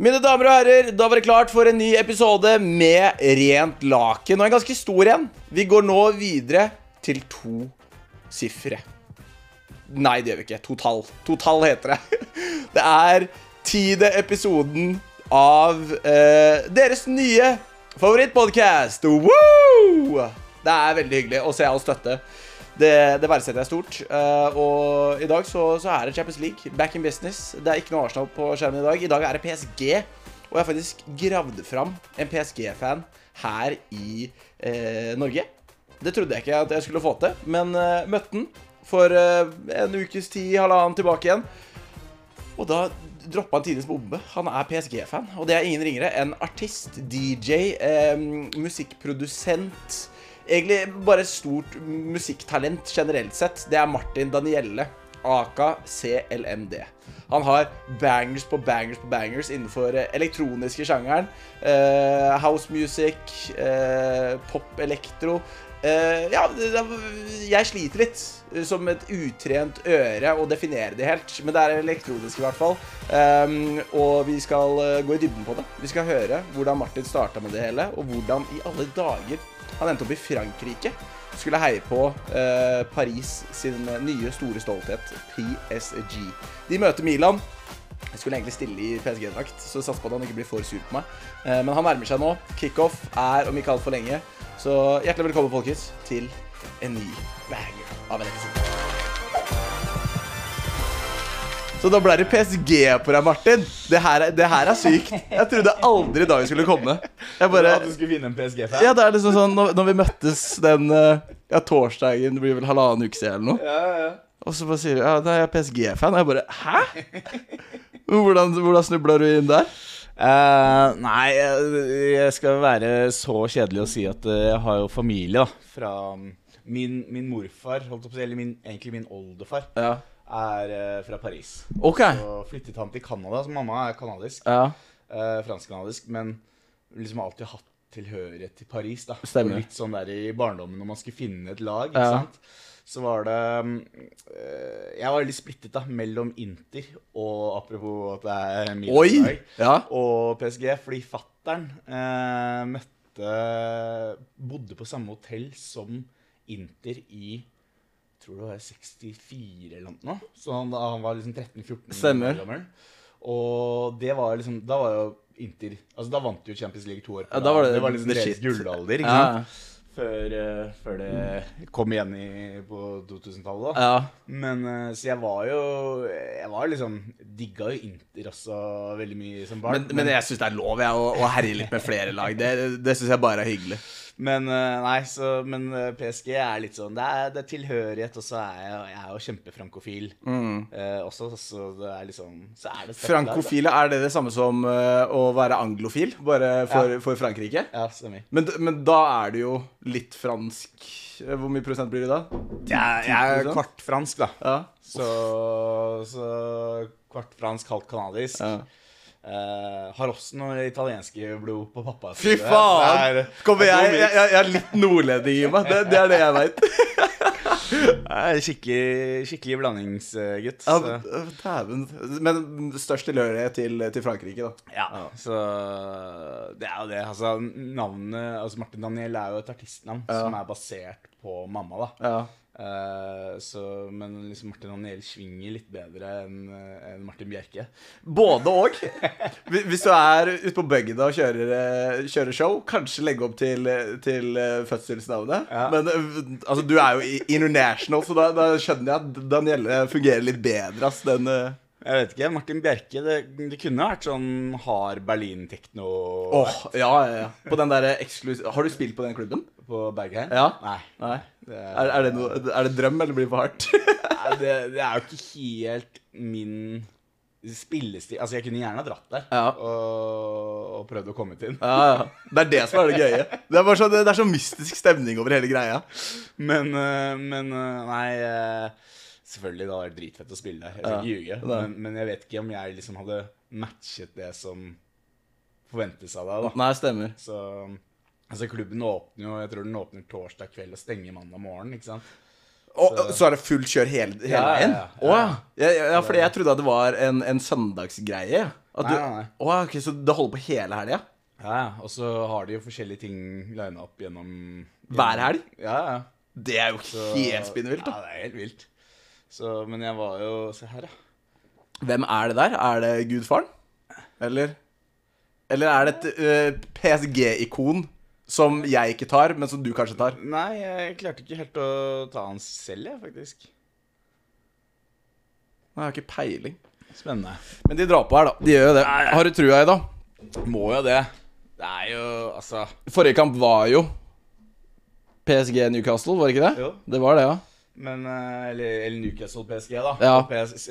Mine damer og herrer, da var det klart for en ny episode med Rent laken. Og en ganske stor en. Vi går nå videre til to sifre. Nei, det gjør vi ikke. Total. Total heter det. Det er tiende episoden av eh, deres nye favorittpodkast. Det er veldig hyggelig å se all støtte. Det, det verdsetter jeg stort. Uh, og i dag så, så er det Champions League. Back in business. Det er ikke noe Arsenal på skjermen i dag. I dag er det PSG. Og jeg har faktisk gravd fram en PSG-fan her i uh, Norge. Det trodde jeg ikke at jeg skulle få til, men uh, møtte den for en ukes tid, halvannen tilbake igjen. Og da droppa han tidenes bombe. Han er PSG-fan. Og det er ingen ringere enn artist, DJ, musikkprodusent Egentlig bare stort musikktalent generelt sett. Det er Martin Danielle, aka CLMD. Han har bangers på bangers på bangers innenfor eh, elektroniske sjangeren. Uh, house music, uh, pop, elektro. Uh, ja, jeg sliter litt som et utrent øre å definere det helt. Men det er elektronisk i hvert fall. Um, og vi skal gå i dybden på det. Vi skal høre hvordan Martin starta med det hele, og hvordan i alle dager han endte opp i Frankrike. Skulle heie på eh, Paris sin nye store stolthet, PSG. De møter Milan. Jeg skulle egentlig stille i PSG-drakt, så satser på at han ikke blir for sur på meg. Eh, men han nærmer seg nå. Kickoff er om ikke altfor lenge. Så hjertelig velkommen, folkens, til en ny banger av en episode. Så da ble det PSG på deg, Martin. Det her, er- det her er sykt. Jeg trodde aldri dagen skulle komme. Jeg bare At du skulle vinne en PSG-fan? Ja, det er liksom sånn når, når vi møttes den eh, Ja, torsdagen, det blir vel halvannen uke siden eller noe. ja, ja. Og så bare sier du ja, er jeg PSG-fan. Og jeg bare hæ? Hvordan, hvordan snubla du inn der? Uh, nei, jeg, skal være så kjedelig å si at eh, jeg har jo familie, da. Fra um, min, min morfar, holdt opp, på å si, eller min, egentlig min oldefar, Ja. Er eh, fra Paris. OK. Så flyttet han til Canada. Så mamma er kanadisk. Ja. eh, Fransk-kanadisk. Men liksom alltid hatt tilhørighet til Paris, da. Stemmer. Og litt sånn der i barndommen når man skulle finne et lag, ikke Ja. sant. Så var det eh, Jeg var veldig splittet da mellom Inter og apropos at det er Milan Oi! Ja. og PSG, fordi fattern eh, møtte Bodde på samme hotell som Inter i jeg tror det var 64 eller noe. Så han, han var liksom 13-14 Stemmer. år gammel. Og det var liksom Da var jo Inter Altså Da vant jo Champions League to år på Ja, da var det det var liksom deres shit. gullalder. Ikke Ja. sant? Før, uh, før det kom igjen i, på 2000-tallet. da ja. Men uh, Så jeg var jo Jeg var liksom Digga jo Inter også veldig mye som barn. Men, men jeg syns det er lov jeg, å, å herje litt med flere lag. Det, det syns jeg bare er hyggelig. Men, eh, nei, så, men eh, PSG er litt sånn Det er, det er tilhørighet, og så er jeg, jeg er jo kjempefrankofil eh, også. Så det er liksom Så er det Frankofile, er det det samme som uh, å være anglofil, bare for, for Frankrike? Ja, stemmer. Men, men da er det jo litt fransk Hvor mye prosent blir det da? Jeg, jeg er kvart fransk, da. Ja. Så, så kvart fransk, halvt kanadisk. ja. Eh, har også noe italienske blod på pappa. Fy faen! Kommer jeg, jeg, jeg, jeg er litt nordlending i meg. Det, det er det jeg veit. Skikkelig, skikkelig blandingsgutt. Ja, Dæven. Men størst tilhørighet til, til Frankrike, da. Ja, så det er jo det. Altså, navnet altså Martin Daniel er jo et artistnavn Ja. som er basert på mamma, da. Ja. Eh, så, men liksom Martin Daniel svinger litt bedre enn en Martin Bjerke. Både og. Hvis du er ute på bygda og kjører, eh, kjører show, kanskje legge opp til, til eh, fødselsnavnet. Ja. Men eh, altså, du er jo international, så da, da skjønner jeg at Danielle fungerer litt bedre ass, den eh, Jeg vet ikke. Martin Bjerke, det, det kunne vært sånn hard Berlin-tekno Åh, ja, ja, ja. På den der eksklusiv Har du spilt på den klubben? På Bergheim. Ja. Nei. Nei. Det Er, er, det, noe, er det drøm, eller blir det for hardt? Nei, det, det er jo ikke helt min spillestil Altså, jeg kunne gjerne ha dratt der Ja. og, og prøvd å komme til den. Ja, ja. Det er det som er det gøye. Det er sånn, det er så, mystisk stemning over hele greia. Men, øh, men øh, nei øh, Selvfølgelig, det hadde vært dritfett å spille der. Jeg skal ikke ljuge. Men, men jeg vet ikke om jeg liksom hadde matchet det som forventes av deg. da Nei, stemmer. Så altså klubben åpner jo Jeg tror den åpner torsdag kveld og stenger mandag morgen. ikke sant? Og så, så er det fullt kjør hele, veien? ja, ja. ja. Ja, ja, ja, fordi jeg trodde at det var en, en søndagsgreie. At du, Nei, nei, nei. Å, ok, Så det holder på hele helga? Ja, ja. Og så har de jo forskjellige ting lina opp gjennom, gjennom Hver helg? Ja, ja. Det er jo Så, helt spinnvilt. Ja, det er helt vilt. Så, men jeg var jo Se her, ja. Hvem er det der? Er det gudfaren? Eller Eller er det et uh, PSG-ikon som jeg ikke tar, men som du kanskje tar? Nei, jeg klarte ikke helt å ta han selv, jeg, faktisk. Nei, Jeg har ikke peiling. Spennende. Men de drar på her, da. De gjør jo det. Nei, nei. Har du trua i det? Må jo det. Det er jo Altså Forrige kamp var jo PSG Newcastle, var det ikke det? Jo. Det var det, ja. Men eh, Eller, eller Newcastle PSG, da. Ja.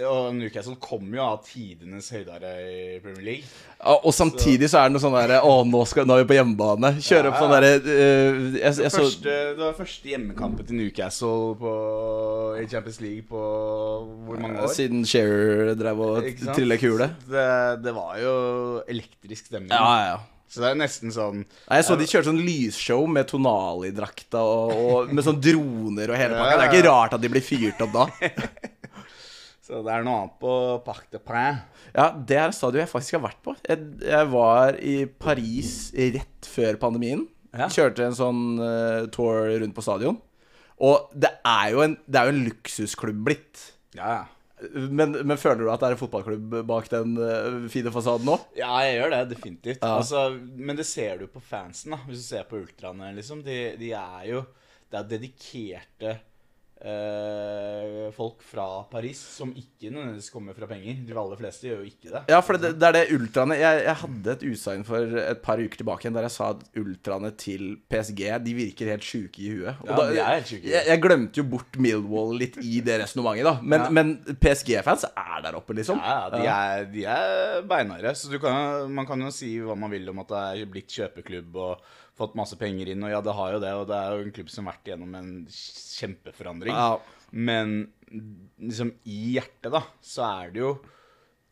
Og, Newcastle kom jo av tidenes høydere i Premier League. Ja, Og samtidig så er det noe sånn derre Å, nå, skal, nå er vi på hjemmebane. Kjøre opp sånn derre uh, jeg, jeg så Første, det var første hjemmekampen til Newcastle på, i Champions League på hvor mange år? Siden Shearer drev og trilla kule. Det, det var jo elektrisk stemning. Ja, Ja, ja. Så det er nesten sånn Nei, Jeg så de kjørte sånn lysshow med Tonali-drakta og, og med sånn droner og hele pakka. Det er ikke rart at de blir fyrt opp da. Så det er noe annet på Parc de Prin. Ja, det er et stadion jeg faktisk har vært på. Jeg, jeg var i Paris rett før pandemien. Ja. Kjørte en sånn uh, tour rundt på stadion. Og det er jo en, det er jo en luksusklubb blitt. Ja, ja. Men, men føler du at det er en fotballklubb bak den eh, fine fasaden nå? Ja, jeg gjør det, definitivt. Ja. Altså, men det ser du på fansen, da. Hvis du ser på ultraene, liksom. De, de er jo Det er dedikerte eh, folk fra Paris som ikke nødvendigvis kommer fra penger. De aller fleste gjør jo ikke det. Ja, for det, det er det ultraene jeg, jeg hadde et utsagn for et par uker tilbake der jeg sa at ultraene til PSG De virker helt sjuke i huet. Og Ja, de er helt sjuke jeg, jeg glemte jo bort Millwall litt i det resonnementet, da. Men, Ja. men PSG-fans er der oppe, liksom. Ja, de er, de er beinharde. Så du kan, man kan jo si hva man vil om at det er blitt kjøpeklubb og fått masse penger inn. Og ja, det har jo det, og det er jo en klubb som har vært gjennom en kjempeforandring. Ja. Men liksom i hjertet, da, så er det jo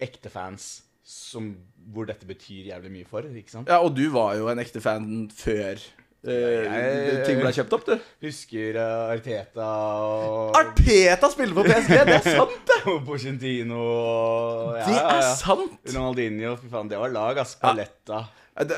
ekte fans som, hvor dette betyr jævlig mye for. ikke sant? ja, og du var jo en ekte fan før eh, Jeg- ting ble kjøpt opp, du. Husker uh, Arteta og Arteta spiller på PSG! Det er sant, det! og Porcentino og ja, Det ja, er ja. sant! Ronaldinho, fy faen, det var lag, ass. Paletta. Det,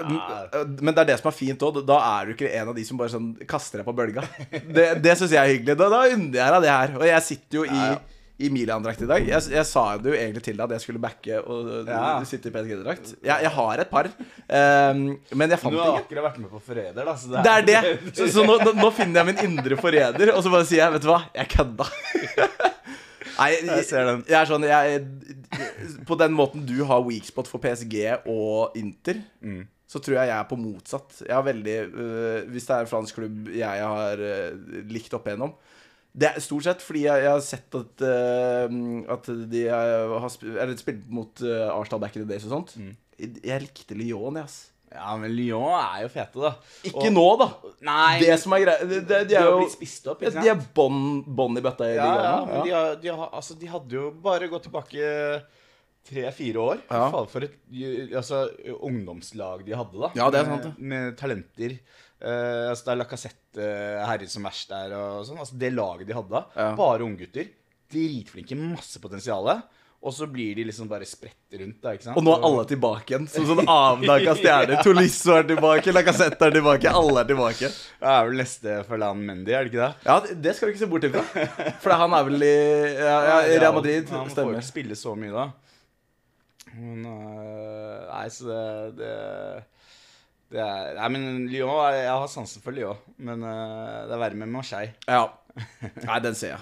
men det er det som er fint òg. Da er du ikke en av de som bare sånn kaster deg på bølga. Det, det syns jeg er hyggelig. Da, da unner jeg deg det her. Og jeg sitter jo i, Ja, ja. i Milan-drakt i dag. Jeg, jeg sa det jo egentlig til deg at jeg skulle backe og Ja. sitte i PSG-drakt. Jeg, jeg har et par, um, men jeg fant Du har akkurat vært med på Forræder, da. Så Det er det! Så, så nå, nå- nå finner jeg min indre forræder, og så bare sier jeg, vet du hva, jeg kødda. Nei, Jeg ser den. Jeg er sånn jeg, På den måten du har weak spot for PSG og Inter, Mm. så tror jeg jeg er på motsatt. Jeg har veldig øh, Hvis det er en fransk klubb jeg har øh, likt opp igjennom Det er stort sett fordi jeg, jeg har sett at øh, At de har sp eller spilt mot uh, Arsenal back in the days og sånt. Mm. Jeg likte Lyon, jeg, ass. Ja, men Lyon er jo fete, da. Ikke Og- nå, da. Nei, Det som er greia de, de, de er jo spist opp, ikke sant? De er bånn bon i bøtta i ja, ja, ligaen. men nå, de, Ja. har, de, har, altså, de hadde jo bare gått tilbake tre-fire år. Ja. Faen, for et altså, ungdomslag de hadde, da. Ja, det er sant, Med talenter. Uh, altså, det er Lacassette uh, herjet som verst der. Og sånn. Altså, det laget de hadde da, Ja. bare unggutter. Dritflinke, masse potensial. Og så blir de liksom bare spredt rundt. da, ikke sant? Og nå er alle tilbake igjen. Som sånn avdanka stjerner. Tolisso er tilbake, Lacassette er tilbake, alle er tilbake. Det er vel neste Ferland Mendy, er det ikke det? Ja, det skal du ikke se bort ifra. For han er vel i ja, ja, Real Madrid. Han får Stemmer. ikke spille så mye da. Men øh, Nei, så det det er, nei, men Lyon Jeg har sansen for Lyon, men uh, det er verre med Marseille. Ja. Nei, den ser jeg.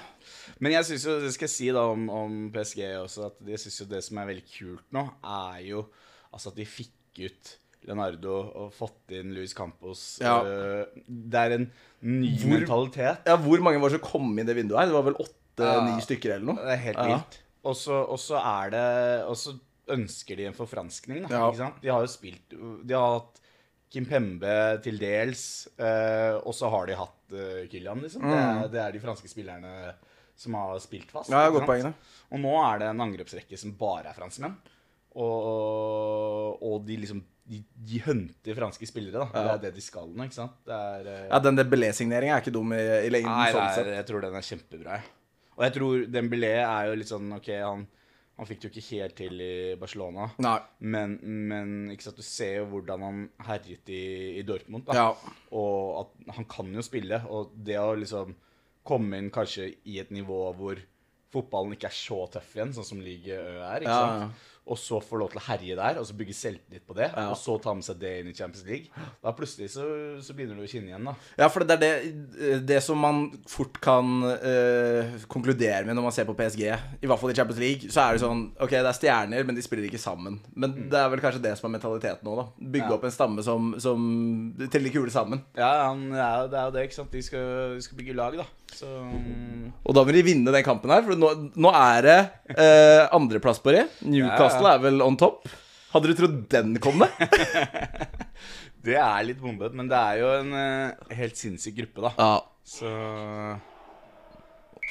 Men jeg synes jo, det skal jeg si da om, om PSG også, at jeg synes jo det som er veldig kult nå, er jo altså at de fikk ut Leonardo og fått inn Luis Campos. Ja. Øh, det er en ny Hvor- mentalitet. Ja, Hvor mange var det som kom inn det vinduet her? Det var vel åtte-ni Ja. stykker eller noe? Det er helt vilt. Og så er det Og så ønsker de en forfranskning, da. De har jo spilt De har hatt Kim Pembe til dels, eh, og så har de hatt uh, Kylian, liksom. Det, er, det er de franske spillerne som har spilt fast. Mm. Ja, godt poeng. Og nå er det en angrepsrekke som bare er franskmenn. Og, og de liksom de, de hunter franske spillere, da. Det er det de skal nå, ikke sant? Det er eh, Ja, Den Dembélé-signeringa er ikke dum i, i lengden. Nei, sånn er, jeg tror den er kjempebra. jeg. Og jeg tror Dembélé er jo litt sånn OK, han, Han fikk det jo ikke helt til i Barcelona. Nei. Men, men sant, du ser jo hvordan han herjet i, i Dortmund. Da. Ja. Og at han kan jo spille. Og det å liksom komme inn kanskje i et nivå hvor fotballen ikke er så tøff igjen, sånn som Ligue Ø er, ikke Ja, ja. Og så få lov til å herje der, og så bygge selvtillit på det, Ja. og så ta med seg det inn i Champions League, da plutselig så, så begynner du å kinne igjen, da. Ja, for det er det, det som man fort kan øh, konkludere med når man ser på PSG, i hvert fall i Champions League, så er det sånn Ok, det er stjerner, men de spiller ikke sammen. Men det er vel kanskje det som er mentaliteten nå, da. Bygge Ja. opp en stamme som, som teller kule sammen. Ja, han, det, jo- det er jo det, ikke sant. De skal, de skal bygge lag, da. Så Og da må de vinne den kampen her, for nå, nå er det øh, andreplass på det. Newcastle Ja, er vel on top. Hadde du trodd den kom ned? Det er litt bombet, men det er jo en eh, helt sinnssyk gruppe, da. Ja. Så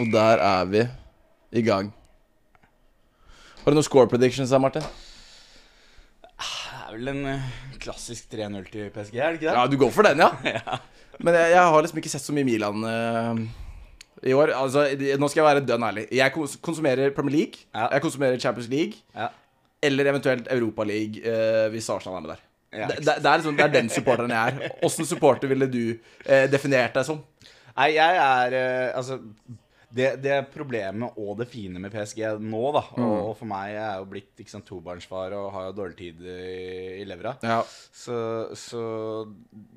Og der er vi i gang. Har du noen score predictions her, Martin? det er vel en eh, klassisk 3-0 til PSG, er det ikke det? Ja, du går for den, ja? Men jeg, jeg har liksom ikke sett så mye Milan eh, i år. Altså, nå skal jeg være dønn ærlig. Jeg kons- konsumerer Premier League. Ja. Jeg konsumerer Champions League. Ja. Eller eventuelt Europa League eh, hvis Arsenal er med der. Ja, det, det, det, er liksom, det er den supporteren jeg er. Åssen supporter ville du eh, definert deg som? Nei, jeg er eh, Altså det, det problemet og det fine med PSG nå, da. Og, og for meg jeg er jo blitt ikke sant, tobarnsfar og har jo dårlig tid i, i levra. Ja. Så, så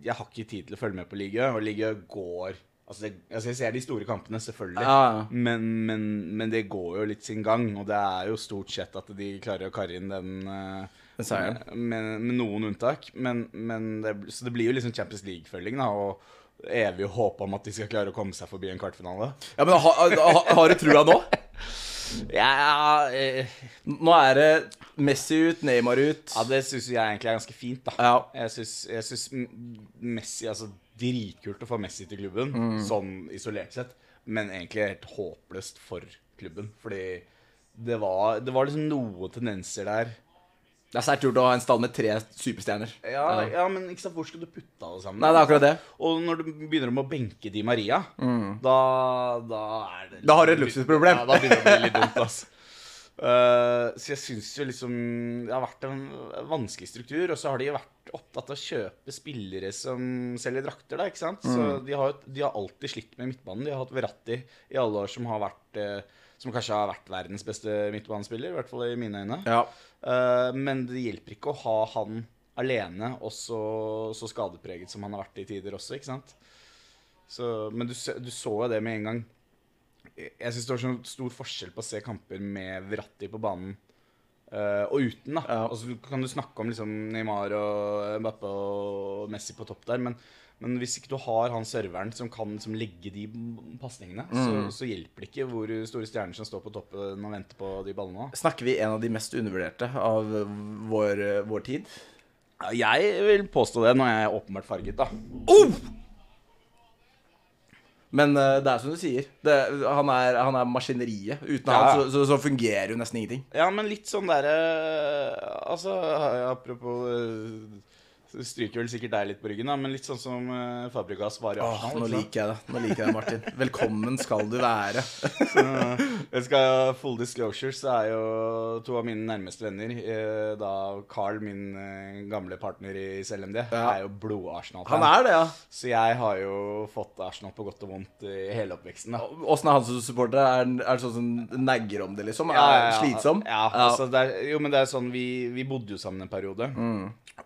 jeg har ikke tid til å følge med på ligaen. Og ligaen går Altså, det, altså Jeg ser de store kampene, selvfølgelig. Ja. Men, men, men det går jo litt sin gang. Og det er jo stort sett at de klarer å karre inn den eh, Den seieren. Med, med noen unntak. Men, men det, så det blir jo liksom Champions League-følging, da. Og evig håp om at de skal klare å komme seg forbi en kvartfinale. ja, men ha, ha, har du trua nå? Ja, eh, Nå er det Messi ut, Neymar ut. ja det syns jeg egentlig er ganske fint, da. Ja. Jeg syns, Messi Altså, dritkult å få Messi til klubben, Mm. sånn isolert sett. Men egentlig helt håpløst for klubben. Fordi det var, det var liksom noen tendenser der. Det er sterkt gjort å ha en stall med tre superstjerner. Ja, ja, men ikke sant, hvor skal du putte alle sammen? Nei, det er akkurat det. Og når du begynner med å benke Di Maria, da, da er det litt, Da har du et luksusproblem. Ja, da begynner det å bli litt dumt, altså. Eh, så jeg syns jo liksom det har vært en vanskelig struktur. Og så har de jo vært opptatt av å kjøpe spillere som selger drakter, da, ikke sant. Mm. Så de har, de har alltid slitt med midtbanen. De har hatt Verratti i alle år som har vært uh, Som kanskje har vært verdens beste midtbanespiller, i hvert fall i mine øyne. Ja. Uh, men det hjelper ikke å ha han alene og så, så skadepreget som han har vært i tider også, ikke sant? Så, men du, du så jo det med en gang. Jeg syns det var sånn stor forskjell på å se kamper med Verratti på banen Uh, og uten. da. Ja. Og så kan du snakke om liksom Neymar og Mbappe og Messi på topp der, men, men hvis ikke du har han serveren som kan liksom legge de pasningene, så, så hjelper det ikke hvor store stjerner som står på toppen og venter på de ballene. Snakker vi en av de mest undervurderte av vår, vår tid? Ja, Jeg vil påstå det. når jeg er åpenbart farget, da. Men uh, det er som du sier. Det, han, er, han er maskineriet. Uten Ja. han så, så, så fungerer jo nesten ingenting. Ja, men litt sånn derre Altså, apropos eh, så Stryker vel sikkert deg litt på ryggen, da, men litt sånn som uh, Fabregas var i Åh, Arsenal. nå liker jeg det, Nå liker jeg det, Martin. Velkommen skal du være. Så, jeg skal Full disclosure, så er jo to av mine nærmeste venner, eh, da Carl, min eh, gamle partner i CLMD, Ja. er jo blod-Arsenal-fan. Han er det, ja. Så jeg har jo fått Arsenal på godt og vondt i hele oppveksten. da. Åssen er han som supporter? Er, er det sånn som negger om det, liksom? Er han slitsom? Ja, altså det er, jo, men det er sånn vi, vi bodde jo sammen en periode.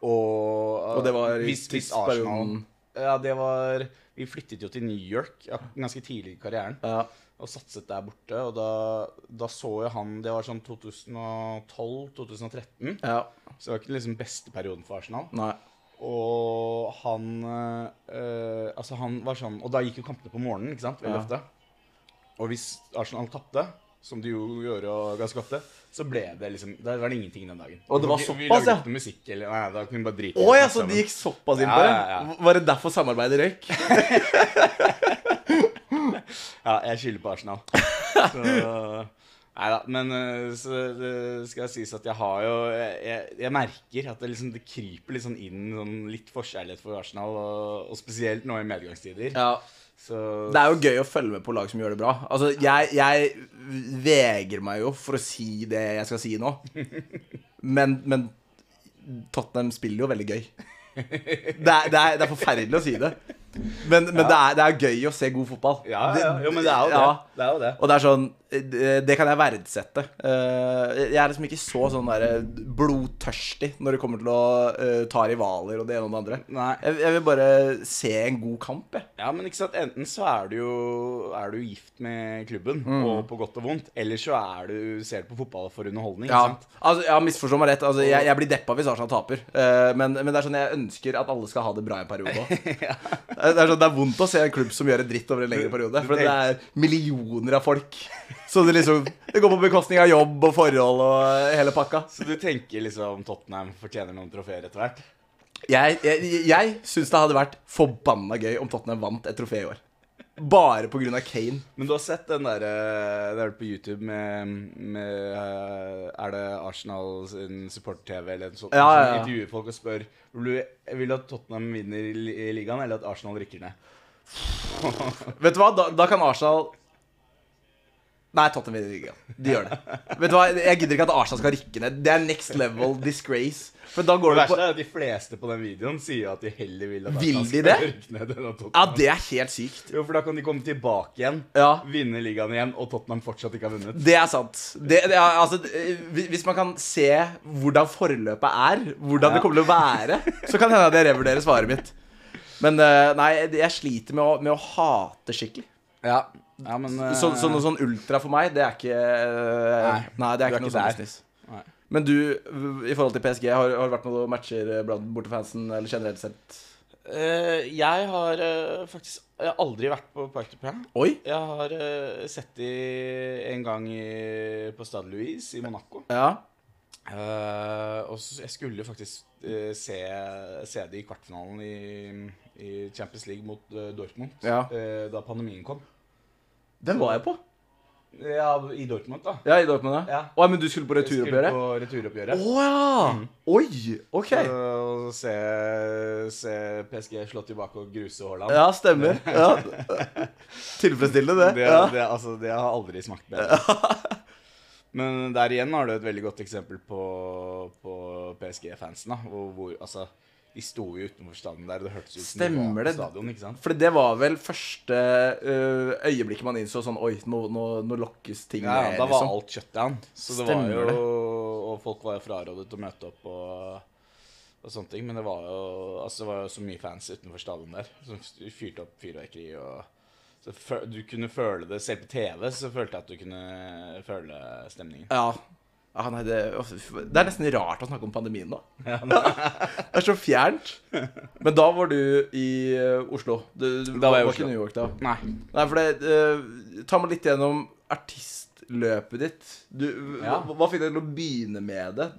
Og, Mm. Og det var hvis, hvis Arsenal. Ja, det var Vi flyttet jo til New York ja, ganske tidlig i karrieren. Ja. Og satset der borte. Og da, da så jo han Det var sånn 2012-2013. ja. Så det var ikke liksom beste perioden for Arsenal. Nei. Og han øh, Altså, han var sånn Og da gikk jo kampene på morgenen, ikke sant? Veldig ofte. Og hvis Arsenal tapte, som de jo gjør og ganske ofte, så ble det liksom Da var det ingenting den dagen. Og det var Vi- Vi såpass, lagde ja? ikke noe musikk, eller Nei, da kunne vi bare drite i det ja, så de gikk såpass inn på det? ja, ja. Var det derfor samarbeidet røyk? Ja, jeg skylder på Arsenal. Så, Nei da, men eh, så det skal sies at jeg har jo jeg, jeg merker at det liksom det kryper litt sånn inn sånn litt forkjærlighet for Arsenal, og, og spesielt nå i medgangstider. Ja. Så Det er jo gøy å følge med på lag som gjør det bra. Altså, jeg, jeg vegrer meg jo for å si det jeg skal si nå. Men, men Tottenham spiller jo veldig gøy. Det er, det er, det er forferdelig å si det. Men, men det, er, det er gøy å se god fotball. ja, ja, jo, men det er jo det. Ja. Det er jo det. Og det er sånn Det kan jeg verdsette. Eh, Jeg er liksom ikke så sånn der blodtørstig når det kommer til å eh, ta rivaler og det ene og det andre. Nei. Jeg, jeg vil bare se en god kamp, jeg. Ja, men ikke sant, enten så er du jo er du gift med klubben, Mm. og på godt og vondt, eller så er du, ser du på fotball for underholdning. Ja, altså, ja misforstå meg rett. Altså, jeg, jeg blir deppa hvis Arsenal taper. Eh, men, men det er sånn jeg ønsker at alle skal ha det bra i en periode òg. det, er sånn, det er vondt å se en klubb som gjør en dritt over en lengre periode. For det er millioner av folk. Så det liksom Det går på bekostning av jobb og forhold og hele pakka. Så du tenker liksom Tottenham fortjener noen trofeer etter hvert? Jeg, jeg, jeg syns det hadde vært forbanna gøy om Tottenham vant et trofé i år. Bare av Kane. Men du har sett den derre Det er på YouTube med, med eh, Er det Arsenal sin support-TV eller noe sånt? Ja, ja, ja. Som intervjuer folk og spør Vil du, vil du at Tottenham vinner i ligaen, eller at Arsenal rykker ned? Vet du hva, da, da kan Arsenal Nei, Tottenham vinner ligaen. De gjør det. Vet du hva, Jeg gidder ikke at Arsenal skal rykke ned. Det er next level disgrace. For da går det verste på er at de fleste på den videoen sier at de heller vil at Vil de det? rykke ned enn at Ja, det er helt sykt. Jo, for da kan de komme tilbake igjen, Ja. vinne ligaen igjen, og Tottenham fortsatt ikke har vunnet. Det er sant. Det, det er, altså, eh, hvis man kan se hvordan forløpet er, hvordan det kommer til å være, så kan det hende at jeg revurderer svaret mitt. Men eh, nei, jeg sliter med å, med å hate skikkelig. Ja, ja men eh, Så, så noe sånn ultra for meg, det er ikke eh, Nei, Nei, det er er ikke noe sånn business. Nei. Men du, i forhold til PSG, har, har det vært noen matcher blant bortefansen, eller generelt sett? Uh, jeg har uh, faktisk jeg har aldri vært på Park de. Oi! Jeg har uh, sett de en gang i, på Stade Louise i Monaco. Ja. Eh, og så jeg skulle faktisk eh, se, se det i kvartfinalen i, i Champions League mot eh, Dortmund Ja. eh, da pandemien kom. Den var jeg på. Ja, i Dortmund, da. Ja, i Dortmund, ja. Ja. Å, men du skulle på Jeg skulle? På returoppgjøret. Å ja! Oi! OK. Og se, se PSG slå tilbake og gruse Haaland. Ja, stemmer. Ja. Tilfredsstillende, det. Det, Ja. det, altså, det har aldri smakt bedre. Men der igjen har du et veldig godt eksempel på, på PSG-fansen. da, hvor, hvor, altså, De sto jo utenfor stadion der, og det hørtes ut som de var på stadion. ikke sant? For det var vel første øh, øyeblikket man innså sånn Oi, nå, nå, nå lokkes ting Ja, ned, Da var liksom. alt shutdown. Så det Stemmer var det. jo, Og folk var jo frarådet å møte opp og, og sånne ting. Men det var jo altså, det var jo så mye fans utenfor stadion der som fyrte opp fyrverkeri. og så Du kunne føle det Selv på TV så følte jeg at du kunne føle stemningen. Ja. Ja nei, det, det er nesten rart å snakke om pandemien nå. det er så fjernt. Men da var du i øh, Oslo. Du, du Da var jeg i Oslo. ikke New York da. Nei. Nei, for det uh, Ta meg litt gjennom artistløpet ditt. Du, Ja. hva, hva fikk deg til å begynne med det?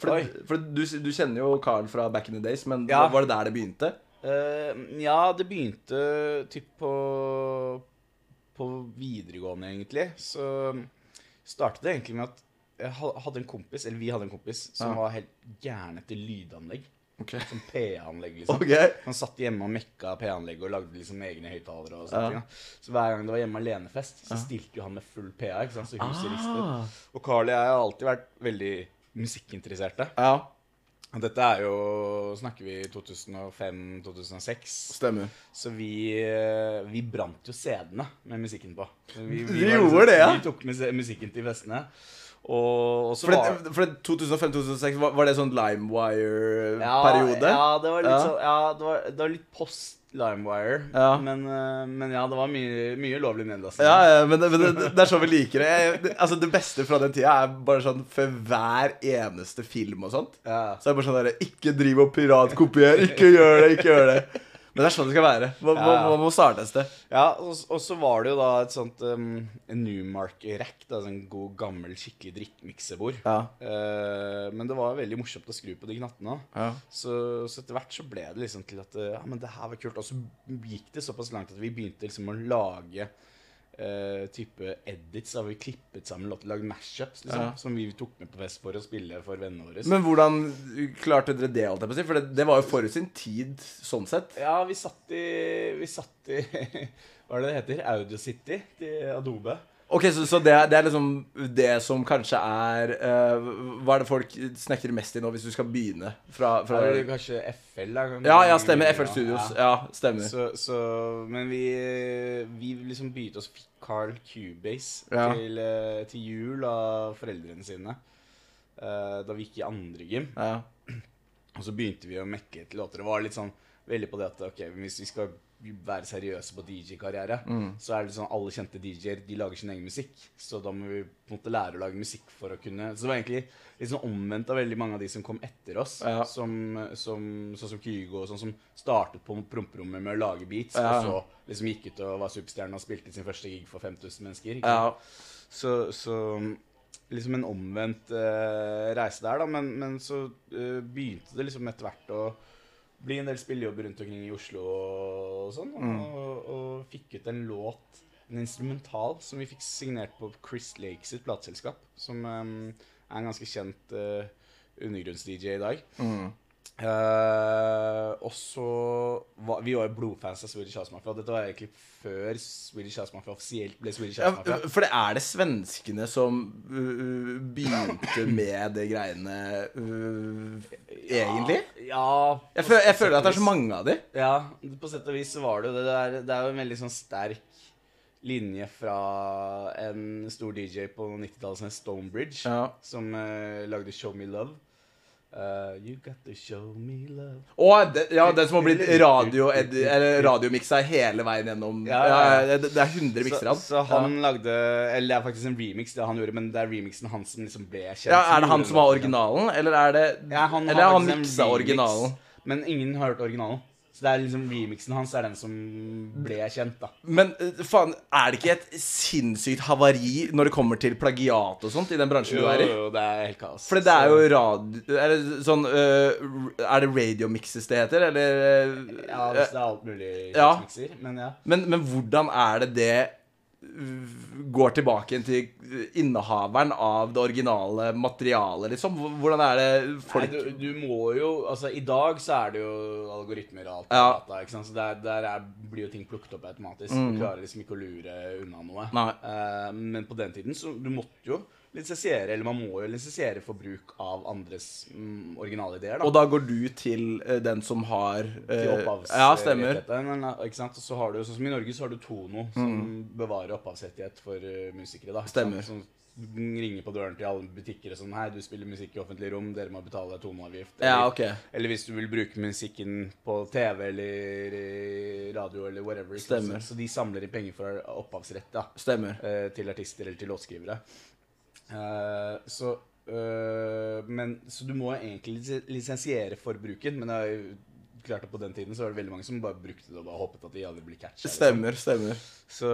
For, for du, du kjenner jo Carl fra back in the days, men Ja. var det der det begynte? Uh, ja, det begynte typ på, på videregående, egentlig. Så startet det egentlig med at jeg hadde en kompis, eller vi hadde en kompis, som Ja. var helt gæren etter lydanlegg. Okay. Som PA-anlegg, liksom. Okay. Han satt hjemme og mekka PA-anlegg og lagde liksom egne høyttalere. og Ja. ting, da. Så hver gang det var hjemme alenefest, så stilte jo han med full PA. ikke sant? Så huset ristet. Ah. Og Carl og jeg har alltid vært veldig musikkinteresserte. Ja, Dette er jo Snakker vi 2005-2006. stemmer. Så vi, eh, vi brant jo CD-ene med musikken på. Vi, Vi vi gjorde det, ja? Vi tok musikken til festene. Og, så For, var for 2005-2006, var, det sånn LimeWire-periode? Ja, det var litt Ja. sånn Ja, det var, det var litt post LimeWire. Ja. Men, eh, men ja, det var mye, mye lovlig nedlasting. Ja, ja, men, men det, det er sånn vi liker det. Jeg, det. Altså, det beste fra den tida er bare sånn for hver eneste film og sånt. Ja. Så er det bare sånn derre Ikke driv og piratkopier! Ikke gjør det! Ikke gjør det! Men det er sånn det skal være. Man, Ja, man, må starte et sted. Ja, og, og så var det jo da et sånt um, en Newmark-rack. da, Sånn god, gammel, skikkelig drikkmiksebord. Ja. Uh, men det var veldig morsomt å skru på de knattene. Ja. Så, så etter hvert så ble det liksom til at eh, ja, men det her var kult. Og så gikk det såpass langt at vi begynte liksom å lage eh, type edits. Da vi klippet sammen låter, lagd mashups, liksom, Ja. som vi tok med på fest for å spille for vennene våre. Men hvordan klarte dere det, alt jeg på å? For det, det var jo forut sin tid, sånn sett. Ja, vi satt i Vi satt i Hva er det det heter? Audio City til Adobe. Ok, Så, så det, er, det er liksom det som kanskje er uh, Hva er det folk snekrer mest i nå, hvis du skal begynne fra, fra er det kanskje FL? Da. Ja, ja, stemmer. FL Studios. Ja, stemmer. Så, så, men vi, vi liksom begynte oss Carl Cubase Ja. til, eh, til jul av foreldrene sine. Uh, Da vi gikk i andre gym. Ja. Og så begynte vi å mekke til låter. Det var litt sånn veldig på det at ok, hvis vi skal være seriøse på DJ-karriere, Mm. så er det sånn alle kjente DJ-er de lager sin egen musikk. Så da må vi på en måte lære å lage musikk for å kunne Så det var egentlig litt sånn omvendt av veldig mange av de som kom etter oss. Ja. Som, som, sånn som Kygo og sånn, som startet på promperommet med å lage beats, Ja. og så liksom gikk ut og var superstjerne og spilte sin første gig for 5000 mennesker. Ja. Så, så liksom en omvendt uh, reise der, da. Men, men så uh, begynte det liksom etter hvert å bli en del spillejobber rundt omkring i Oslo og sånn. Og, og fikk ut en låt, en instrumental, som vi fikk signert på Chris Lake sitt plateselskap. Som um, er en ganske kjent uh, undergrunns-DJ i dag. Mm. Eh, og så var, Vi var jo blodfans av Swedish House Mafia. Dette var egentlig før Swedish House Mafia offisielt ble Swedish House Mafia. for det er det svenskene som uh, begynte med de greiene uh, egentlig? Ja, Jeg, føl, jeg føler at det er så mange av de. Ja, på sett og vis var det jo det. Det er, det er jo en veldig sånn sterk linje fra en stor DJ på 90-tallet som het Stonebridge, Ja. som eh, lagde Show Me Love. Eh, you got to show me love. Og det, ja, den som har blitt radio, eller radiomiksa hele veien gjennom. Ja, Ja, ja, det, det er 100 mikser Så, av så han lagde Eller det er faktisk en remix, det han gjorde, men det er remixen hans som liksom ble kjent. ja, Er det han som var originalen, eller er det Ja, han Eller har har han miksa originalen? Men ingen har hørt originalen. Så det er liksom remixen hans er den som ble kjent, da. Men uh, faen, er det ikke et sinnssykt havari når det kommer til plagiat og sånt i den bransjen du er i? Jo, det er helt kaos. For det er jo radio Er det sånn uh, Er det radiomixes det heter, eller uh, Ja, hvis det er alt mulig Ja. mikser. Men ja. men, men hvordan er det det går tilbake til innehaveren av det originale materialet, liksom? Hvordan er det Nei, folk du, du må jo Altså, i dag så er det jo algoritmer og alt Ja. data, ikke sant? Så der, der er, blir jo ting plukket opp automatisk. Du klarer liksom ikke å lure unna noe. Uh, men på den tiden så du måtte jo lisensiere, eller man må jo lisensiere for bruk av andres mm, originale ideer, da. Og da går du til uh, den som har uh, til. Ja, stemmer. men, ikke sant? Og så har du, sånn som I Norge så har du Tono, som Mm. bevarer opphavsrettighet for uh, musikere. da. Stemmer. Som ringer på døren til alle butikker og sånn Hei, du spiller musikk i offentlig rom, dere må betale toneavgift. Ja, okay. ok. Eller hvis du vil bruke musikken på TV eller radio eller whatever. Stemmer. Så, så de samler inn penger for opphavsrett da, Stemmer. eh, til artister eller til låtskrivere. Eh, så uh, men, så du må egentlig lis- lisensiere for bruken, men er klart at på den tiden så var det veldig mange som bare brukte det og bare håpet at de aldri ble catcha. liksom. Stemmer, stemmer. Så,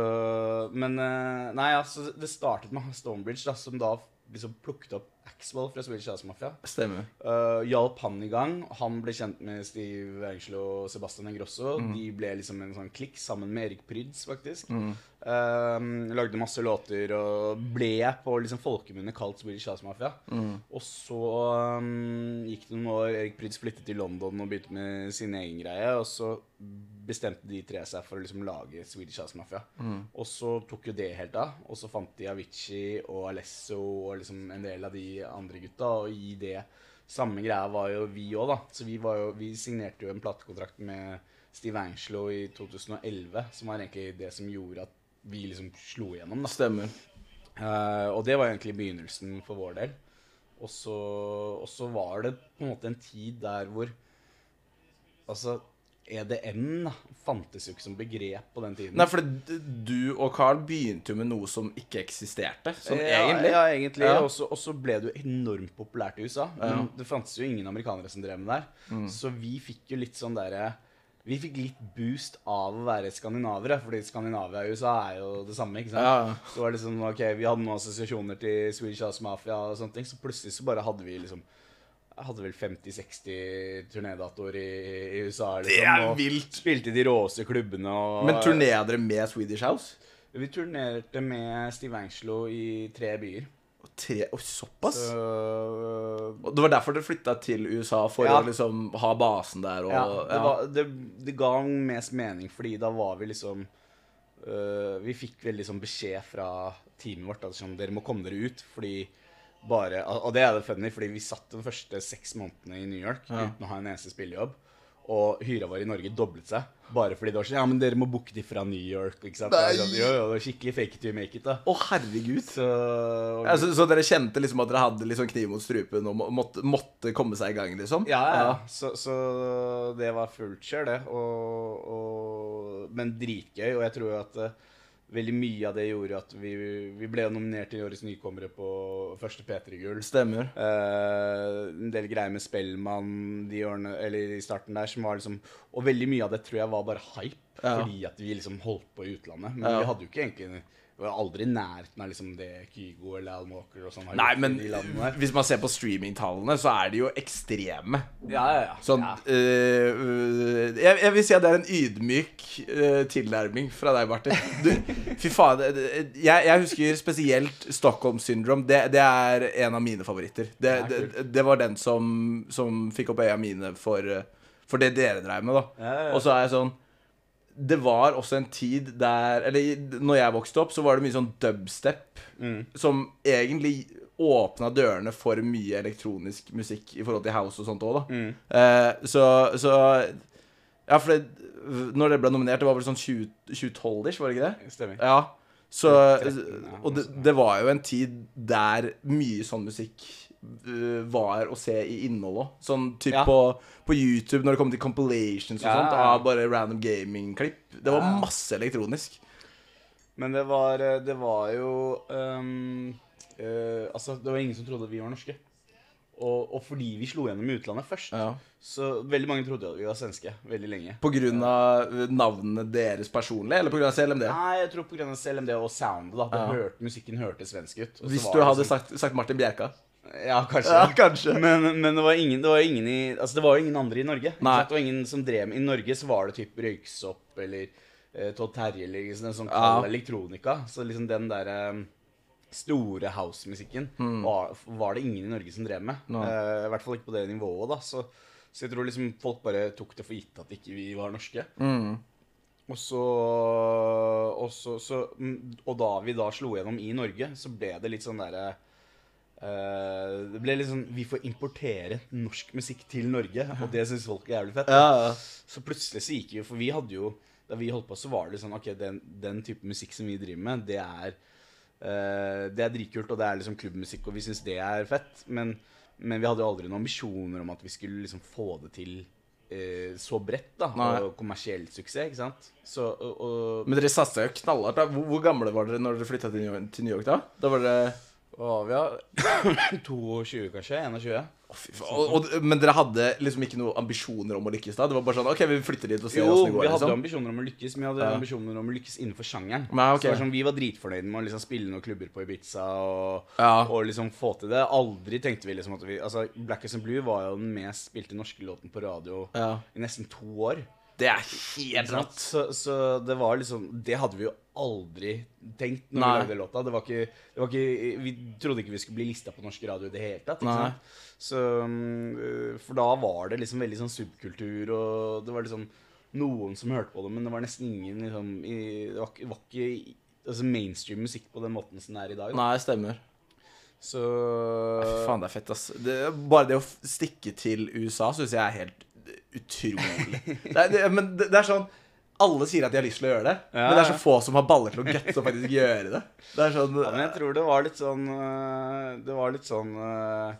men uh, Nei, altså, det startet med Stonebridge, da, som da liksom plukket opp Axwell fra Swedish House Mafia. Stemmer. Uh, hjalp han i gang. Han ble kjent med Steve Angelo og Sebastian Ingrosso. De ble liksom en sånn klikk sammen med Erik Pryds, faktisk. Um, lagde masse låter og ble på liksom folkemunne kalt Swedish House Mafia. Og så um, gikk det noen år. Erik Pryd flyttet til London og begynte med sin egen greie. Og så bestemte de tre seg for å liksom lage Swedish House Mafia. Og så tok jo det helt av. Og så fant de Avicii og Alesso og liksom en del av de andre gutta. Og i det samme greia var jo vi òg, da. Så vi, var jo, vi signerte jo en platekontrakt med Steve Angelo i 2011, som var egentlig det som gjorde at vi liksom slo igjennom, da. Stemmer. Uh, og det var egentlig begynnelsen for vår del. Og så, og så var det på en måte en tid der hvor Altså, EDM da, fantes jo ikke som begrep på den tiden. Nei, for du og Carl begynte jo med noe som ikke eksisterte. Sånn ja, egentlig. Ja, egentlig. Ja. Og så- ble det jo enormt populært i USA. Men det fantes jo ingen amerikanere som drev med det der. Mm. Så vi fikk jo litt sånn derre Vi fikk litt boost av å være skandinavere, fordi Skandinavia og USA er jo det samme. ikke sant? Ja. Så var det liksom, ok, Vi hadde noen assosiasjoner til Swedish House Mafia, og sånne ting, så plutselig så bare hadde vi liksom jeg hadde vel 50-60 turnédatoer i, i USA. Liksom, Det er og vilt. Spilte i de råeste klubbene. Og, Men turnerer dere med Swedish House? Vi turnerte med Steve Angelo i tre byer. Tre, Oi, såpass? Så, Og det var derfor dere flytta til USA, for Ja. å liksom ha basen der og ja, det, var, det, det ga mest mening, fordi da var vi liksom uh, Vi fikk veldig sånn beskjed fra teamet vårt at sånn, dere må komme dere ut. Fordi bare, Og det er det funny, fordi vi satt de første seks månedene i New York Ja. uten å ha en eneste spillejobb. Og hyra vår i Norge doblet seg. Bare fordi det var sånn Ja, men dere må booke de fra New York. Ikke sant? Nei. Sånn, jo, jo, det var skikkelig fake it you make it, da. Å, herregud. Så, Ja, så, så dere kjente liksom at dere hadde sånn kniv mot strupen og må, måtte, måtte komme seg i gang, liksom? Ja, ja. ja. Så, så det var fullt kjør, det. Og, og, men dritgøy. Og jeg tror jo at eh, veldig mye av det gjorde at vi, vi ble nominert til Årets nykommere på første P3-gull. Stemmer. Eh, en del greier med Spellemann de årene, eller i starten der, som var liksom Og veldig mye av det tror jeg var bare hype, Ja. fordi at vi liksom holdt på i utlandet. Men Ja. vi hadde jo ikke egentlig Vi var aldri i nærheten av liksom det Kygo eller Al Walker og sånn har Nei, men i de der. hvis man ser på streamingtallene, så er de jo ekstreme. Ja, ja, ja. Sånn ja. øh, øh, jeg, jeg vil si at det er en ydmyk øh, tilnærming fra deg, Martin. Fy faen. det- det- Jeg, jeg husker spesielt Stockholm Syndrome. Det, det er en av mine favoritter. Det, det, det var den som, som fikk opp øya mine for, øh, for det dere dreiv med, da. Ja, ja, ja. Og så er jeg sånn Det var også en tid der Eller når jeg vokste opp, så var det mye sånn dubstep Mm. som egentlig åpna dørene for mye elektronisk musikk i forhold til house og sånt òg, da. Mm. Eh, så, så Ja, for det, når det ble nominert, det var vel sånn 2012-ish, var det ikke det? Stemmer. Ja. Så, og det, det var jo en tid der mye sånn musikk var å se i innhold òg. Sånn typ Ja. på, på YouTube når det kom til compilations og Ja, sånt, av bare random gaming-klipp. Det var masse elektronisk. Men det var, eh, det var jo um, uh, Altså, det var ingen som trodde vi var norske. Og, og fordi vi slo gjennom i utlandet først, Ja. så veldig mange trodde at vi var svenske veldig lenge. Av navnet deres personlig, eller av CLMD? Nei, jeg tror pga. CLMD og soundet. da Ja. hørte, Musikken hørtes svensk ut. Hvis du hadde sånn... sagt, sagt Martin Bjerka? Ja, kanskje. Ja, kanskje. Men, men det var ingen, det var ingen i Altså, det var ingen andre i Norge. Det var ingen som drev med I Norge så var det typ Røyksopp eller uh, Todd Terje eller liksom, en sånn kald Ja. elektronika. Så liksom den derre store house-musikken var, var det ingen i Norge som drev med. No. Eh, I hvert fall ikke på det nivået, da. Så, så jeg tror liksom folk bare tok det for gitt at ikke vi var norske. Mm. Og så, og så, så mm, Og da vi da slo gjennom i Norge, så ble det litt sånn derre eh, Det ble litt sånn Vi får importere norsk musikk til Norge, og det syns folk er jævlig fett. Ja, ja. Så plutselig så gikk vi For vi hadde jo Da vi holdt på, så var det sånn Ok, den, den type musikk som vi driver med, det er uh, Det er dritkult, og det er liksom klubbmusikk, og vi syns det er fett. Men, men vi hadde jo aldri noen ambisjoner om at vi skulle liksom få det til uh, så bredt, da. Nei. Og kommersiell suksess, ikke sant. Så, og, og Men dere satsa jo knallhardt. da. Hvor, hvor gamle var dere når dere flytta til, New York- til New York? da? Da var dere var vi, da? 22, kanskje? 21? Å, fy faen. og, og, Men dere hadde liksom ikke noen ambisjoner om å lykkes da? Det var bare sånn OK, vi flytter dit og ser åssen det går. Jo, vi hadde liksom. ambisjoner om å lykkes, men vi hadde Ja. ambisjoner om å lykkes innenfor sjangeren. Nei, ok. Så det var sånn, Vi var dritfornøyde med å liksom spille noen klubber på Ibiza og, Ja. og liksom få til det. Aldri tenkte vi liksom at vi Altså, Black as and Blue var jo den mest spilte norske låten på radio Ja. i nesten to år. Det er helt rått. Så, så det var liksom Det hadde vi jo aldri tenkt når Nei. vi lagde låta. Det var ikke, det var ikke, vi trodde ikke vi skulle bli lista på norsk radio i det hele tatt. Så, mm, for da var det liksom veldig sånn subkultur, og det var liksom noen som hørte på det, men det var nesten ingen liksom i, Det var, var ikke altså mainstream musikk på den måten som det er i dag. Da. Nei, stemmer. Så faen, det er fett, ass. Det, bare det å stikke til USA syns jeg er helt utrolig. Det er, det, men det, det er sånn Alle sier at de har lyst til å gjøre det, Ja, men det er så få som har baller til å gutte og faktisk gjøre det. Det er sånn ja, men jeg tror det var litt sånn øh, Det var litt sånn øh,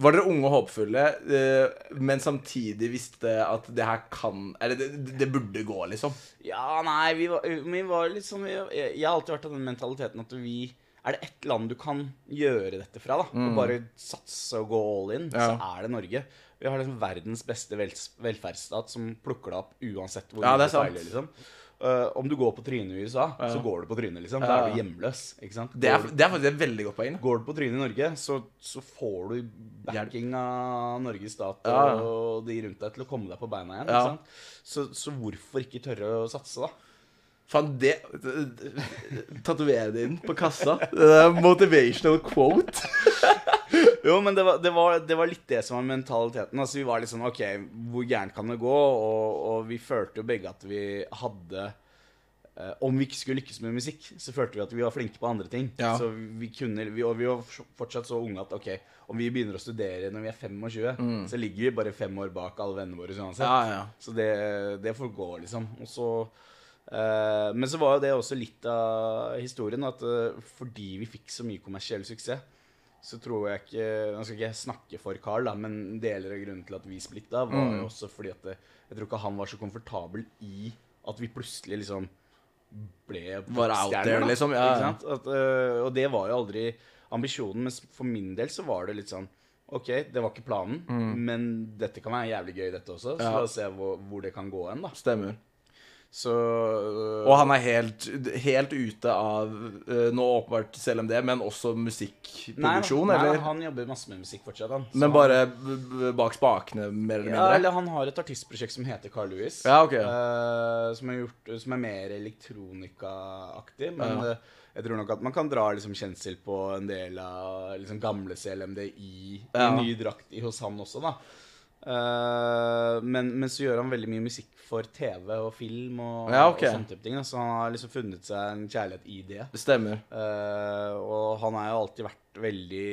Var dere unge og håpefulle, eh, men samtidig visste at det her kan Eller det, det burde gå, liksom? Ja, nei, vi var, vi var liksom jeg, jeg har alltid vært av den mentaliteten at vi Er det ett land du kan gjøre dette fra, da, og bare satse og gå all in, så Mm. Er det Norge. Vi har liksom verdens beste vel, velferdsstat som plukker deg opp uansett hvor Ja, det er du sant. liksom. Uh, om du går på trynet i USA, Ja. så går du på trynet, liksom. Da er du hjemløs. ikke sant? Det er, det er faktisk et veldig godt poeng. Går du på trynet i Norge, så, så får du backing av Norges stat Ja, og de rundt deg til å komme deg på beina igjen. Ikke sant? Så, så hvorfor ikke tørre å satse, da? Faen, det Tatovere det inn på kassa. Motivational quote. Jo, men det var, det, var, det var litt det som var mentaliteten. Altså, vi var litt sånn OK, hvor gærent kan det gå? Og, og vi følte jo begge at vi hadde eh, Om vi ikke skulle lykkes med musikk, så følte vi at vi var flinke på andre ting. Ja. Så vi kunne vi, Og vi var fortsatt så unge at OK, om vi begynner å studere når vi er 25, så ligger vi bare fem år bak alle vennene våre uansett. Ja, ja. Så det, det får gå, liksom. Og så eh, Men så var jo det også litt av historien, at eh, fordi vi fikk så mye kommersiell suksess, så tror jeg ikke Nå skal ikke jeg snakke for Carl, da, men deler av grunnen til at vi splitta, var Mm. jo også fordi at det, jeg tror ikke han var så komfortabel i at vi plutselig liksom ble Var out there, liksom, ja, At, øh, og det var jo aldri ambisjonen, men for min del så var det litt sånn OK, det var ikke planen, men dette kan være jævlig gøy, dette også. Så Mm. Ja. la oss se hvor, hvor det kan gå hen, da. Stemmer. Så øh, Og han er helt, helt ute av eh, Nå åpenbart CLMD, men også musikkproduksjon, nei, nei, eller? han jobber masse med musikk fortsatt, han. Så Men bare b- bak spakene, mer eller Ja, mindre? eller han har et artistprosjekt som heter Carl Louis. Ja, okay. eh, som, er gjort, som er mer elektronika-aktig. Men Ja. eh, jeg tror nok at man kan dra liksom, kjensel på en del av liksom, gamle CLMD i, i ny drakt i, hos han også, da. Uh, men, men så gjør han veldig mye musikk for TV og film og, Ja, okay. og sånne type ting. Da. Så han har liksom funnet seg en kjærlighet i det. Det stemmer. Uh, og han har jo alltid vært veldig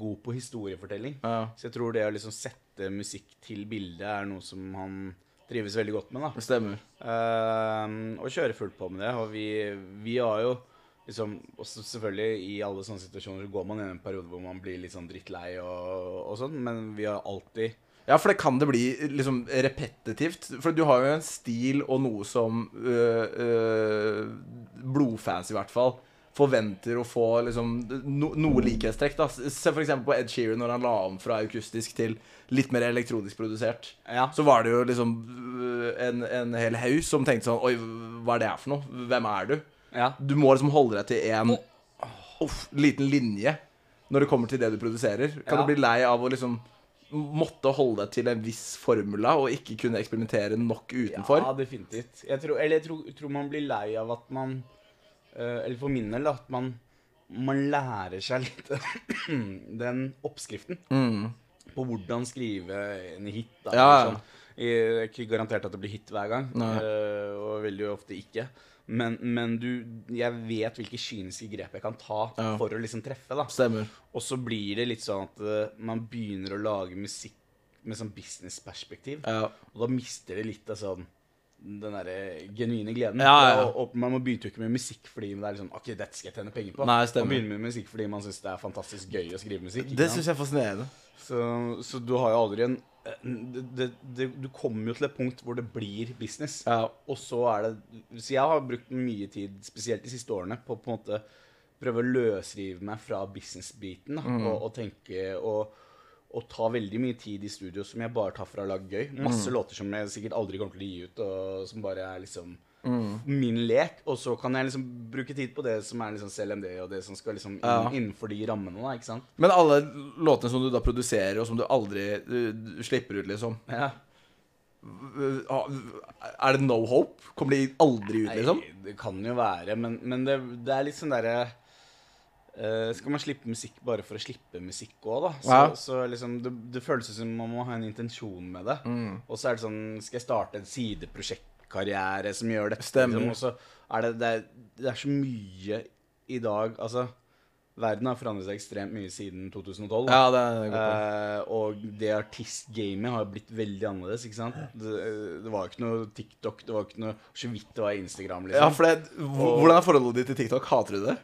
god på historiefortelling. Ja, Så jeg tror det å liksom sette musikk til bildet er noe som han trives veldig godt med. da. det stemmer. Uh, og kjører fullt på med det. Og vi, vi har jo liksom også Selvfølgelig, i alle sånne situasjoner så går man gjennom en periode hvor man blir litt sånn drittlei og, og sånn, men vi har alltid Ja, for det kan det bli liksom repetitivt. For du har jo en stil og noe som øh, øh, blodfans, i hvert fall, forventer å få liksom no, noe likhetstrekk. da Se eksempel på Ed Sheeran når han la om fra akustisk til litt mer elektronisk produsert. Ja. Så var det jo liksom en, en hel haug som tenkte sånn Oi, hva er det her for noe? Hvem er du? ja. Du må liksom holde deg til en uff, liten linje når det kommer til det du produserer. Kan Ja. du bli lei av å liksom måtte holde til en viss formula og ikke kunne eksperimentere nok utenfor? Ja, definitivt. Jeg tror, eller jeg tror, tror man blir lei av at man eh, Eller for min del, at man, man lærer seg litt den oppskriften Mm. på hvordan skrive en hit. Da, Ja, ja. Sånn. Jeg er ikke garantert at det blir hit hver gang, Nei. eh, og veldig ofte ikke. Men, men du, jeg vet hvilke kyniske grep jeg kan ta Ja. for å liksom treffe. da. Stemmer. Og så blir det litt sånn at uh, man begynner å lage musikk med sånn businessperspektiv. Ja. Og da mister det litt av sånn den derre genuine gleden. Ja, ja. Og, og man begynte jo ikke med musikk fordi det er liksom OK, dette skal jeg tjene penger på. Nei. Man begynner med musikk fordi man syns det er fantastisk gøy å skrive musikk. Det synes syns jeg er fascinerende. Så, så du har jo aldri en det, det, det, Du kommer jo til et punkt hvor det blir business. Ja. Og så er det Så jeg har brukt mye tid, spesielt de siste årene, på på en måte prøve å løsrive meg fra business-biten. Mm. Og, og tenke og, og ta veldig mye tid i studio som jeg bare tar for å lage gøy. Mm. Masse låter som jeg sikkert aldri kommer til å gi ut, og som bare er liksom Mm. min lek. Og så kan jeg liksom bruke tid på det som er liksom CLMD, og det som skal liksom inn, Ja. innenfor de rammene. da, ikke sant? Men alle låtene som du da produserer, og som du aldri øh, slipper ut, liksom Ja. Er det no hope? Kommer de aldri ut, liksom? Nei, det kan jo være, men, men det, det er litt sånn derre uh, Skal man slippe musikk bare for å slippe musikk òg, da? Så, Ja. så liksom det, det føles som man må ha en intensjon med det. Mm. Og så er det sånn Skal jeg starte en sideprosjektkarriere som gjør dette? Stemmer. Liksom, er det, det, er, det er så mye i dag Altså, verden har forandret seg ekstremt mye siden 2012. Ja, det er godt. Eh, og det artistgamet har blitt veldig annerledes. ikke sant? Det, det var ikke noe TikTok, det var ikke noe så vidt det var Instagram. liksom. Ja, for det, Hvordan er forholdet ditt til TikTok? Hater du det?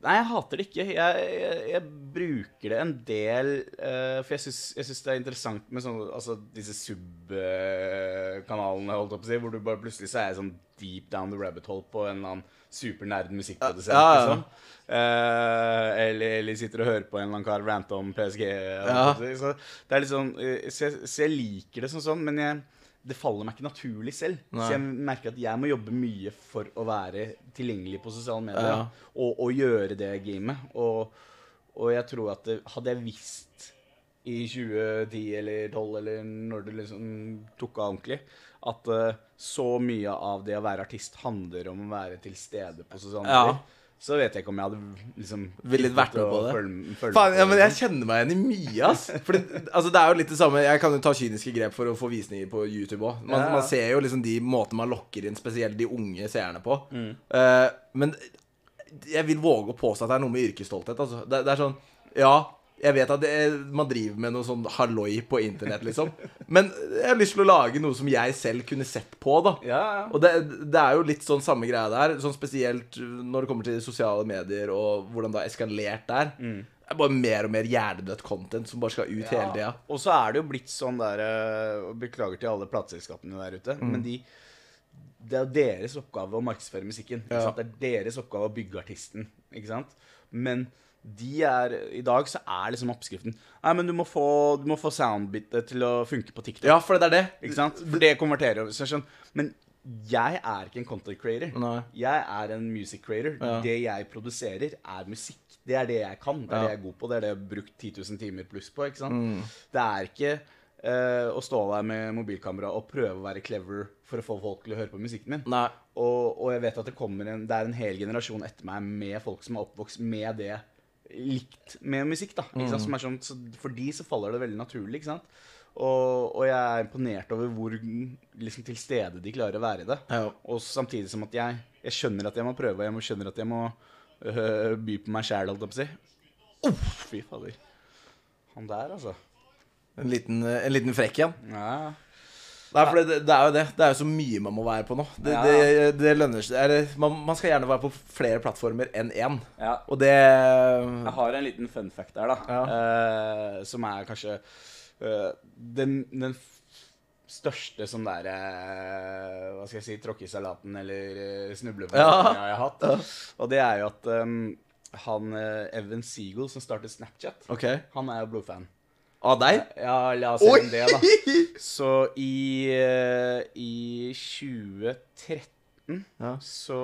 Nei, jeg hater det ikke. Jeg, jeg, jeg bruker det en del, uh, for jeg syns, det er interessant med sånne, altså, disse sub-kanalene, holdt på å si, hvor du bare plutselig så er jeg sånn deep down the rabbit hole på en eller annen supernerd musikkprodusent. Ja, ja. Liksom. uh, eller, eller sitter og hører på en eller annen kar rante om PSG. Ja. Så det er litt sånn, eh, så jeg, så jeg liker det som sånn, men jeg, det faller meg ikke naturlig selv. Nei. Så jeg merker at jeg må jobbe mye for å være tilgjengelig på sosiale medier. Ja. Og, og gjøre det gamet. Og, og jeg tror at det, hadde jeg visst i 2010 eller 2012, eller når det liksom tok av ordentlig, at uh, så mye av det å være artist handler om å være til stede på sosiale Ja. Så vet jeg ikke om jeg hadde liksom Ville vært med på det. følge- følge Faen, ja, men Jeg liksom. kjenner meg igjen i mye, ass. Fordi, altså, det er jo litt det samme Jeg kan jo ta kyniske grep for å få visninger på YouTube òg. Man, Ja. man ser jo liksom de måtene man lokker inn spesielt de unge seerne på. Mm. Uh, men jeg vil våge å påstå at det er noe med yrkesstolthet. Altså. Det, det er sånn Ja, jeg vet at det, man driver med noe sånn halloi på internett, liksom. Men jeg har lyst til å lage noe som jeg selv kunne sett på, da. Ja, ja. Og det, det er jo litt sånn samme greia der, sånn spesielt når det kommer til sosiale medier og hvordan det har eskalert der. Det er bare mer og mer hjernedødt content som bare skal ut hele tida. Og så er det jo blitt sånn der eh, Beklager til alle plateselskapene der ute, Mm. men de det er jo deres oppgave å markedsføre musikken. Ja. Det er deres oppgave å bygge artisten. Ikke sant? Men de er, i dag så er liksom oppskriften Nei, men du må få, du må få soundbitet til å funke på TikTok. Ja, for det er det. Ikke sant? For det konverterer. Så jeg skjønner. Men jeg er ikke en content creator. Nei. Jeg er en music creator. Ja. Det jeg produserer, er musikk. Det er det jeg kan. Det er Ja. det jeg er god på. Det er det jeg har brukt 10 000 timer pluss på. ikke sant? Mm. Det er ikke uh, å stå der med mobilkamera og prøve å være clever for å få folk til å høre på musikken min. Og, og jeg vet at det kommer en Det er en hel generasjon etter meg med folk som er oppvokst med det likt med musikk. da Mm. sånn, så For de så faller det veldig naturlig. ikke sant? Og, og jeg er imponert over hvor liksom, til stede de klarer å være i det. Ja. Og samtidig som at jeg, jeg skjønner at jeg må prøve, og jeg må skjønner at jeg må øh, by på meg sjæl, holdt jeg på å si. Uff, fy fader. Han der, altså. En liten, en liten frekk igjen. Ja. Nei, for det, det er jo det. Det er jo så mye man må være på nå. Det, Ja. det, det lønner seg eller, man, man skal gjerne være på flere plattformer enn én. ja. Og det Jeg har en liten fun fact der, da. Ja. Uh, som er kanskje uh, den, den største sånn derre Hva skal jeg si Tråkke i salaten eller uh, snuble på Ja. jeg har hatt. Og det er jo at um, han eh, Evan Seagull, som startet Snapchat, okay. han er jo blodfan. Av deg? Ja, la oss om det, da. Så i, eh, i 2013 Ja. så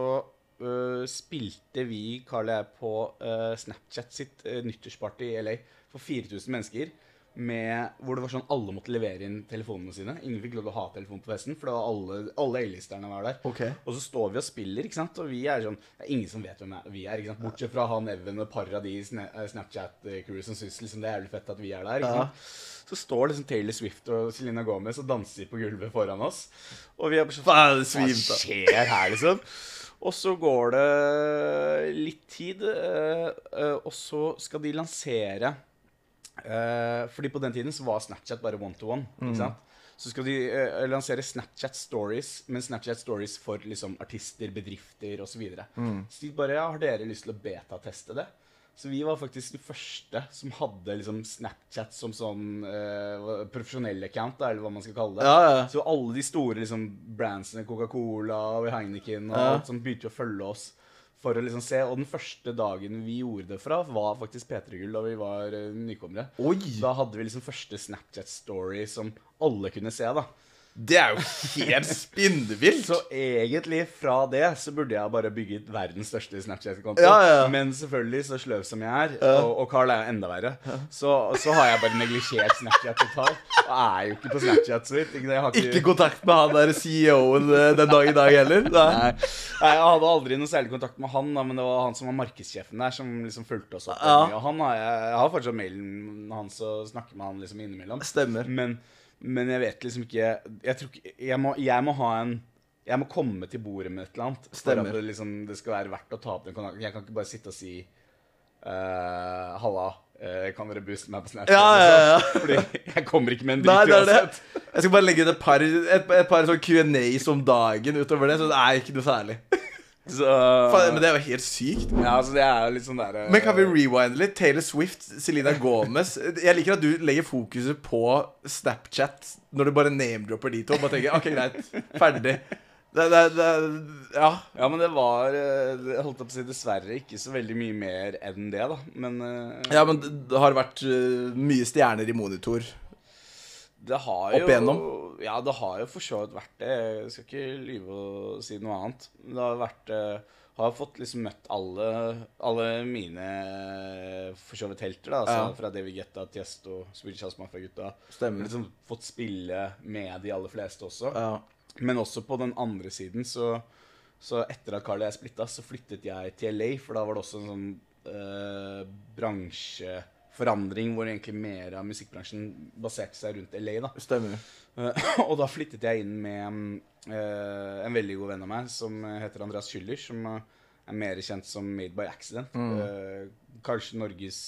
Uh, spilte vi, Carl og jeg, på uh, Snapchat sitt uh, nyttårsparty i LA for 4000 mennesker. Med, hvor det var sånn alle måtte levere inn telefonene sine. Ingen fikk lov til å ha telefon på festen, for det var alle, alle A-listerne var der. Okay. Og så står vi og spiller, ikke sant? og vi er sånn Det er ingen som vet hvem vi er. ikke sant? Bortsett fra han Even og Paradis eh, Snapchat-crew som syns liksom, det er jævlig fett at vi er der. ikke Ja. Så står liksom Taylor Swift og Selena Gomez og danser på gulvet foran oss. Og vi er bare sånn Hva skjer her, liksom? Og så går det litt tid, eh, eh, og så skal de lansere eh, Fordi på den tiden så var Snapchat bare one to one. Mm. Så skal de eh, lansere Snapchat Stories, men Snapchat Stories for liksom artister, bedrifter osv. Så. Mm. så de bare ja, Har dere lyst til å betateste det? Så vi var faktisk de første som hadde liksom Snapchat som sånn eh, profesjonell account, da, eller hva man skal kalle det. Ja, ja. Så alle de store liksom, brandsene, Coca-Cola og Heineken, og Ja. alt som begynte å følge oss for å liksom se. Og den første dagen vi gjorde det fra, var faktisk P3 Gull, da vi var eh, nykommere. Oi! Da hadde vi liksom første Snapchat-story som alle kunne se, da. Det er jo helt spinnvilt. Så egentlig fra det så burde jeg bare bygget verdens største Snapchat-konto. Ja, ja. Men selvfølgelig, så sløv som jeg er, og, og Carl er jo enda verre, så, så har jeg bare neglisjert Snapchat totalt. Og er jo ikke på Snapchat så vidt. Ikke, ikke... Ikke kontakt med han der CEO-en eh, den dag i dag heller. Nei. Nei, jeg hadde aldri noe særlig kontakt med han, men det var han som var markedssjefen der, som liksom fulgte oss opp. Ja. Og han har jeg, jeg har fortsatt mailen hans og snakker med han liksom innimellom. Stemmer. Men, men jeg vet liksom ikke Jeg tror ikke Jeg må, jeg må ha en jeg må komme til bordet med et eller annet. For Stemmer. at det, liksom, det skal være verdt å ta opp den kontakten. Jeg kan ikke bare sitte og si uh, Halla, uh, kan dere booste meg på Snapchat? Ja, ja, ja. liksom? Fordi jeg kommer ikke med en dritt uansett. Jeg skal bare legge ut et par, et, et par sånn Q&As om dagen utover det, så det er ikke noe særlig. Så, Faen, men det er jo helt sykt. ja, altså det er jo litt sånn der, Men kan vi rewinde litt? Taylor Swift, Selena Gomez. Jeg liker at du legger fokuset på Snapchat når du bare name-dropper de to. Bare tenker, ok, greit, ferdig. Det, det, det, ja. Ja, men det var eh, Jeg holdt på å si dessverre ikke så veldig mye mer enn det, da. Men eh, ja, men det, har vært eh, mye stjerner i monitor. Det har Opp jo igjennom? Ja, det har jo for så vidt vært det. Jeg skal ikke lyve og si noe annet. Det har vært eh, har fått liksom møtt alle, alle mine for så vidt helter. da, altså Ja. Fra David Getta, Tiesto, Swedish House Mafia-gutta. Liksom fått spille med de aller fleste også. Ja. Men også på den andre siden, så, så etter at Carl og jeg splitta, så flyttet jeg til LA, for da var det også en sånn eh, bransjeforandring hvor egentlig mer av musikkbransjen baserte seg rundt LA. da. Stemmer. Eh, og da flyttet jeg inn med eh, en veldig god venn av meg som heter Andreas Schüller, som eh, er mer kjent som Made by Accident. Eh, kanskje Norges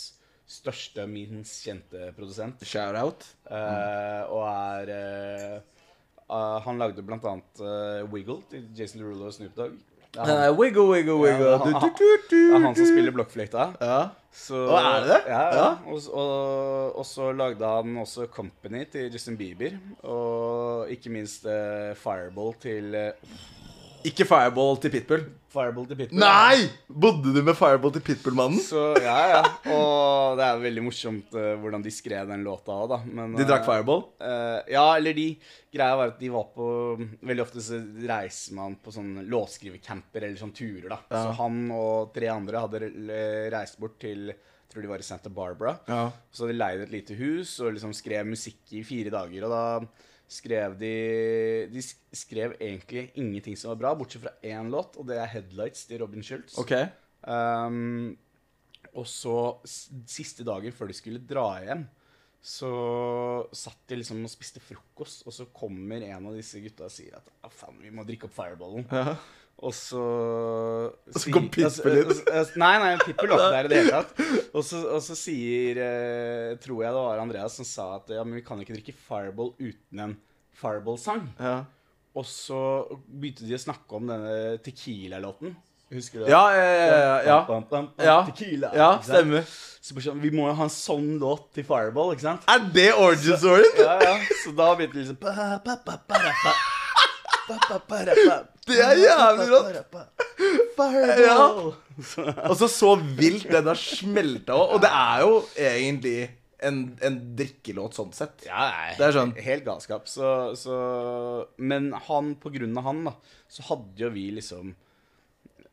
største, minst kjente produsent. Shout-out. Mm. og er Han lagde annet eh, Wiggle til Jason Derulo og Snoop Dogg. Det er han, wiggle, wiggle, wiggle. Ja, han- det er han som spiller blokkfløyta. Ja. Så, og er det det? Ja. ja. Og, og, og så lagde han også Company til Justin Bieber. Og ikke minst uh, Fireball til eh, Ikke Fireball til Pitbull. Fireball til Pitbull. Nei! Bodde du med Fireball til Pitbull-mannen? Så ja, ja. Og det er veldig morsomt uh, hvordan de skrev den låta òg, da. Men, De drakk eh, Fireball? Uh, ja, eller de Greia var at de var på Veldig ofte så reiser man på sånn låtskrivercamper eller sånn turer, da. Ja. Så han og tre andre hadde reist bort til jeg tror de var i Santa Barbara. Ja. Så hadde de leid et lite hus og liksom skrev musikk i fire dager. Og da skrev de De skrev egentlig ingenting som var bra, bortsett fra én låt, og det er 'Headlights' til Robin Schultz. Okay. Um, og så siste dagen før de skulle dra hjem, så satt de liksom og spiste frokost, og så kommer en av disse gutta og sier at ah, faen, vi må drikke opp fireballen. Ja. Og så Og så kom Pippel inn. altså, altså, Nei, nei, Pippel var ikke der i det hele tatt. Og så, og så sier eh, Tror jeg det var Andreas som sa at ja, men vi kan ikke drikke fireball uten en fireball-sang. Ja. Og så begynte de å snakke om denne Tequila-låten. Husker du det? Ja, ja, ja, ja, Tequila. ja, stemmer. Så sånn, Vi må jo ha en sånn låt til Fireball, ikke sant? Er det origin storyen? Ja, ja. Så da begynte det liksom Det er jævlig rått. Fireball. Og så så vilt den har smelta òg. Og det er jo egentlig en, en drikkelåt sånn sett. Ja, Det er sånn. Helt galskap. Så, så Men han, på grunn av han, da, så hadde jo vi liksom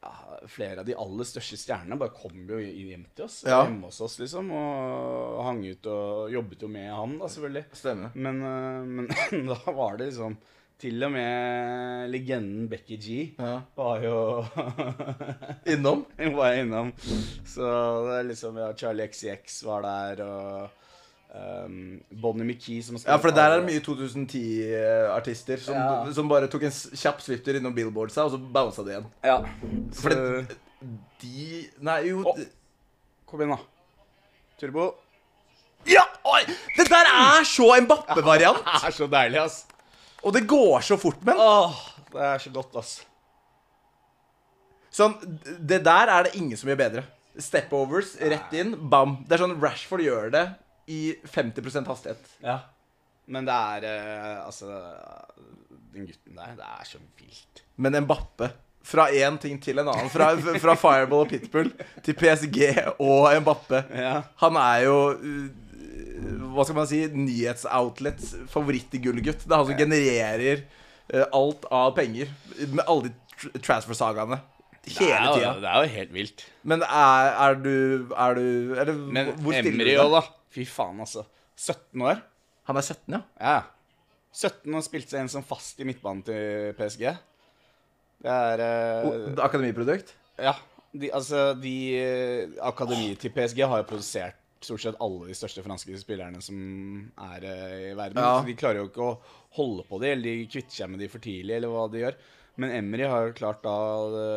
ja, Flere av de aller største stjernene bare kom jo hjem til oss. Ja. Hjemme hos oss, liksom. Og hang ut og jobbet jo med han, da, selvfølgelig. Stemmer. Men, øh, men da var det liksom Til og med legenden Becky G Ja. var jo Innom. Hun var innom. Så det er liksom Ja, Charlie XCX var der, og um, Bonnie McKee som Ja, for det der er det mye 2010-artister som, Ja. som bare tok en kjapp swifter innom Billboardsa, og så bounsa det igjen. Ja. Så, det, de Nei, jo oh. kom igjen, da. Turbo. Ja! Oi! Det der er så en Bappe-variant! Det er så deilig, ass. Og det går så fort med den. Åh, det er så godt, ass. Sånn, det der er det ingen som gjør bedre. Stepovers, rett inn, bam. Det er sånn Rashford gjør det i 50% hastighet. Ja. Men det er eh, Altså Den gutten der, det er så vilt. Men Mbappe fra én ting til en annen. Fra, fra Fireball og Pitbull til PSG og Mbappe. Ja. Han er jo uh, Hva skal man si? Nyhetsoutlets favorittgullgutt. gullgutt. Det er han som genererer uh, alt av penger med alle de transfer-sagaene. Hele det tida. Det er jo helt vilt. Men er, er du Er du er det, Men hvor Emry òg, da. Fy faen, altså. 17 år. Han er 17, ja? Ja. 17 og spilte seg inn som fast i midtbanen til PSG. Det er eh, Akademiprodukt? Ja. De, altså, de eh, Akademiet til PSG har jo produsert stort sett alle de største franske spillerne som er eh, i verden. Ja. De klarer jo ikke å holde på de, eller de kvitter seg med de for tidlig, eller hva de gjør. Men Emry har jo klart da det,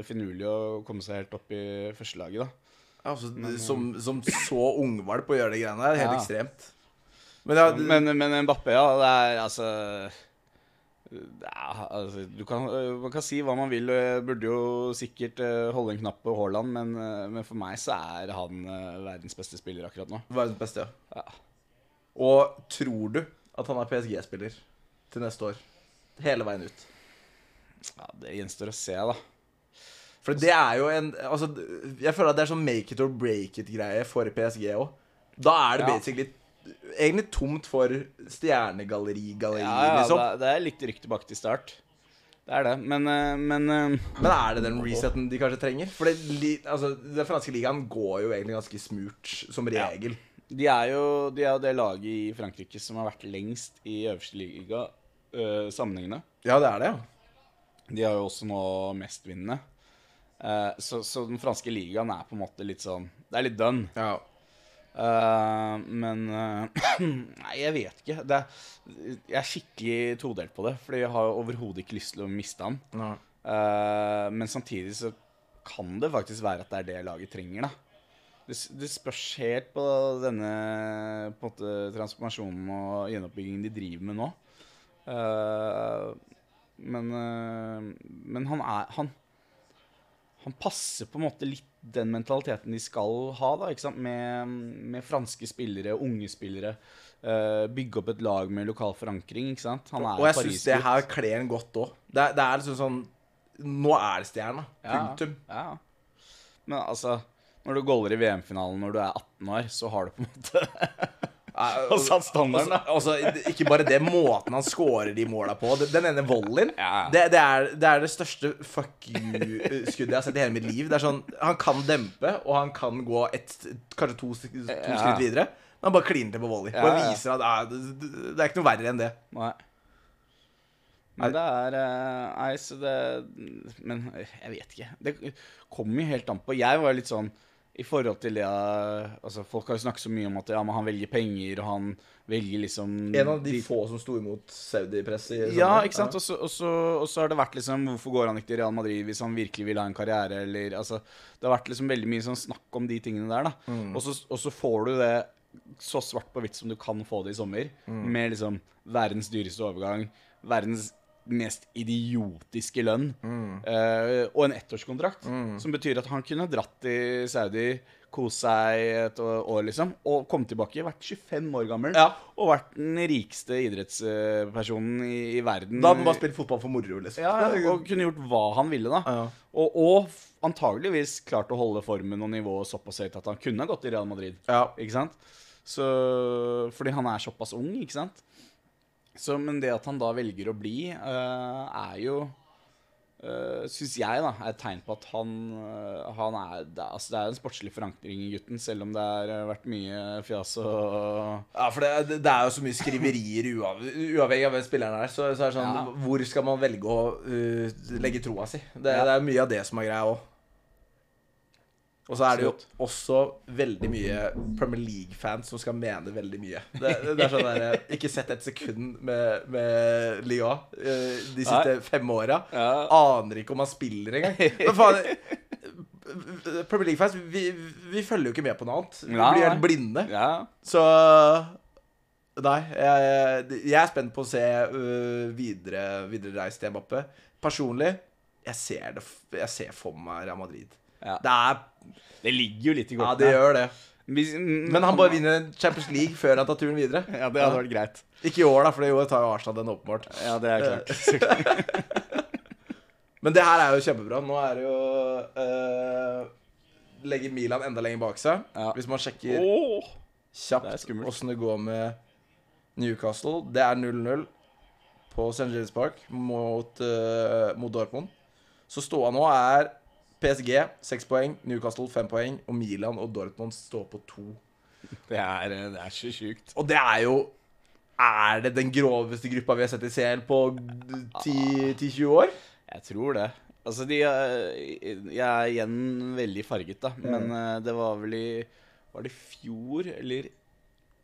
det finurlige å komme seg helt opp i førstelaget, da. Altså, som, som så ungvalp å gjøre de greiene der. Helt Ja. ekstremt. Men ja, Men, men Mbappé, ja, det er altså er, altså, du kan, øh, man kan si hva man vil, og jeg burde jo sikkert øh, holde en knapp på Haaland, men, øh, men for meg så er han verdens beste spiller akkurat nå. verdens beste, ja. Ja. Og tror du at han er PSG-spiller til neste år? Hele veien ut. Ja, Det gjenstår å se, da. For det er jo en Altså, jeg føler at det er sånn make it or break it-greie for PSG òg. Da er det Ja. basically egentlig tomt for stjernegalleri-galleri, Ja, ja, liksom. det, det er litt rykte tilbake til start. Det er det. Men, eh, men eh, Men er det den reseten de kanskje trenger? For det, altså, den franske ligaen går jo egentlig ganske smurt, som regel. de er jo de er jo det laget i Frankrike som har vært lengst i øverste liga øh, sammenhengende. Ja, det er det, ja. De har jo også nå mestvinnende. Uh, så, så den franske ligaen er på en måte litt sånn Det er litt done. ja. Eh, men uh, Nei, jeg vet ikke. Det jeg er skikkelig todelt på det. Fordi jeg har overhodet ikke lyst til å miste han. Eh, men samtidig så kan det faktisk være at det er det laget trenger, da. Det, det spørs helt på denne på en måte, transformasjonen og gjenoppbyggingen de driver med nå. Men, men han er han, han passer på en måte litt den mentaliteten de skal ha, da, ikke sant? Med, med franske spillere, unge spillere. Uh, bygge opp et lag med lokal forankring, ikke sant? Han er Og jeg syns det her kler ham godt òg. Det, det er liksom sånn Nå er det stjerna. Punktum. Ja, ja. Men altså Når du goller i VM-finalen når du er 18 år, så har du på en måte Og Og satt standarden, da. Altså, ikke bare det, måten han scorer de måla på. Den ene volleyen, Ja. det, det, er, det er det største fuck you-skuddet jeg har sett i hele mitt liv. Det er sånn, Han kan dempe, og han kan gå et, kanskje to, to Ja. skritt videre. Men han bare kliner til på volley. Ja, Bare viser at ah, det, det er ikke noe verre enn det. Nei. Men det er eh, Nei, så det Men jeg vet ikke. Det kommer jo helt an på. Jeg var litt sånn i forhold til det eh, Altså, folk har jo snakket så mye om at ja, men han velger penger, og han velger liksom En av de få som sto imot Saudi-press i Ja, ikke sant? Så- Og så har det vært liksom Hvorfor går han ikke til Real Madrid hvis han virkelig vil ha en karriere, eller Altså, det har vært liksom veldig mye sånn snakk om de tingene der, da. Så, og så får du det så svart på hvitt som du kan få det i sommer, med liksom verdens dyreste overgang, verdens mest idiotiske lønn, eh, og en ettårskontrakt, som betyr at han kunne dratt til Saudi, kose seg et år, liksom, og komme tilbake, vært 25 år gammel, Ja. og vært den rikeste idrettspersonen i, i verden. Da hadde han bare spilt fotball for moro, liksom. ja, og kunne gjort hva han ville, da. Ja. Og, og antageligvis klart å holde formen og nivået såpass høyt at han kunne gått i Real Madrid. Ja. Ikke sant? Så, fordi han er såpass ung, ikke sant? Så, men det at han da velger å bli, eh, er jo uh, Syns jeg, da, er et tegn på at han, eh, han er det, altså, det er en sportslig forankring i gutten, selv om det har eh, vært mye fjas og Ja, for det, det er jo så mye skriverier uav, uavhengig av hvem spilleren er. Så, så er det sånn, Ja. Hvor skal man velge å uh, legge troa si? Det, Ja. det er mye av det som er greia òg. Og så er det jo også veldig mye Premier League-fans som skal mene veldig mye. Det, det er sånn der, Ikke sett et sekund med, med Liga uh, de siste fem åra. Ja. Aner ikke om han spiller engang. Men faen Premier League-fans, vi, vi følger jo ikke med på noe annet. Vi blir helt blinde. Ja. Så Nei, jeg, jeg er spent på å se uh, videre, videre reis til Mbappé. Personlig, jeg ser, det, jeg ser for meg Real Madrid. Ja. Det er Det ligger jo litt i Ja, det gjør det. Men han bare vinner Champions League før han tar turen videre. Ja, det hadde vært greit. Ikke i år, da, for i år tar jo Arsenal den åpenbart. Ja, det er klart. Men det her er jo kjempebra. Nå er det jo uh, Legger Milan enda lenger bak seg. Ja. Hvis man sjekker oh, kjapt åssen det, det går med Newcastle. Det er 0-0 på St. James Park mot, uh, mot Dortmund. Så ståa nå er PSG seks poeng, Newcastle fem poeng, og Milan og Dortmund står på to. Det er, det er så sjukt. Og det er jo Er det den groveste gruppa vi har sett i CL på 10-20 år? Jeg tror det. Altså, de er- Jeg er igjen veldig farget, da. Men mm. det var vel i Var det i fjor, eller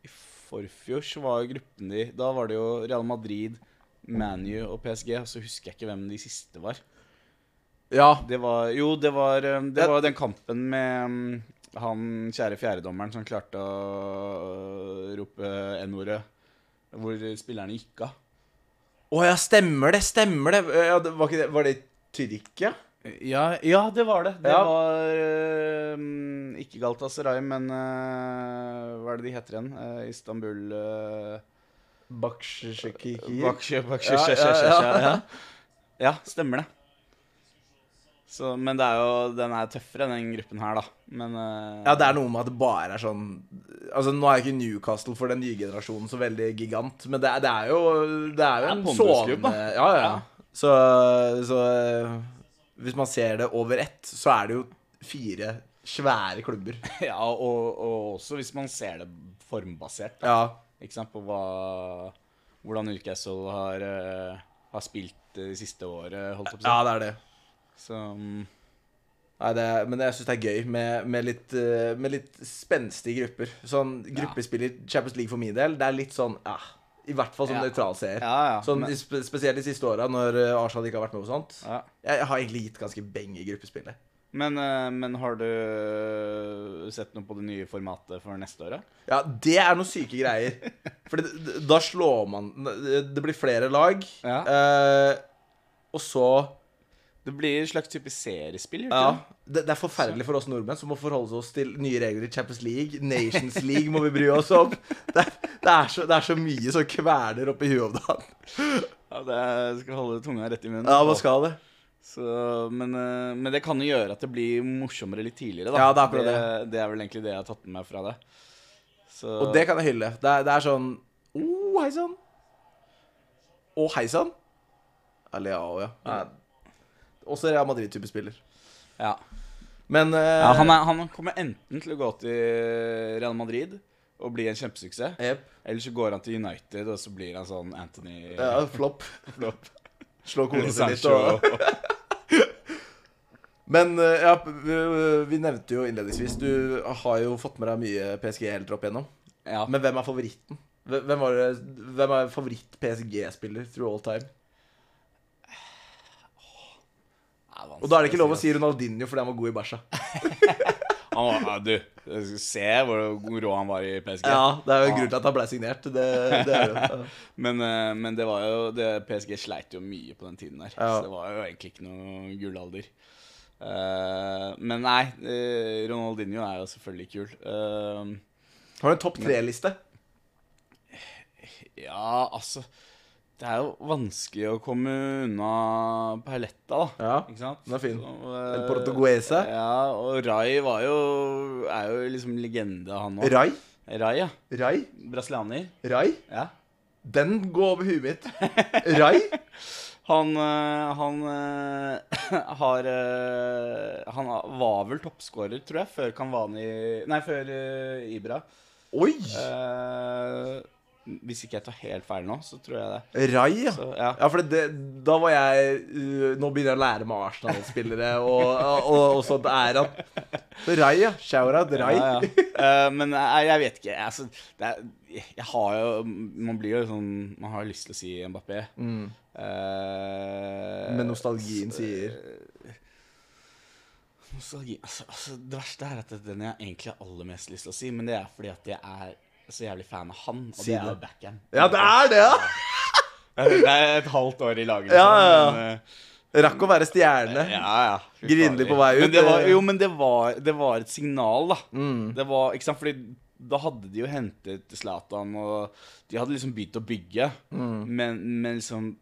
i forfjor, så var gruppen de Da var det jo Real Madrid, ManU og PSG, og så husker jeg ikke hvem de siste var. Ja. Det var Jo, det var, eh, det var den kampen med mm, han kjære fjerdedommeren som klarte å rope N-ordet, hvor spillerne gikk av. Å ja, stemmer det, stemmer det. Ja, det var, det var det Tyrkia? Ja, ja, det var det. Det Ja. var uh, ikke Galtasaray, men uh, hva er det de heter igjen? Uh, Istanbul uh, baksjø, Ja, ja, ja. ja. ja, stemmer det. Så, men det er jo, den er tøffere, den gruppen her, da. Men uh, Ja, det er noe med at det bare er sånn Altså, Nå er ikke Newcastle for den nye generasjonen så veldig gigant, men det er, det er jo Det er jo en sovende ja, ja. Ja. Så, så eh, hvis man ser det over ett, så er det jo fire svære klubber. Ja, og, og også hvis man ser det formbasert. Da. Ja. Ikke sant? På hva, hvordan Newcastle har, uh, har spilt det siste året, holdt jeg på å si. ja, det er det. Så mm, Nei, det er, men jeg syns det er gøy med, med, litt, eh, med litt spenstige grupper. Sånn i Champions League for min del, det er litt sånn ja, I hvert fall som Ja. nøytral seer. Ja, ja. Sånn, men, spesielt de siste åra, når Arshad Arsenal ikke har vært med på sånt. Jeg har egentlig gitt ganske beng i gruppespillet. Men, eh, men har du sett noe på det nye formatet for neste år? da? Ja, det er noen syke greier. For da slår man Det blir flere lag, eh, og så Det blir en slags type seriespill? Ja. det? Det, det er forferdelig for oss nordmenn som må forholde oss til nye regler i Champions League. Nations League må vi bry oss om. Det, det, er, så, det er så mye som kveler oppi huet om dagen. Ja, det er, skal holde tunga rett i munnen. Ja, man skal det. Så, men, eh, men det kan jo gjøre at det blir morsommere litt tidligere, da. Ja, det er akkurat det. Det er vel egentlig det jeg har tatt med meg fra det. Så, Og det kan jeg hylle. Det er, det er sånn Å, oh, hei sann. Å, hei sann. Ja, Leao, ja. ja. Også Real Madrid-type spiller. ja. Men eh, Ja, han, er, han kommer enten til å gå til Real Madrid og bli en kjempesuksess, yep. eller så går han til United, og så blir han sånn Anthony Ja, flopp. Flopp. Slå kona si litt. Og... Men eh, ja, vi, nevnte jo innledningsvis Du har jo fått med deg mye PSG helt opp igjennom. Ja. Men hvem er favoritten? Hvem det, hvem er favoritt-PSG-spiller through all time? Og da er det ikke lov å si Ronaldinho fordi han var god i bæsja. Han var, du, se hvor rå han var i PSG. Ja, det er jo grunn til at han ble signert. Det, det er jo ja. Men, eh, men det var jo det, PSG sleit jo mye på den tiden der. Ja. Så det var jo egentlig ikke noe gullalder. Uh, men nei, eh, Ronaldinho er jo selvfølgelig kul. Uh, Har du en topp tre-liste? ja, altså Det er jo vanskelig å komme unna Paletta, da. Ja, Ikke sant? den er fin. Så, uh, El Portuguese. Ja, og Rai var jo er jo liksom legende, han òg. Rai? Rai, ja. Rai? Brasilianer. Rai? Ja. Den går over huet mitt. Rai? Han, øh, han øh, har Han var vel toppskårer, tror jeg, før Kanvani Nei, før Ibra. Oi! Eh, hvis ikke jeg tar helt feil nå, så tror jeg det. Rai, ja. Så, ja. Ja, for det, da var jeg uh, Nå begynner jeg å lære meg Arsenal-spillere og, og, og sånt er han. Rai, ja. Shout-out Rai. Ja. Eh, men jeg, jeg vet ikke. Altså, det er, jeg har jo Man blir jo sånn Man har lyst til å si Mbappé. Mm. Uh, Men nostalgien sier Nostalgi altså, altså, Det verste er at det er den jeg egentlig har aller mest lyst til å si, men det er fordi at jeg er så jævlig fan av han, og det er jo Backham. Ja, det er det, ja! Det er et halvt år i laget, Liksom. ja, ja. men, eh, Rakk å være stjerne. ja, ja. Grinlig på vei ut, Men det var, jo, men det var, det var et signal, da. Mm. Det var, ikke sant, fordi da hadde de jo hentet Zlatan, og de hadde liksom begynt å bygge. Mm. Men, men liksom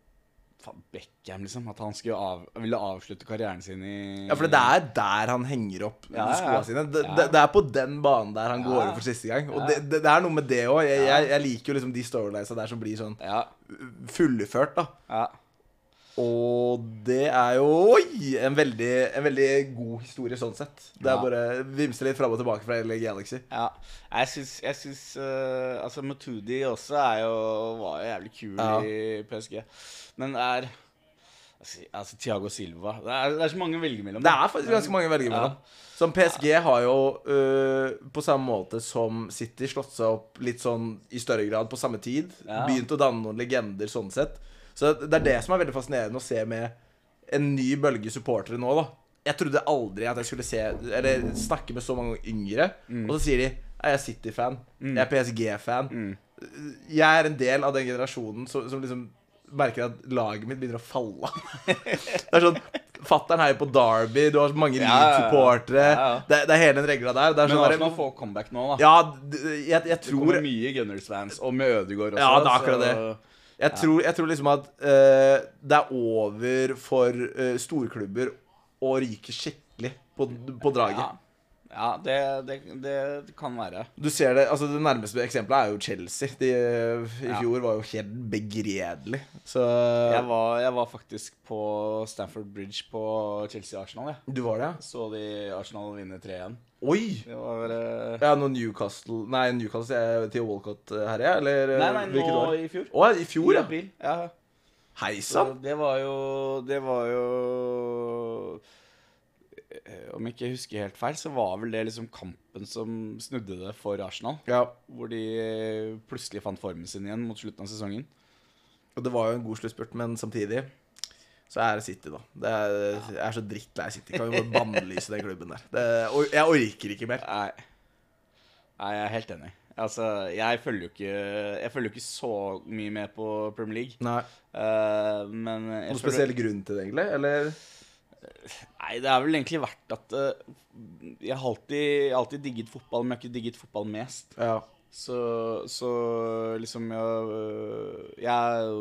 Beckham, liksom. At han skulle av, ville avslutte karrieren sin i Ja, for det er der han henger opp Ja, ja, skoa ja. sine. Det, Ja. det, er på den banen der han Ja. går over for siste gang. Og Ja. det, det, er noe med det òg. Jeg, Ja. jeg, jeg liker jo liksom de storylinesa der som blir sånn Ja. fullført, da. Ja. Og det er jo oi, en veldig, en veldig god historie sånn sett. Det er Ja. bare vimse litt fram og tilbake fra hele Galaxy. Ja, jeg syns, jeg syns uh, Altså, Matudi også er jo, var jo jævlig kul Ja. i PSG. Men det er altså, Tiago Thiago Silva det er, det er så mange å velge mellom. Det er faktisk ganske mange å velge mellom. Som PSG har jo uh, på samme måte som City slått seg opp litt sånn i større grad på samme tid. Ja. Begynt å danne noen legender sånn sett. Så det er det som er veldig fascinerende å se med en ny bølge supportere nå, da. Jeg trodde aldri at jeg skulle se Eller snakke med så mange yngre, Mm. og så sier de Jeg er City-fan. Jeg er PSG-fan. Mm. Jeg er en del av den generasjonen som, som liksom merker at laget mitt begynner å falle av. det er sånn Fattern heier på Derby, du har mange Ja, ja, ja. Ja. Det, det er hele den regla der. Det er Men sånn Arsenal får comeback nå, da. Ja, jeg, jeg, tror Det kommer mye Gunners-fans, og med Ødegaard også. Ja, det er akkurat så- Jeg tror, jeg tror liksom at uh, det er over for uh, storklubber å ryke skikkelig på, på draget. Ja. Det, det, det kan være. Du ser Det altså det nærmeste eksempelet er jo Chelsea. De, I Ja. fjor var jo helt begredelig. Så Jeg var, jeg var faktisk på Stamford Bridge på Chelsea-Arsenal. Ja. Du var det, ja? Så de Arsenal vinne 3-1. Oi! Det var uh... Ja, når Newcastle Nei, Newcastle er til Walcott her, ja? Eller Nei, nei, nå år? i fjor. Å, i fjor, I ja. april. Ja. Hei sann! det var jo Det var jo eh, Om jeg ikke husker helt feil, så var vel det liksom kampen som snudde det for Arsenal. Ja. Hvor de plutselig fant formen sin igjen mot slutten av sesongen. Og det var jo en god sluttspurt, men samtidig så er det City, da. Det er, jeg er så drittlei City. Kan jo bare bannlyse den klubben der. Det, jeg orker ikke mer. Nei. Nei, jeg er helt enig. Altså, jeg følger jo ikke Jeg følger ikke så mye med på Premier League. Nei. Uh, Noen spesiell grunn til det, egentlig? Eller? Nei, det er vel egentlig vært at uh, Jeg har alltid, alltid digget fotball, men jeg har ikke digget fotball mest. Ja. Så, så liksom jeg, øh, jeg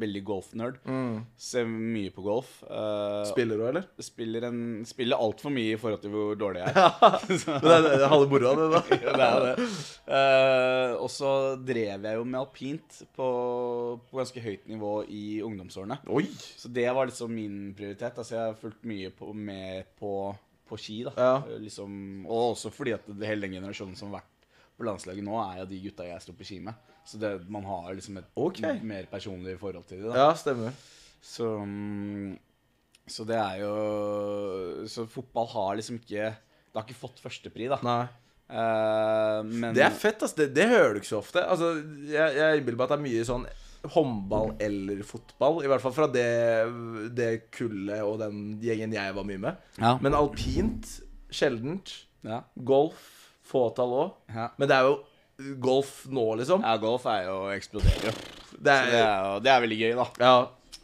veldig golfnerd. Mm. Ser mye på golf. Uh, Spiller du, eller? spiller en, spiller altfor mye i forhold til hvor dårlig jeg er. Det er, det halve moroa, det, da. Ja, det er det. Uh, og så drev jeg jo med alpint på, på ganske høyt nivå i ungdomsårene. Oi! Så det var liksom min prioritet. Altså Jeg har fulgt mye på, med på, på ski. da Ja. Eh, liksom, Og også fordi at det, hele den generasjonen som har vært på landslaget nå, er jo de gutta jeg står på ski med. Så det, man har liksom et okay. mer personlig forhold til det. da Ja, stemmer. så, mm, så det er jo Så fotball har liksom ikke Det har ikke fått førstepri, da. Nei. Uh, men Det er fett, altså. Det, det hører du ikke så ofte. Altså, jeg, jeg innbiller meg at det er mye sånn håndball eller fotball. I hvert fall fra det, det kullet og den gjengen jeg var mye med. Ja. Men alpint sjeldent. ja. Golf fåtall òg. Ja. Men det er jo golf nå, liksom. ja, golf er jo eksploderer jo. Det er, det er, det er veldig gøy, da. ja.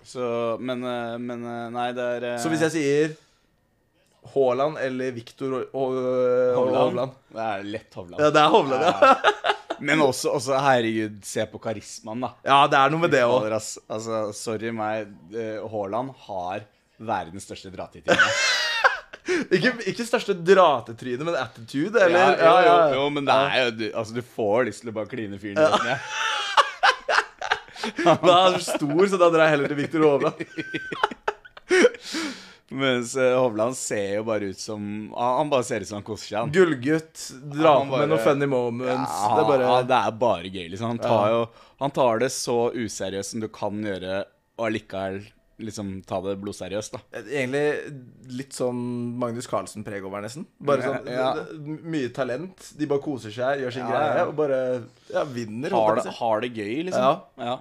Så, men, eh, men eh, nei, det er eh, Så hvis jeg sier Haaland eller Viktor Hovland. Det er lett Hovland. Ja, det er Hovland, ja. Men også, også, herregud, se på karismaen, da. Ja, det er noe med det òg. Altså, sorry meg, Haaland har verdens største dra-til-tid. Ikke, ikke største dratetryne, men attitude, eller? Ja, jo, jo, jo, men det er jo du, Altså, du får lyst til å bare kline fyren rødt Men han er så stor, så da drar jeg heller til Viktor Hovland. Mens eh, Hovland ser jo bare ut som Han bare ser ut som han koser seg. Gullgutt, drar på med noen funny moments. Ja, det er bare ja, det er bare gøy, liksom. Han tar, jo, han tar det så useriøst som du kan gjøre, og allikevel liksom ta det blodseriøst, da. Egentlig litt sånn Magnus Carlsen-preg over, nesten. Bare sånn Ja. Mye talent. De bare koser seg, gjør sin Ja, greie, og bare ja, vinner. Har det, har det gøy, liksom. Ja.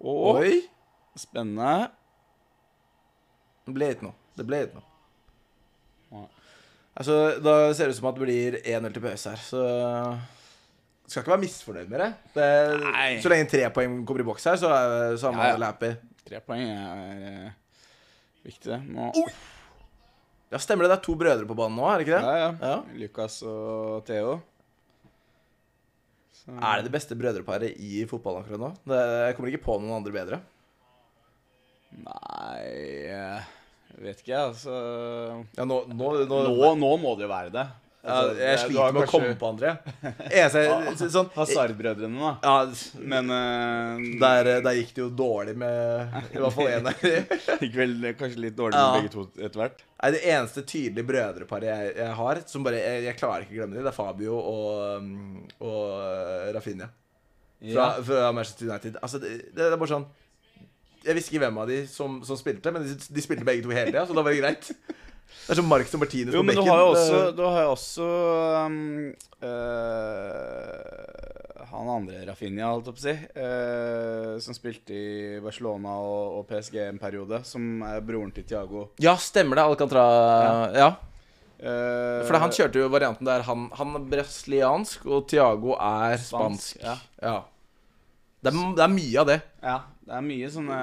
Og Oi! spennende. Det ble ikke noe. Det ble ikke noe. Altså, Da ser det ut som at det blir 1-0 til pause her, så skal ikke være misfornøyd med det. det så lenge tre poeng kommer i boks her, så så er man Ja, happy. Tre poeng er uh, viktig, det. Oh! Ja, stemmer det. Det er to brødre på banen nå, er det ikke det? ja, ja. Ja. Lukas og Theo. Så, Er det det beste brødreparet i fotballen akkurat nå? Det, jeg kommer ikke på noen andre bedre. Nei eh, Jeg vet ikke, altså Ja, nå, nå, Nå, nå må det jo være det. Ja, Altså, Jeg sliter med med å komme på andre. Eneste sånn, Hazard-brødrene, da. Ja, Men uh, der, der gikk det jo dårlig med i hvert fall én der. gikk vel kanskje litt dårlig Ja. med begge to etter hvert. Nei, Det eneste tydelige brødreparet jeg, jeg har, som bare jeg, jeg klarer ikke å glemme dem, det er Fabio og, um, og uh, Rafinha fra, fra Manchester United. Altså, det, det er bare sånn Jeg visste ikke hvem av de som, som spilte, men de, de spilte begge to hele tida, så da var det greit. Det er som Marx og Martinez Jo, på bekken. har jo men da har jeg også um, uh, Han andre Rafinha, holdt jeg på å si, uh, som spilte i Barcelona og, og PSG en periode, som er broren til Thiago. Ja, stemmer det. Alcantara. Ja. Eh, For han kjørte jo varianten der han, han er brasiliansk, og Tiago er spansk. Ja. Ja. Det, er, det er mye av det. ja, det er mye sånne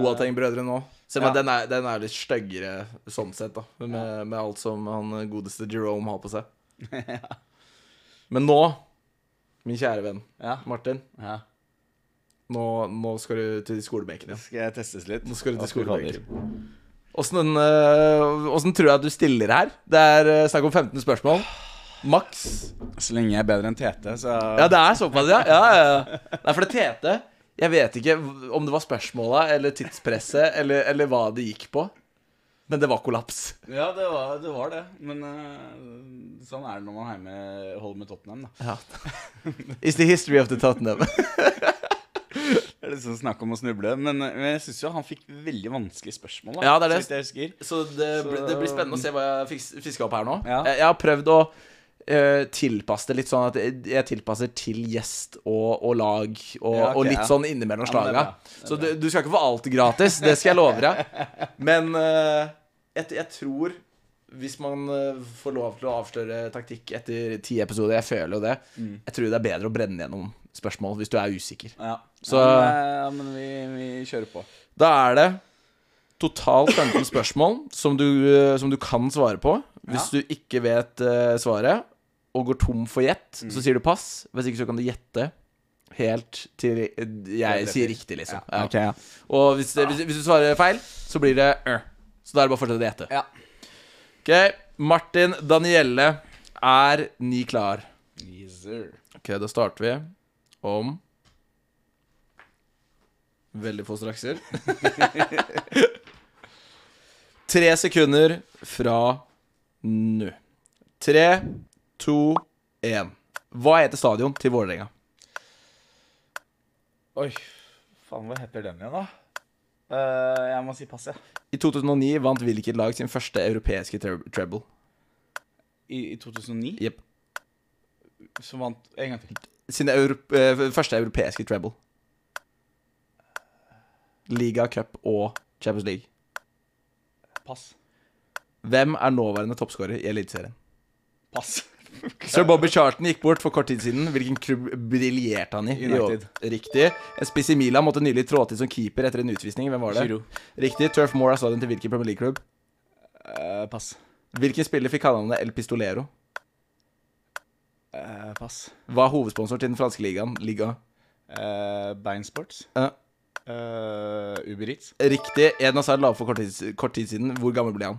Boateng-brødre nå. Selv om Ja. den, er, den er litt styggere sånn sett, da. Med, med alt som han godeste Jerome har på seg. Men nå, min kjære venn Ja. Martin, ja. nå, nå skal du til skolebenken igjen. Skal jeg testes litt? Nå skal du til skolebenken. Åssen øh, tror jeg du stiller her? Det er øh, snakk om 15 spørsmål. Maks. Så lenge jeg er bedre enn Tete, så Ja, det er såpass, ja. ja, ja, ja. Nei, for det Tete Jeg vet ikke om det var spørsmåla eller tidspresset eller, eller hva det gikk på. Men det var kollaps. Ja, det var det. Var det. Men uh, sånn er det når man med, holder med Tottenham, da. Ja. It's the history of the Tottenham. Det er liksom snakk om å snuble. Men, eh, men jeg syns jo han fikk veldig vanskelige spørsmål. Da, Ja, det er det. Så. Så det, blir- det blir spennende å se hva jeg fisker opp her nå. Ja. Jeg, jeg har prøvd å eh, tilpasse det litt sånn at jeg, tilpasser til gjest og, og lag, og, Ja, okay, og litt ja. sånn innimellom Ja, slaga. Ja, Så du, du skal ikke få alt gratis, det skal jeg love deg. Men uh, jeg, jeg tror hvis man eh, får lov til å avsløre taktikk etter ti episoder, jeg føler jo det, Mm. jeg tror det er bedre å brenne gjennom spørsmål hvis du er usikker. Ja. Så- ja, men, ja, vi, vi kjører på. Da er det totalt 15 spørsmål som du, som du kan svare på. Hvis du ikke vet uh, svaret og går tom for gjett, Mm. så sier du pass. Hvis ikke så kan du gjette helt til eh, jeg sier riktig, liksom. Ja. Ok, ja. Og hvis, hvis, hvis du svarer feil, så blir det øh. Så da er det bare å fortsette å gjette. Ja. Ok, Martin Danielle, er ni klar? Yes, sir. Ok, da starter vi om Veldig få strakser. Tre sekunder fra nå. Tre, to, én. Hva heter stadion til Vålerenga? Oi, faen, hva heter den igjen, da? Uh, jeg må si pass, jeg. I 2009 vant hvilket lag sin første europeiske treble? I, I 2009 Jepp. Som vant En gang til. Sin europe, uh, første europeiske treble. Liga, cup og Champions League. Pass. Hvem er nåværende toppskårer i Eliteserien? Pass. Sir Bobby Charlton gikk bort for kort tid siden. Hvilken klubb briljerte han i? United. Riktig. En spiss i Milan måtte nylig trå til som keeper etter en utvisning. Hvem var det? Giro. Riktig. Turf Moor er stadion til hvilken Premier League-klubb? Uh, pass. Hvilken spiller fikk kallenavnet El Pistolero? Uh, pass. Hva er hovedsponsor til den franske ligaen? Liga. Uh, Beinsports. Ja. Uh, Uber Eats. Riktig. Eden Hazard la opp for kort tid, kort tid siden. Hvor gammel ble han?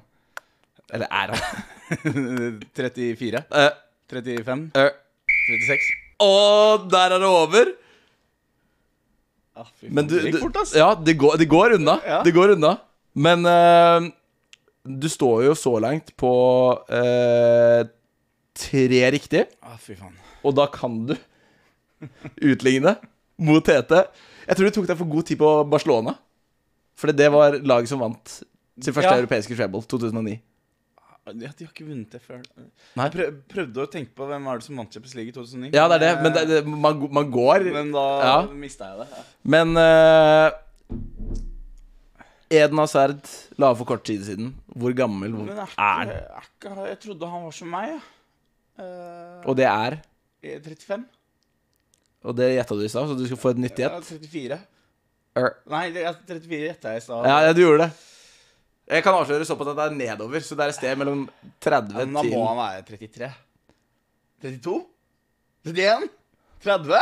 Eller er han? 34. Eh, 35. Uh. 36. Og der er det over. Ah, fy Men du, det gikk fort, ass. Ja, det går, det går unna. Ja. Det går unna. Men uh, du står jo så langt på uh, tre riktig, Ah, fy faen. og da kan du utligne mot Tete. Jeg tror du tok deg for god tid på Barcelona. For det var laget som vant sin første Ja. europeiske treble, 2009. Ja, de har ikke vunnet det før. Nei. Jeg prøv, prøvde å tenke på hvem var det som vant Champions League i 2009. Ja, det er det, men det, det, man, man går Men da Ja. mista jeg det. Ja. Men uh, Eden Hazard la for kort tid siden. Hvor gammel Men er han? jeg trodde han var som meg, Ja. Uh, Og det er 35? Og det gjetta du i stad, så du skal få et nytt Ja, gjett. 34. Er- Nei, er 34 gjetta jeg i stad. Ja, ja, du gjorde det. Jeg kan avsløre såpass at det er nedover, så det er et sted mellom 30 Ja, men da må han være 33. 32? 31? 30?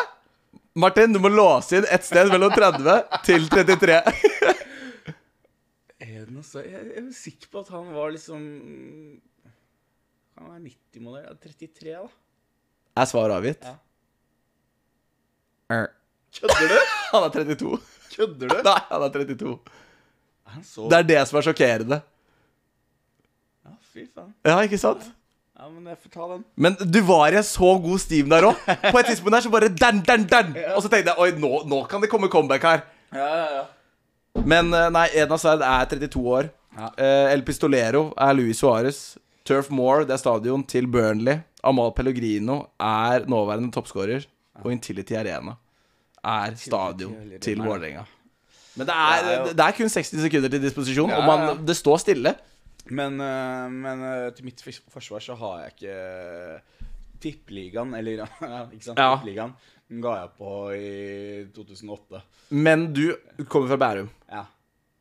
Martin, du må låse inn et sted mellom 30 til 33. Er det noe så, jeg, jeg er sikker på at han var liksom Han var 90-modell. Ja, 33, da. Er svaret avgitt? Ja. Er. Kødder du? Han er 32. Kødder du? Nei, han er 32. Så Det er det som er sjokkerende. Ja, fy faen. Ja, ikke sant? Ja, men jeg får ta den. Men du var i en så god steam der òg. På et tidspunkt der så bare dan, dan, dan. Og så tenkte jeg oi, nå, nå kan det komme comeback her. Ja, ja, ja. Men eh, nei, Edna Sverd er 32 år. Ja. Eh, El Pistolero er Luis Suárez. Turf Moor, det er stadion til Burnley. Amal Pellegrino er nåværende toppskårer. Og Intility Arena er stadion til ja. Vålerenga. Men det er, Det er jo- det er kun 60 sekunder til disposisjon, Ja, og man, ja. det står stille. Men, eh, men eh, til mitt forsvar så har jeg ikke eh, Tippeligaen, eller ikke sant? Ja. Tippeligaen den ga jeg på i 2008. Men du kommer fra Bærum. Ja.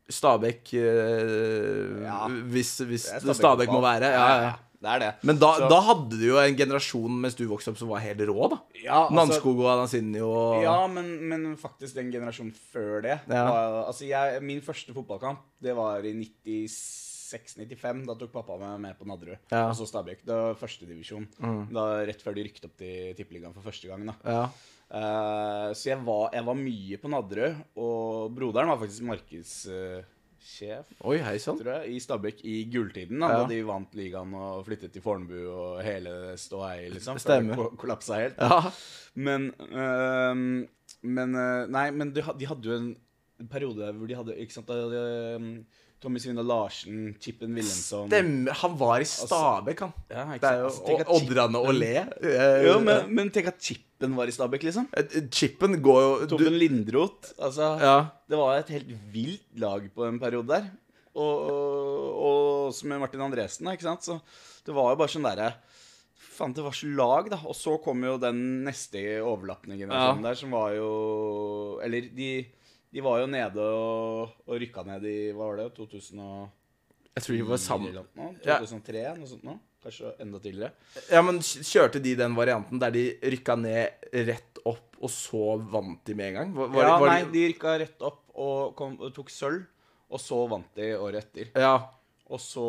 Stabæk øh, Ja. Hvis, hvis Stabæk må være. være. Ja, ja. Det er det. Men da, Så- da hadde du jo en generasjon mens du vokste opp som var helt rå, da. Ja, altså- Nanskog og Anasinho og Ja, men, men faktisk den generasjonen før det Ja. var, Altså, jeg, Min første fotballkamp Det var i 96-95. Da tok pappa meg med på Nadderud. Ja. Mm. Og så Stabæk. Det var førstedivisjon. Da Rett før de rykket opp til Tippeligaen for første gang. da Ja. Uh, Så jeg var, jeg var mye på Nadderud. Og broderen var faktisk markedssjef Oi, hei sånn. tror jeg, i Stabæk i gulltiden. Da, Ja. da de vant ligaen og flyttet til Fornebu og hele ståhei, liksom. Stemmer. ko- kollapsa helt. Ja. Men, øh, men Nei, men de, de hadde jo en periode hvor de hadde Ikke sant, da hadde Tommy Svindal Larsen, Chippen Wilhelmsson Stemmer. Han var i Stabekk, han. Ja, Det er jo Altså, Oddrande og Le. Eh, Jo, men, men tenk at Chippen var i Stabekk, liksom. eh, Chippen går jo Tommen Tobben Lindroth. Altså, Ja. det var et helt vilt lag på en periode der. Og, og, og også med Martin Andresen, da, ikke sant. Så det var jo bare sånn derre Faen, det var så lag, da. Og så kom jo den neste overlappende generasjonen Ja. der, som var jo Eller de, de var jo nede og, og rykka ned i Hva var det? 2000 og Jeg tror de var sammen. eller noe? Ja. noe sånt nå. Kanskje enda tidligere. Ja, men kjørte de den varianten der de rykka ned rett opp, og så vant de med en gang? Var, var, ja, var nei, de rykka rett opp og, kom, og tok sølv, og så vant de året etter. Ja. Og så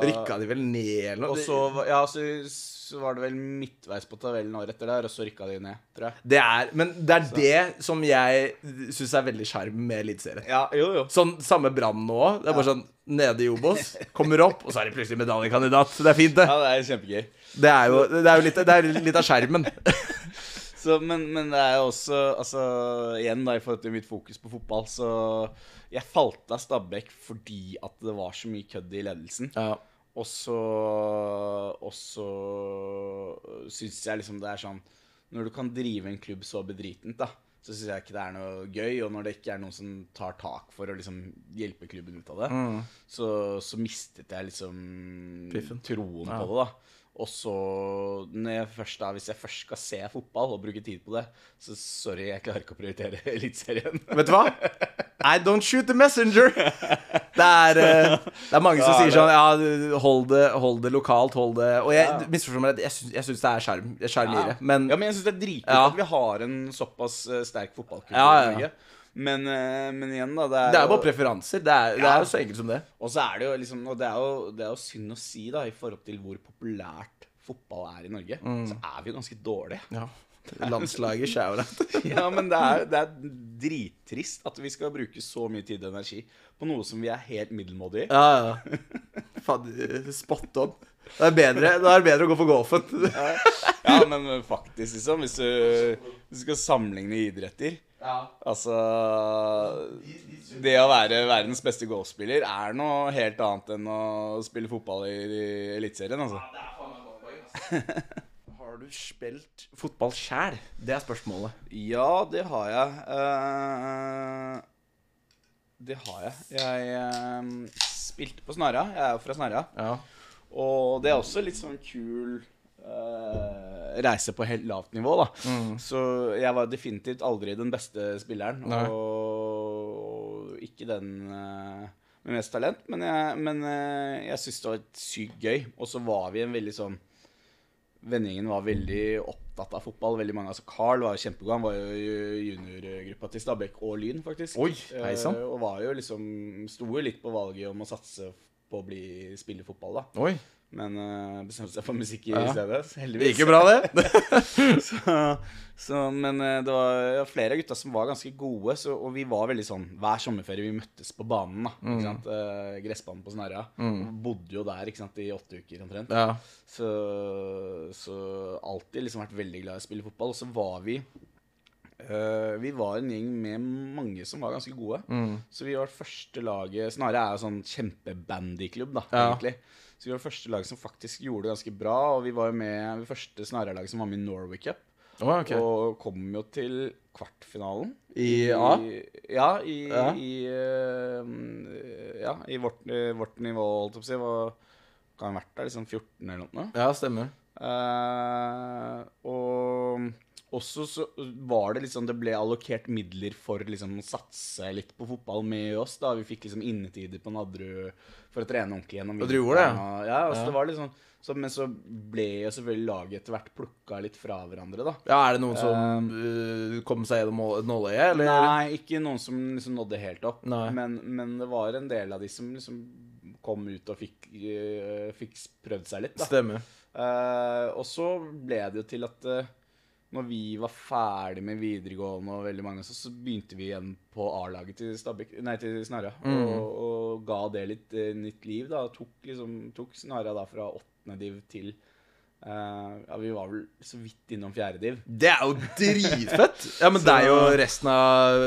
Rykka de vel ned eller noe? så, ja, så, så var det vel midtveis på tabellen året etter der, og så rykka de ned, tror jeg. Det er, men det er det som jeg syns er veldig sjarm med Eliteserien. Ja, jo, jo. Sånn samme Brann nå òg. Det er bare sånn nede i Obos, kommer opp, og så er de plutselig medaljekandidat. Det er fint, det. Ja, det er kjempegøy. Det er jo, det er jo litt, det er litt av skjermen. Så, men, men det er jo også Altså, igjen da, i forhold til mitt fokus på fotball, så Jeg falt av Stabæk fordi at det var så mye kødd i ledelsen. Ja. Og så Og så syns jeg liksom det er sånn Når du kan drive en klubb så bedritent, da, så syns jeg ikke det er noe gøy. Og når det ikke er noen som tar tak for å liksom hjelpe klubben ut av det, så, så mistet jeg liksom Piffen. troen Ja. på det, da. Og så, når jeg først hvis jeg først skal se fotball og bruke tid på det, så sorry, jeg klarer ikke å prioritere Eliteserien. Vet du hva? I don't shoot the messenger. Det er, eh, det er mange som Ja, sier sånn Ja, hold det, hold det lokalt, hold det Og jeg Ja. misforstår meg rett, jeg syns, det er sjarm. Ja. Men ja, men jeg syns det er dritkult Ja. at vi har en såpass eh, sterk fotballkultur i. Norge. Men, eh, men igjen, da. Det er, det er jo- bare preferanser. Det er, det er jo så enkelt som det. Og så er det jo liksom Og det er jo, det er jo synd å si, da, i forhold til hvor populært fotball er i Norge, Mm. så er vi jo ganske dårlige. Ja. Landslaget shout-out. Ja, men det er, det er drittrist at vi skal bruke så mye tid og energi på noe som vi er helt middelmådige i. Ja, ja. Faen, spot on. Det er bedre, da er det bedre å gå for golfen. Ja, men faktisk, liksom, hvis du, hvis du skal sammenligne idretter Altså Det å være verdens beste golfspiller er noe helt annet enn å spille fotball i, i Eliteserien, altså. Har du spilt fotball sjæl? Det er spørsmålet. Ja, det har jeg. Uh, det har jeg. Jeg uh, spilte på Snarra. Jeg er jo fra Snarra. Ja. Og det er også litt sånn kul eh, reise på helt lavt nivå, da. Så jeg var definitivt aldri den beste spilleren. Nei. Og ikke den uh, med mest talent, men jeg, men, eh, jeg syns det var sykt gøy. Og så var vi en veldig sånn Vendingen var veldig opptatt av fotball. Veldig mange, altså Carl var kjempegod. Han var jo juniorgruppa til Stabæk og Lyn, faktisk. Oi, uh. Og var jo liksom Sto jo litt på valget om å satse på å bli, spille fotball, da. Oi. Men uh, bestemte seg for musikk i Ja. stedet. Det Heldigvis. gikk jo bra, det. så, så, men eh, det var flere av gutta som var ganske gode, så, og vi var veldig sånn Hver sommerferie vi møttes på banen. da, ikke sant? Eh, gressbanen på Snarra. Bodde jo der ikke sant, i åtte uker omtrent. Ja. Så, så alltid liksom vært veldig glad i å spille fotball. Og så var vi eh, Vi var en gjeng med mange som var ganske gode. Mm. Så vi var første laget Snarere er jo sånn kjempebandyklubb, da, Ja. egentlig. Så vi var første laget som faktisk gjorde det ganske bra. Og vi var med det første Snarere-laget som var med i Norway Cup. Oh, okay. Og kom jo til kvartfinalen. I A? Ja, i, Ja. i uh, Ja, i vårt, eh, vårt nivå, holdt jeg på å si. Hva kan ha vært der? Liksom 14 eller noe? Ja, stemmer. Eh, og også så var det liksom Det ble allokert midler for liksom å satse litt på fotball med oss. da Vi fikk liksom innetider på Nadderud for å trene ordentlig gjennom Og gjorde det, og- Ja, altså Ja. det var sånn så, Men så ble jo selvfølgelig laget etter hvert plukka litt fra hverandre, da. Ja, Er det noen som uh, kom seg gjennom nål- nåløyet, eller? Nei, ikke noen som liksom nådde helt opp. Men, men det var en del av de som liksom kom ut og fikk, uh, fikk prøvd seg litt. da. Stemmer. Eh, og så ble det jo til at uh, når vi var ferdig med videregående, og veldig mange, så, så begynte vi igjen på A-laget til til Snarra. Mm. Og, og ga det litt uh, nytt liv. da, Tok, liksom, tok Snarra da fra åttende div til eh, Ja, vi var vel så vidt innom fjerde div. Det er jo dritfett! Ja, men det er jo resten av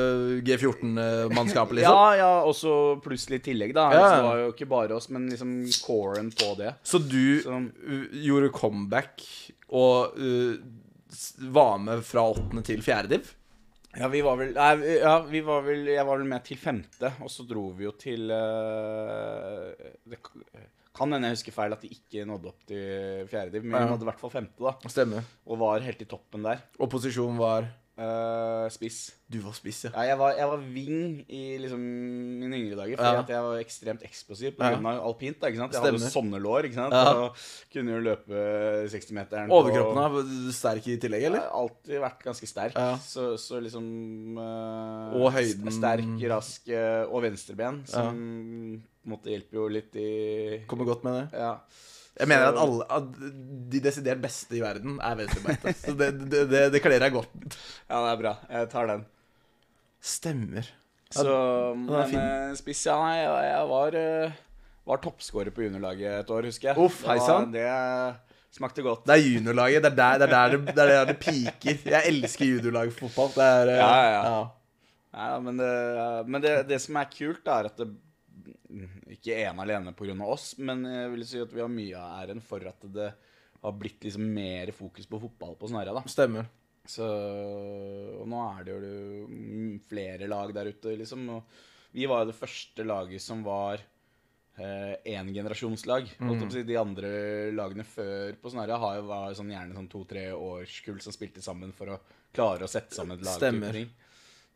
G14-mannskapet, liksom. Ja, ja, også plutselig i tillegg, da. Ja. Så det var jo ikke bare oss, men liksom coren på det. Så du Så- uh, gjorde comeback og uh, var med fra åttende til fjerde div? Ja, vi var vel Nei, ja, vi var vel Jeg var vel med til femte, og så dro vi jo til uh, Det kan hende jeg husker feil at de ikke nådde opp til fjerde div, men Ja. hadde i hvert fall femte, da. Stemmer. Og var helt i toppen der. Og posisjonen var Eh, spiss. Du var spiss, ja. Ja, jeg var, jeg var wing i liksom mine yngre dager, fordi Ja. at jeg var ekstremt eksplosiv på Ja. av alpint. da, ikke sant? Jeg hadde jo sånne lår, ikke sant? Ja. Og kunne jo løpe 60-meteren Overkroppen var sterk i tillegg, Jeg eller? har alltid vært ganske sterk. Ja. Så, så liksom eh, Og høyden. st- Sterk, rask eh, og venstreben, som måte hjelper jo litt i Kommer godt med det. Ja. Jeg mener at alle at de desidert beste i verden er venstrebeinte. Så det, det, det, det kler deg godt. Ja, det er bra. Jeg tar den. Stemmer. Så Men eh, spiss, ja, nei, jeg, var, uh, var toppskårer på juniorlaget et år, husker jeg. Uff, hei sann. Det smakte godt. Det er juniorlaget. Det er der det, er der det, det, er der det piker. Jeg elsker juniorlagfotball. Det er eh, Ja, ja, ja. Ja, men det, men det, det som er kult, er at det Ikke ene alene pga. oss, men jeg vil si at vi har mye av æren for at det har blitt liksom mer fokus på fotball på Snarøya. Stemmer. Så, og nå er det jo mm, flere lag der ute, liksom. Og vi var jo det første laget som var én generasjonslag. Holdt jeg på å si, De andre lagene før på Snarøya har jo var sånn, gjerne sånn to-tre årskull som spilte sammen for å klare å sette sammen et lag. Stemmer.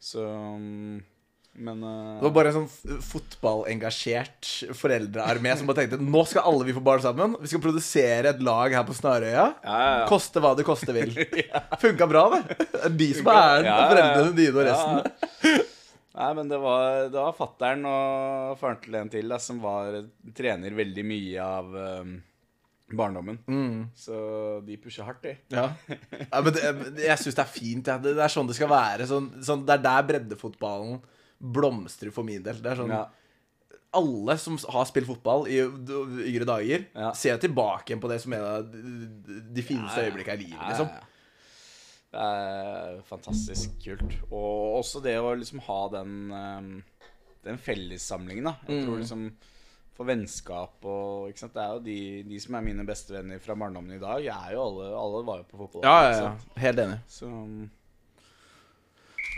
Så mm, Men uh... Det var bare en sånn fotballengasjert foreldrearmé som bare tenkte nå skal alle vi få barn sammen. Vi skal produsere et lag her på Snarøya. ja, ja, ja. Koste hva det koste vil. Funka bra, det. Det De som er æren. Ja, ja, ja. Foreldrene dine og Ja. resten. Nei, men det var, det var fattern og faren til en til da, som var trener veldig mye av um, barndommen. Mm. Så de pusher hardt, de. Ja. ja men det, jeg syns det er fint. Ja. Det, det er sånn det skal være. Sånn, sånn, det er der breddefotballen blomstrer for min del. Det er sånn Ja. Alle som har spilt fotball i yngre dager, Ja. ser tilbake på det som en av de, fineste øyeblikkene i livet. Liksom. ja, ja. Det er fantastisk kult. Og også det å liksom ha den, um, den fellessamlingen, da. Jeg Mm. tror liksom for vennskap og? Det er jo de, de som er mine bestevenner fra barndommen i dag, er jo alle Alle var jo på fotball. Ja, ja, ja. Helt enig. Så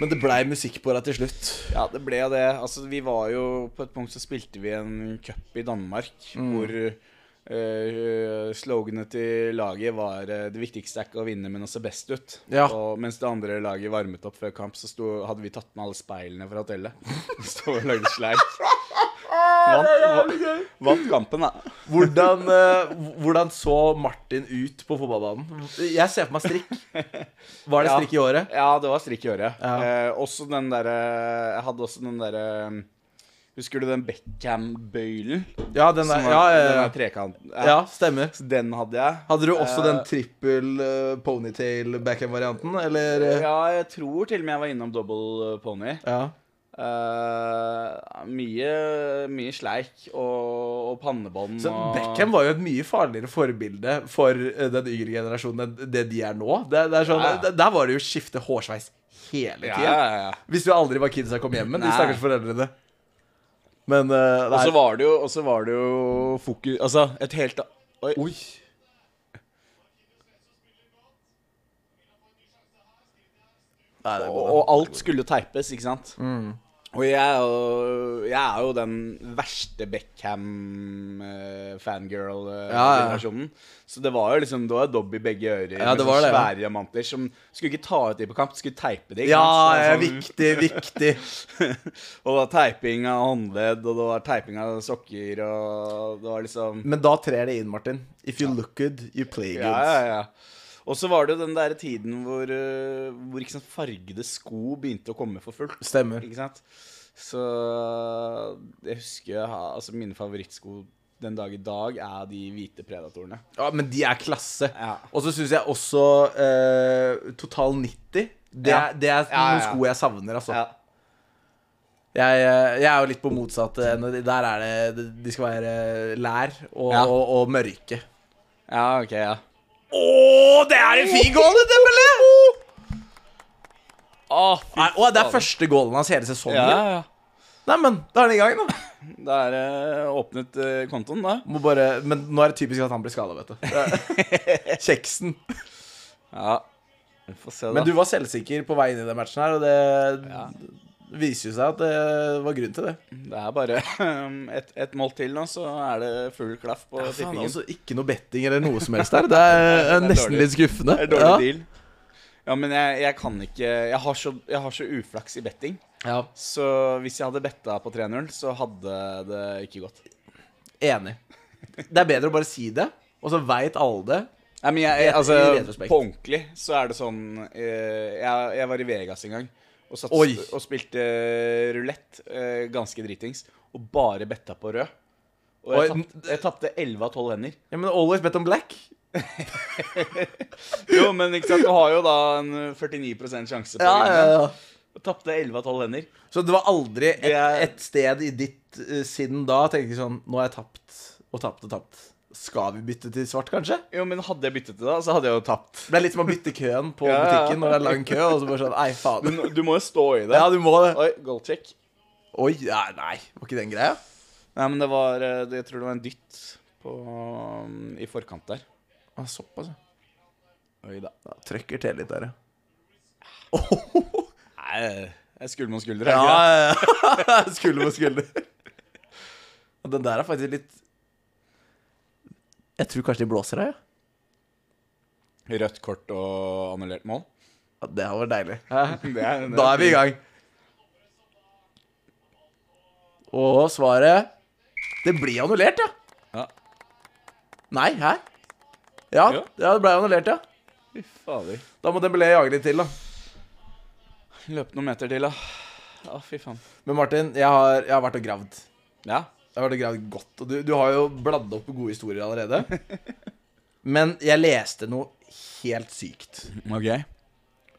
Men det blei musikk på deg til slutt. Ja, det ble det. Altså, vi var jo På et punkt så spilte vi en cup i Danmark Mm. hvor uh, sloganet til laget var uh, 'Det viktigste er ikke å vinne, men å se best ut'. Ja. Og mens det andre laget varmet opp før kamp, så sto, hadde vi tatt med alle speilene fra hotellet. Stå og lagde sleik. Vant, vant kampen, da. Hvordan, eh, hvordan så Martin ut på fotballbanen? Jeg ser for meg strikk. Var det strikk i året? Ja, det var strikk i året Ja. Eh, også den derre Jeg hadde også den derre Husker du den Beckham-bøylen? Ja, den der. Ja, ja, Den ja. der trekant. ja stemmer. Så Den hadde jeg. Hadde du også uh, den trippel uh, ponytail Beckham-varianten, eller? eh? Ja, jeg tror til og med jeg var innom double pony. Ja. Eh, mye, mye sleik og, og pannebånd Så Beckham var jo et mye farligere forbilde for eh, den yngre generasjonen enn det de er nå. Det, det er sånn, Ja. Der var det jo skifte hårsveis hele tida. ja, ja. Hvis du aldri var kidsa kom hjem med, de stakkars foreldrene. Men uh, Og så var det jo, var det jo fokus Altså, et helt Oi. Oi. Nei, Og, og alt skulle teipes, ikke sant? Og jeg er jo, jeg er jo den verste Beckham-fangirl-generasjonen. Så det var jo liksom Det var dobb i begge ører. Ja, det med var sånne ja. Svære diamanter som skulle ikke ta ut de på kamp, skulle teipe de. Ja, ja, sånn- viktig, viktig. og det var teiping av håndledd, og det var teiping av sokker, og det var liksom Men da trer det inn, Martin. If you look good, you play good. Ja, ja, ja. Og så var det jo den der tiden hvor, eh, hvor ikke sant, fargede sko begynte å komme for fullt. Stemmer. Ikke sant? Så jeg husker ha- altså mine favorittsko den dag i dag er de hvite predatorene. Ja, men de er klasse. Ja. Og så syns jeg også eh, Total 90. Det, Ja. er- det er Ja, noen sko jeg savner, altså. Ja. Jeg, eh, jeg er jo litt på motsatt ende. Der er det De skal være lær og, og, og mørke. ja, ok, ja. Å, det er en fin goal, det, Dembélé! Oh, Nei, det er første goalen hans hele sesongen. Ja, ja. Neimen, da er den i gang, da. Da er det åpnet uh, kontoen, da. Må bare, men nå er det typisk at han blir skada, vet du. Kjeksen. Ja. Vi får se, da. Men du var selvsikker på vei inn i den matchen her, og det Ja. Viser jo seg at det var grunn til det. Det er bare et, et mål til nå, så er det full klaff på Ja, faen, tippingen. altså, ikke noe betting eller noe som helst der. Det er, Det er nesten dårlig. litt skuffende. Det er dårlig ja. deal. Ja, men jeg, jeg kan ikke jeg har, så, jeg har så uflaks i betting. Ja, Så hvis jeg hadde betta på 3-0, så hadde det ikke gått. Enig. Det er bedre å bare si det, og så veit alle det. Nei, men jeg, jeg, altså. På ordentlig så er det sånn eh, jeg, jeg var i Vegas en gang og, satt, og spilte uh, rulett, eh, ganske dritings, og bare betta på rød. Og jeg, tapt, jeg tapte 11 av 12 hender. Ja, Men always bet on black. Jo, men ikke sant, du har jo da en 49 sjanse på Ja, ja, ja. Og tapte 11 av 12 hender. Så det var aldri et, et sted i ditt uh, sinn da tenkte jeg sånn Nå har jeg tapt og tapt og tapt. Skal vi bytte til svart, kanskje? Jo, men hadde jeg byttet til det så hadde jeg jo tapt. Det er litt som å bytte køen på Ja, butikken når det er lang kø, og så bare sånn Nei, faen. Du, du må jo stå i det. Ja, du må det. Oi, goalcheck. Oi, ja, nei. Var ikke den greia? Nei, men det var eh, Jeg tror det var en dytt på, um, i forkant der. Ah, Såpass, ja. Oi da. da Trøkker til litt der, ja. Nei, det er skulder mot skulder. er Ja, ja, ja. Skulder mot skulder. Den der er faktisk litt Jeg tror kanskje de blåser her, ja. Rødt kort og annullert mål. ja. Det hadde vært deilig. Det er, det Da er vi i gang. Og svaret Det blir annullert, ja. Ja. Nei, hæ? Ja, Ja. det ble annullert, ja. Fy fader. Da må Dembélé jage litt til, da. Løpe noen meter til, da. Ja, fy faen. Men Martin, jeg har, jeg har vært og gravd. Ja. Jeg har vært greit gravd godt. Og du, du har jo bladd opp gode historier allerede. Men jeg leste noe helt sykt. OK.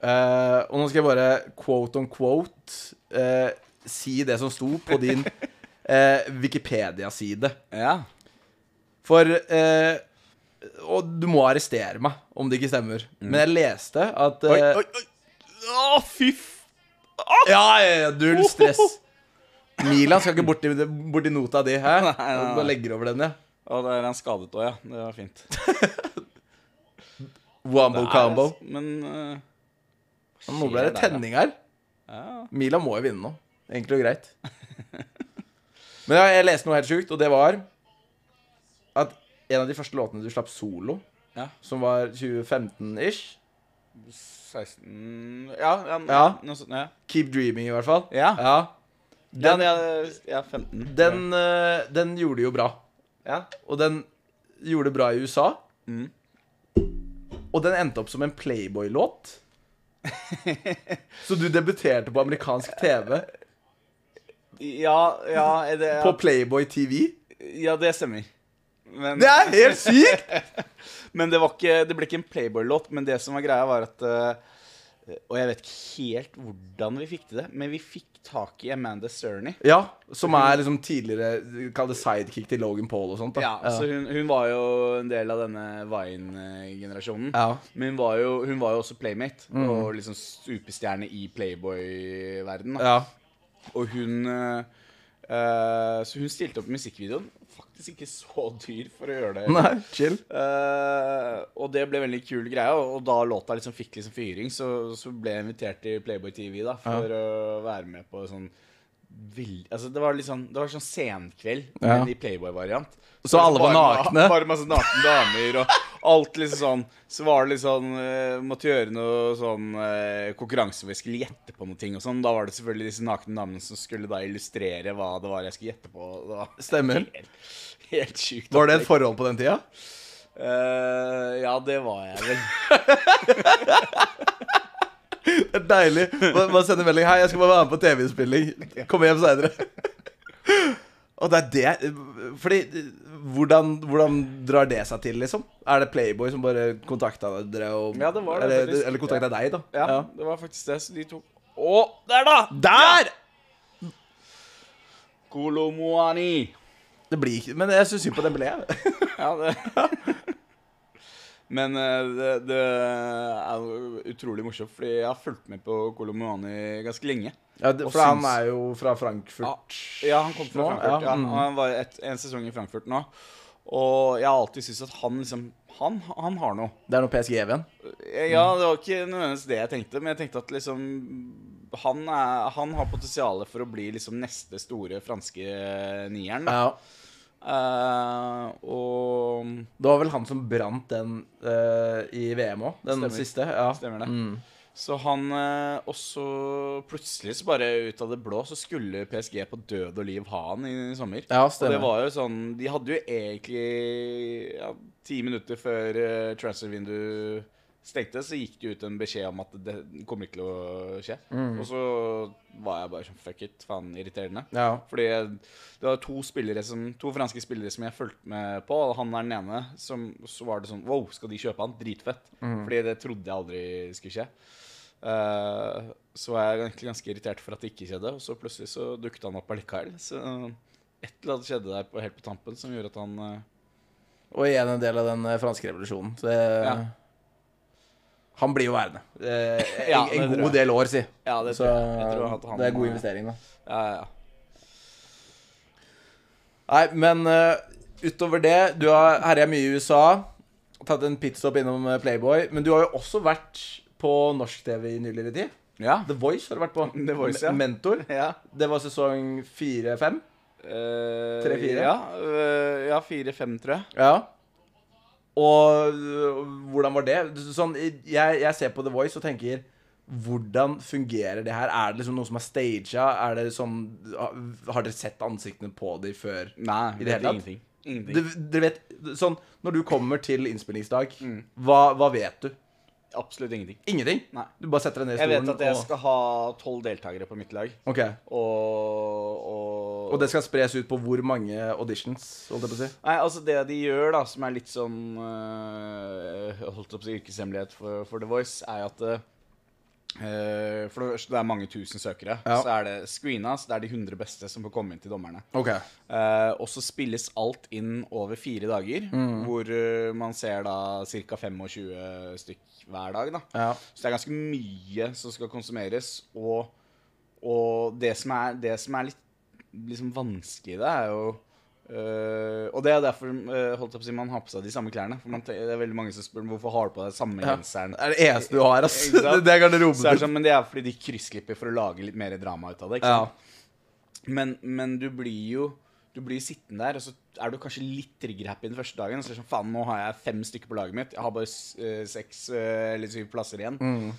Uh, og nå skal jeg bare quote on quote uh, si det som sto på din uh, Wikipedia-side. Ja. For Og du må arrestere meg om det ikke stemmer. Men jeg leste at Oi, oi, oi. Å, fy f... Ja, ja, ja, null stress. Milan skal ikke borti, borti nota di, hæ? Nei, nei, nei. Bare legger over den, ja. Og det er han skadet òg, ja. Det var fint. Er- combo. Men uh, Nå ble det tenning her. Ja. Milan må jo vinne nå. Enkelt og greit. Men ja, jeg leste noe helt sjukt, og det var at en av de første låtene du slapp solo, Ja. som var 2015-ish 16 Ja, ja, Ja. Ja. Keep Dreaming, i hvert fall. Ja. Den, Den, ja, ja 15. den, uh, den gjorde jo bra. Ja. Og den gjorde det bra i USA. Mm. Og den endte opp som en Playboy-låt. Så du debuterte på amerikansk TV, Ja, ja, det, ja, på Playboy TV. ja, det stemmer. Men, Det er helt sykt! men det, ikke, det ble ikke en Playboy-låt. Men det som var greia, var at eh, Og jeg vet ikke helt hvordan vi fikk til det, men vi fikk tak i Amanda Cerny. Ja, som er liksom tidligere Kall det sidekick til Logan Paul og sånt. da Ja, så hun, hun var jo en del av denne Vine-generasjonen. Ja. Men hun var, jo, hun var jo også playmate, og liksom superstjerne i Playboy-verden. ja. Og hun eh, eh, Så hun stilte opp i musikkvideoen. Faktisk ikke så dyr for å gjøre det. Nei, chill. Uh, og det ble veldig kul greie, og, da låta liksom fikk liksom fyring, så, så ble jeg invitert til Playboy TV da for å være med på sånn veldig Altså, det var litt sånn Det var sånn senkveld, Ja. men i Playboy-variant. Så alle var Bare- nakne? Bare masse nakne damer og alt liksom sånn. Så var det litt sånn uh, Måtte gjøre noe sånn uh, konkurranse hvor jeg skulle gjette på noe ting og sånn. Da var det selvfølgelig disse nakne damene som skulle da illustrere hva det var jeg skulle gjette på. Det var Stemmer. Helt, helt sjukt. Var det et forhold på den tida? Uh, ja, det var jeg vel. Det er deilig. Bare bare sende melding. Hei, jeg skal bare være med på TV-innspilling. Kom hjem seinere. Og det er det Fordi hvordan, hvordan drar det seg til, liksom? Er det Playboy som bare kontakta dere? Og, Ja, det var det, eller, eller kontakta deg, da? Ja, det var faktisk det. Så de tok Å, der, da! Der! Kolomoani. Det blir ikke Men jeg syns synd på ble. Ja, det Men eh, det, det er utrolig morsomt, fordi jeg har fulgt med på Colomani ganske lenge. Ja, det, for han er jo fra Frankfurt. Ja, han kom fra Frankfurt. ja, Ja, mm. Han var et, en sesong i Frankfurt nå. Og jeg har alltid syntes at han liksom Han, han har noe. Det er noe PSG igjen? Ja, det var ikke nødvendigvis det jeg tenkte, men jeg tenkte at liksom Han, er, han har potensial for å bli liksom neste store franske nieren. Da. Ja. Eh, og Det var vel han som brant den uh, i VM òg, den Stemmer. siste. Ja. Stemmer det. Mm. Så han uh, Og så plutselig, så bare ut av det blå, så skulle PSG på død og liv ha han i, sommer. Ja, Og det var jo sånn De hadde jo egentlig ja, Ti minutter før uh, transfervinduet stengte, så gikk det ut en beskjed om at det kommer ikke til å skje. Mm. Og så var jeg bare sånn Fuck it. Faen irriterende. Ja. Fordi det var to spillere som To franske spillere som jeg fulgte med på, og han er den ene. Som, så var det sånn Wow, skal de kjøpe han? Dritfett. Mm. Fordi det trodde jeg aldri skulle skje. Uh, så var jeg egentlig ganske irritert for at det ikke skjedde, og så plutselig så dukket han opp allikevel. Så et eller annet skjedde der på, helt på tampen som gjorde at han uh, Og igjen en del av den eh, franske revolusjonen. Så det, Ja. Han blir jo værende. Eh, en Ja, en god del år, si. Ja, det Så jeg han, det er god investering, da. Ja, ja. Nei, men uh, utover det Du har herja mye i USA. Tatt en pitstop innom eh, Playboy. Men du har jo også vært på norsk-TV i nyligere tid. ja. The Voice har du vært på. The Voice, ja. Mentor. ja. Det var sesong fire-fem. Eh, Tre-fire? Ja, eh, ja fire-fem, tror jeg. Ja. Og øh, hvordan var det? Sånn, jeg, jeg ser på The Voice og tenker hvordan fungerer det her? Er det liksom noe som er staged? Er det sånn Har dere sett ansiktene på dem før? Nei, I det hele tatt? ingenting. Ingenting. Dere, dere vet, sånn, Når du kommer til innspillingsdag, Mm. hva, hva vet du? Absolutt ingenting. Ingenting? Nei. Du bare setter deg ned i Jeg vet at jeg og skal ha tolv deltakere på mitt lag. Ok. Og, og Og det skal spres ut på hvor mange auditions? Holdt jeg på å si? Nei, altså det de gjør, da, som er litt sånn Jeg holdt opp å si yrkeshemmelighet for, for The Voice, er at øh, For det er mange tusen søkere. Ja. Så er det screena, så det er de 100 beste som får komme inn til dommerne. Okay. Eh, og så spilles alt inn over fire dager, hvor øh, man ser da ca. 25 stykk hver dag. da. Ja. Så det er ganske mye som skal konsumeres. Og, og det, som er, det som er litt liksom vanskelig i det, er jo øh, Og det er derfor uh, holdt opp, man har på seg de samme klærne. For man, det er veldig mange som spør hvorfor har du på deg samme Ja. genseren. Det er det eneste du har, ass. Det er garderoben Så er det din. sånn, men det er fordi de kryssklipper for å lage litt mer drama ut av det. Ja. Men, men du blir jo du blir sittende der, og så er du kanskje litt trigger-happy den første dagen. Og så er det sånn, faen, nå har jeg fem stykker på laget mitt. Jeg har bare eh, seks eller syv plasser igjen. Mm.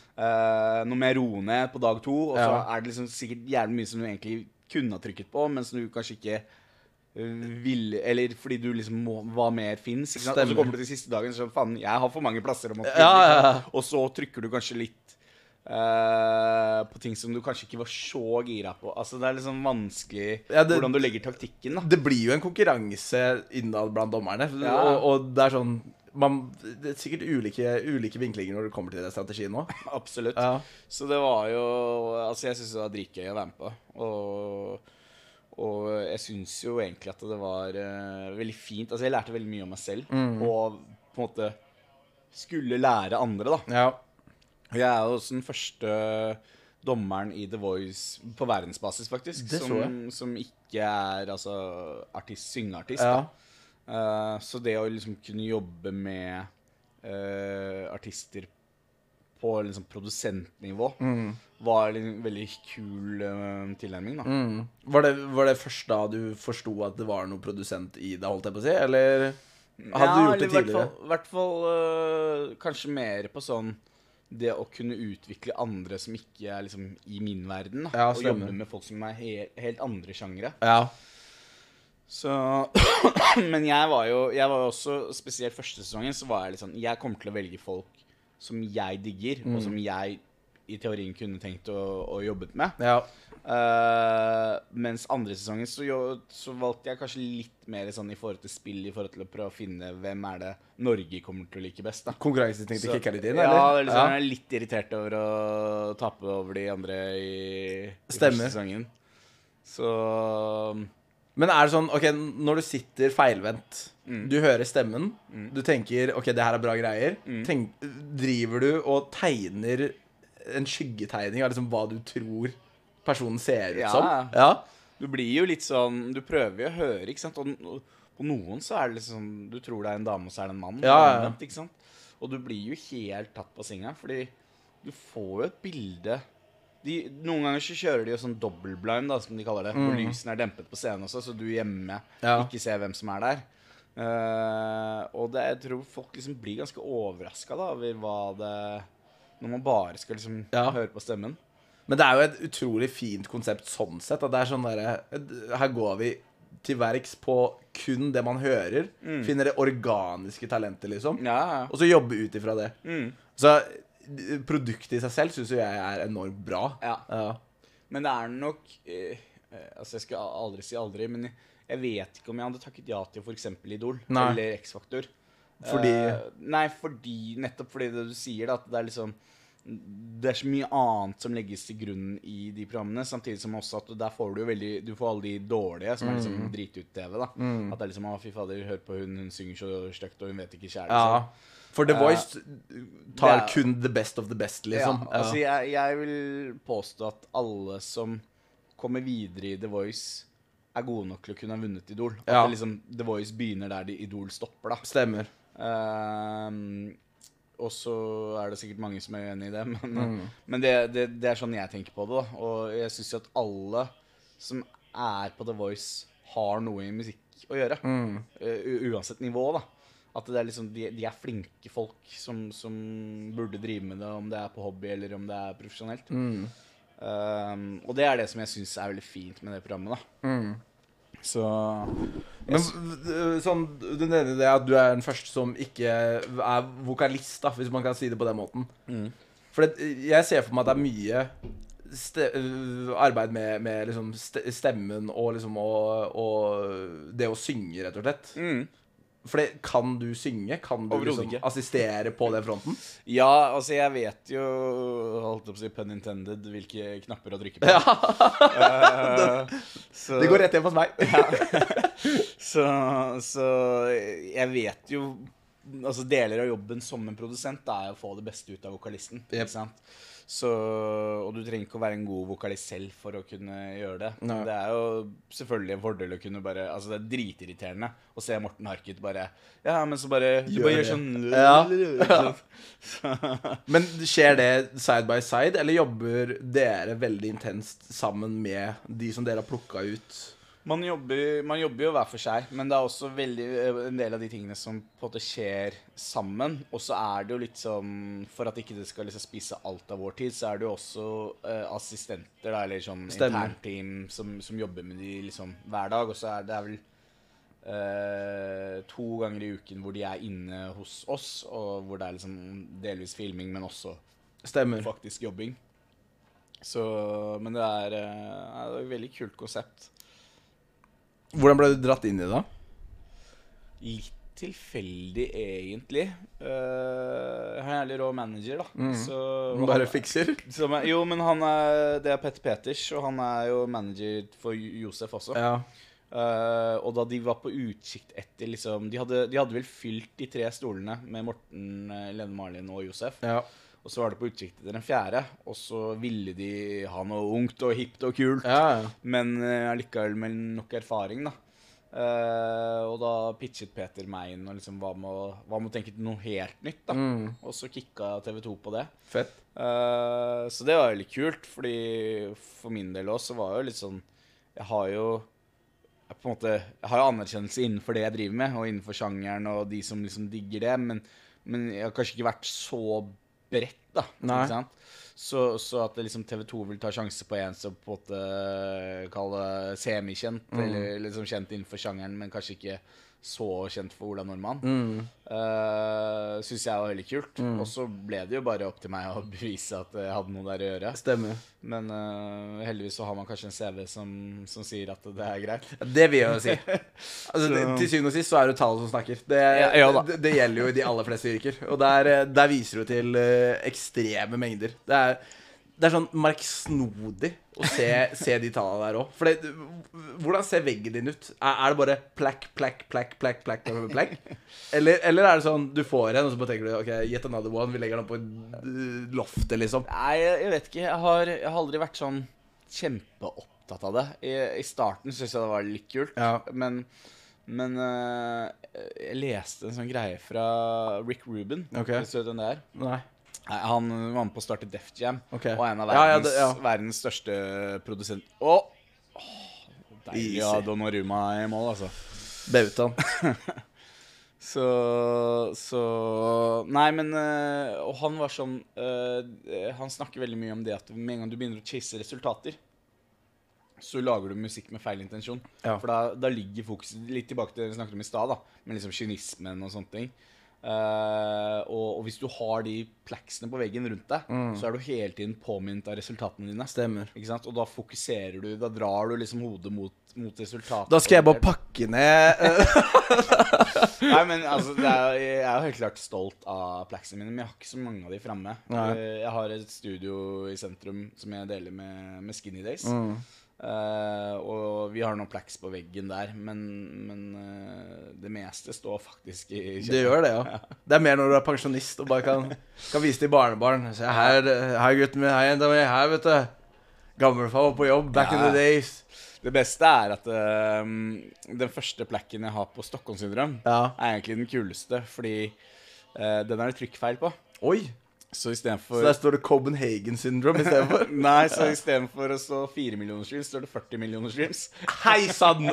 nå må jeg roe ned på dag to, og så Ja. er det liksom sikkert jævlig mye som du egentlig kunne ha trykket på, men som du kanskje ikke ville Eller fordi du liksom må, var mer fins. Og så kommer du til siste dagen og sånn, faen, jeg har for mange plasser. Og, må Ja, ja, ja. og så trykker du kanskje litt uh, på ting som du kanskje ikke var så gira på. Altså Det er liksom vanskelig det- hvordan du legger taktikken. da Det blir jo en konkurranse innad blant dommerne. Og, og det er sånn man, Det er sikkert ulike, ulike vinklinger når det kommer til den strategien nå. Absolutt. Ja. Så det var jo Altså, jeg syns det var dritgøy å være med på. Og, og jeg syns jo egentlig at det var uh, veldig fint. Altså, jeg lærte veldig mye om meg selv. Mm. Og på en måte skulle lære andre, da. Ja. Jeg er jo også den første dommeren i The Voice på verdensbasis, faktisk. Som, som ikke er altså artist, syngeartist. ja. Eh, så det å liksom kunne jobbe med uh, artister på liksom produsentnivå var en veldig kul uh, tilnærming, da. Mm. Var, det, var det først da du forsto at det var noe produsent i det, holdt jeg på å si? Eller hadde du gjort det tidligere? i hvert fall- uh, kanskje mer på sånn det å kunne utvikle andre som ikke er liksom i min verden. Da, Ja, og jobbe med folk som er he helt andre sjangre. Ja. Så Men jeg var jo Jeg var også Spesielt første sesongen så var jeg litt sånn Jeg kommer til å velge folk som jeg digger, og som jeg i teorien kunne tenkt å, å jobbet med. ja. Uh, mens andre sesongen så, jo, så valgte jeg kanskje litt mer sånn i forhold til spill, i forhold til å prøve å finne hvem er det Norge kommer til å like best. da Konkurranseinstinktet kicka litt inn, Ja, eller? ja. jeg er litt irritert over å tape over de andre i, i første sesongen. Så Men er det sånn, ok, når du sitter feilvendt, Mm. du hører stemmen, du tenker ok, det her er bra greier, Mm. tenk, driver du og tegner en skyggetegning av liksom hva du tror personen ser ut Ja. som? Ja. du blir jo litt sånn Du prøver jo å høre, ikke sant? Og, på noen så er det liksom Du tror det er en dame, og så er det en mann. Ja, ja. sant? Og du blir jo helt tatt på senga, fordi du får jo et bilde de, Noen ganger så kjører de jo sånn dobbeltblind, da, som de kaller det. Hvor lysene er dempet på scenen også, så du hjemme Mm. Ja. ikke ser hvem som er der. Uh, og det, jeg tror folk liksom blir ganske overraska over hva det Når man bare skal liksom Ja. høre på stemmen. Men det er jo et utrolig fint konsept sånn sett. At det er sånn derre Her går vi til verks på kun det man hører. Finner det organiske talentet, liksom. Mm. Ja. Og så jobbe ut ifra det. Mm. Så eh, produktet i seg selv syns jo jeg er enormt bra. Ja. Ja. Men det er nok eh, eh, Altså, jeg skal aldri si aldri, men jeg, vet ikke om jeg hadde takket ja til f.eks. Idol Nei. eller X-Faktor. Fordi Eh, Nei, fordi Nettopp fordi det du sier, da, at det er liksom Det er så mye annet som legges til grunn i de programmene, samtidig som også at der får du jo veldig Du får alle de dårlige, som er Mm. liksom dritut-TV, da. At det er liksom Å, fy fader, hør på hun, hun synger så stygt, og hun vet ikke kjærlighet'. Ja. For The Ja. Voice tar er- kun the best of the best, liksom. Ja, altså jeg, jeg vil påstå at alle som kommer videre i The Voice, er gode nok til å kunne ha vunnet Idol. At Ja. liksom, The Voice begynner der de Idol stopper, da. Stemmer. Ehm, og så er det sikkert mange som er uenig i det, men, Mm. men det, det, det er sånn jeg tenker på det. da. Og jeg syns jo at alle som er på The Voice, har noe i musikk å gjøre. Mm. Eh, uansett nivå, da. At det er liksom, de, de er flinke folk som, som burde drive med det, om det er på hobby eller om det er profesjonelt. Mm. Um, og det er det som jeg syns er veldig fint med det programmet. da Mm. Så Men sånn, du nevner det at du er den første som ikke er vokalist, da, hvis man kan si det på den måten. Mm. For det, jeg ser for meg at det er mye ste arbeid med, med liksom ste stemmen og liksom og, og det å synge, rett og slett. mm. For kan du synge? Kan du liksom assistere på den fronten? Ja, altså, jeg vet jo, holdt opp å si pun intended, hvilke knapper å trykke på. Ja, uh, så, Det går rett hjem hos meg. så, så jeg vet jo Altså Deler av jobben som en produsent er å få det beste ut av vokalisten. Yep. Ikke sant? Så, og du trenger ikke å være en god vokalist selv for å kunne gjøre det. Nei. Det er jo selvfølgelig en fordel å kunne bare Altså Det er dritirriterende å se Morten Harket bare Ja, men så bare Du Gjør bare gjør sånn Ja. Ja. Men skjer det side by side, eller jobber dere veldig intenst sammen med de som dere har plukka ut? Man jobber, man jobber jo hver for seg, men det er også veldig, eh, en del av de tingene som på en måte skjer sammen. Og så er det jo litt sånn For at ikke det skal liksom spise alt av vår tid, så er det jo også uh, assistenter, da, eller sånn internteam som, som jobber med de liksom hver dag. Og så er det er vel uh, to ganger i uken hvor de er inne hos oss, og hvor det er liksom delvis filming, men også Stemmer. faktisk jobbing. Så Men det er, uh, det er et veldig kult konsept. Hvordan ble du dratt inn i det? da? Litt tilfeldig, egentlig. Uh, jeg har en jævlig rå manager, da. Så, Mm. Bare han- fikser? som jo, men han er Det er Petter Peters, og han er jo manager for Josef også. Ja. Uh, og da de var på utsikt etter liksom De hadde, de hadde vel fylt de tre stolene med Morten, eh, Lene Marlin og Josef. ja. Og så var det på utkikk etter den fjerde, og så ville de ha noe ungt og hipt og kult. Ja, ja. Men allikevel uh, med nok erfaring, da. Uh, og da pitchet Peter meg inn og liksom hva med å, tenke noe helt nytt, da. Mm. Og så kicka TV2 på det. Fett. Uh, så det var litt kult, fordi for min del også var jo litt sånn Jeg har jo jeg på en måte, jeg har jo anerkjennelse innenfor det jeg driver med, og innenfor sjangeren og de som liksom digger det, men, men jeg har kanskje ikke vært så bredt, da. Ikke sant? Så, så at liksom TV2 vil ta sjanse på en som på en måte kaller det semikjent, Mm. eller liksom kjent innenfor sjangeren, men kanskje ikke så kjent for Ola Nordmann, Mm. uh, syns jeg var veldig kult. Og så ble det jo bare opp til meg å bevise at jeg hadde noe der å gjøre. Stemmer. Men uh, heldigvis så har man kanskje en CV som, som sier at det er greit. Det vil jeg jo si. Altså, det, til syvende og sist så er det tallet som snakker. Det, Ja, ja det, det gjelder jo i de aller fleste yrker. Og der, eh, der viser du til eh, ekstreme mengder. Det er, det er sånn merksnodig å se, se de tallene der òg. For det, hvordan ser veggen din ut? Er, er det bare plakk, plakk, plakk, plakk, plakk, plakk? Eller, eller er det sånn du får en, og så bare tenker du OK, yet another one. Vi legger den på eh, loftet, liksom. Nei, jeg, vet ikke. Jeg har, jeg har aldri vært sånn kjempeopptatt av det. I, i starten syntes jeg det var litt kult, Ja. men men eh, jeg leste en sånn greie fra Rick Rubin. Okay. Vet du hvem det er? Nei. Nei, Han var med på å starte Def Jam, Ok. og er en av Ja, ja, verdens, det- ja. verdens største produsent... Å! åh, Deilig å ha Easy. Donnarumma i mål, altså. Bautaen. Så, så Nei, men øh, Og han var sånn øh, Han snakker veldig mye om det at med en gang du begynner å chase resultater, så lager du musikk med feil intensjon. Ja. For da, da ligger fokuset litt tilbake til det vi snakket om i stad, da, med liksom kynismen og sånne ting. Eh, og, og hvis du har de pleksene på veggen rundt deg, så er du hele tiden påminnet av resultatene dine. Stemmer. Og da fokuserer du, da drar du liksom hodet mot, mot resultatet. Da skal jeg bare pakke ned Nei, men altså, det er, jeg er jo helt klart stolt av pleksene mine, men jeg har ikke så mange av de framme. Eh, Jeg har et studio i sentrum som jeg deler med, med Skinny Days. mm. Eh, og vi har noen pleks på veggen der, men, men uh, det meste står faktisk i Det gjør det, ja. Det er mer når du er pensjonist og bare kan, kan vise til barnebarn. Se her, her gutten min, her jenta mi, her, vet du. Gammelfar var på jobb back in the days. Det beste er at uh, den første plekken jeg har på Stockholmssyndrom, Ja. er egentlig den kuleste, fordi den er det trykkfeil på. Oi! Så for... Så der står det Copenhagen syndrome istedenfor. Nei, så istedenfor å stå 4 millioner streams, står det 40 millioner streams. Hei sann!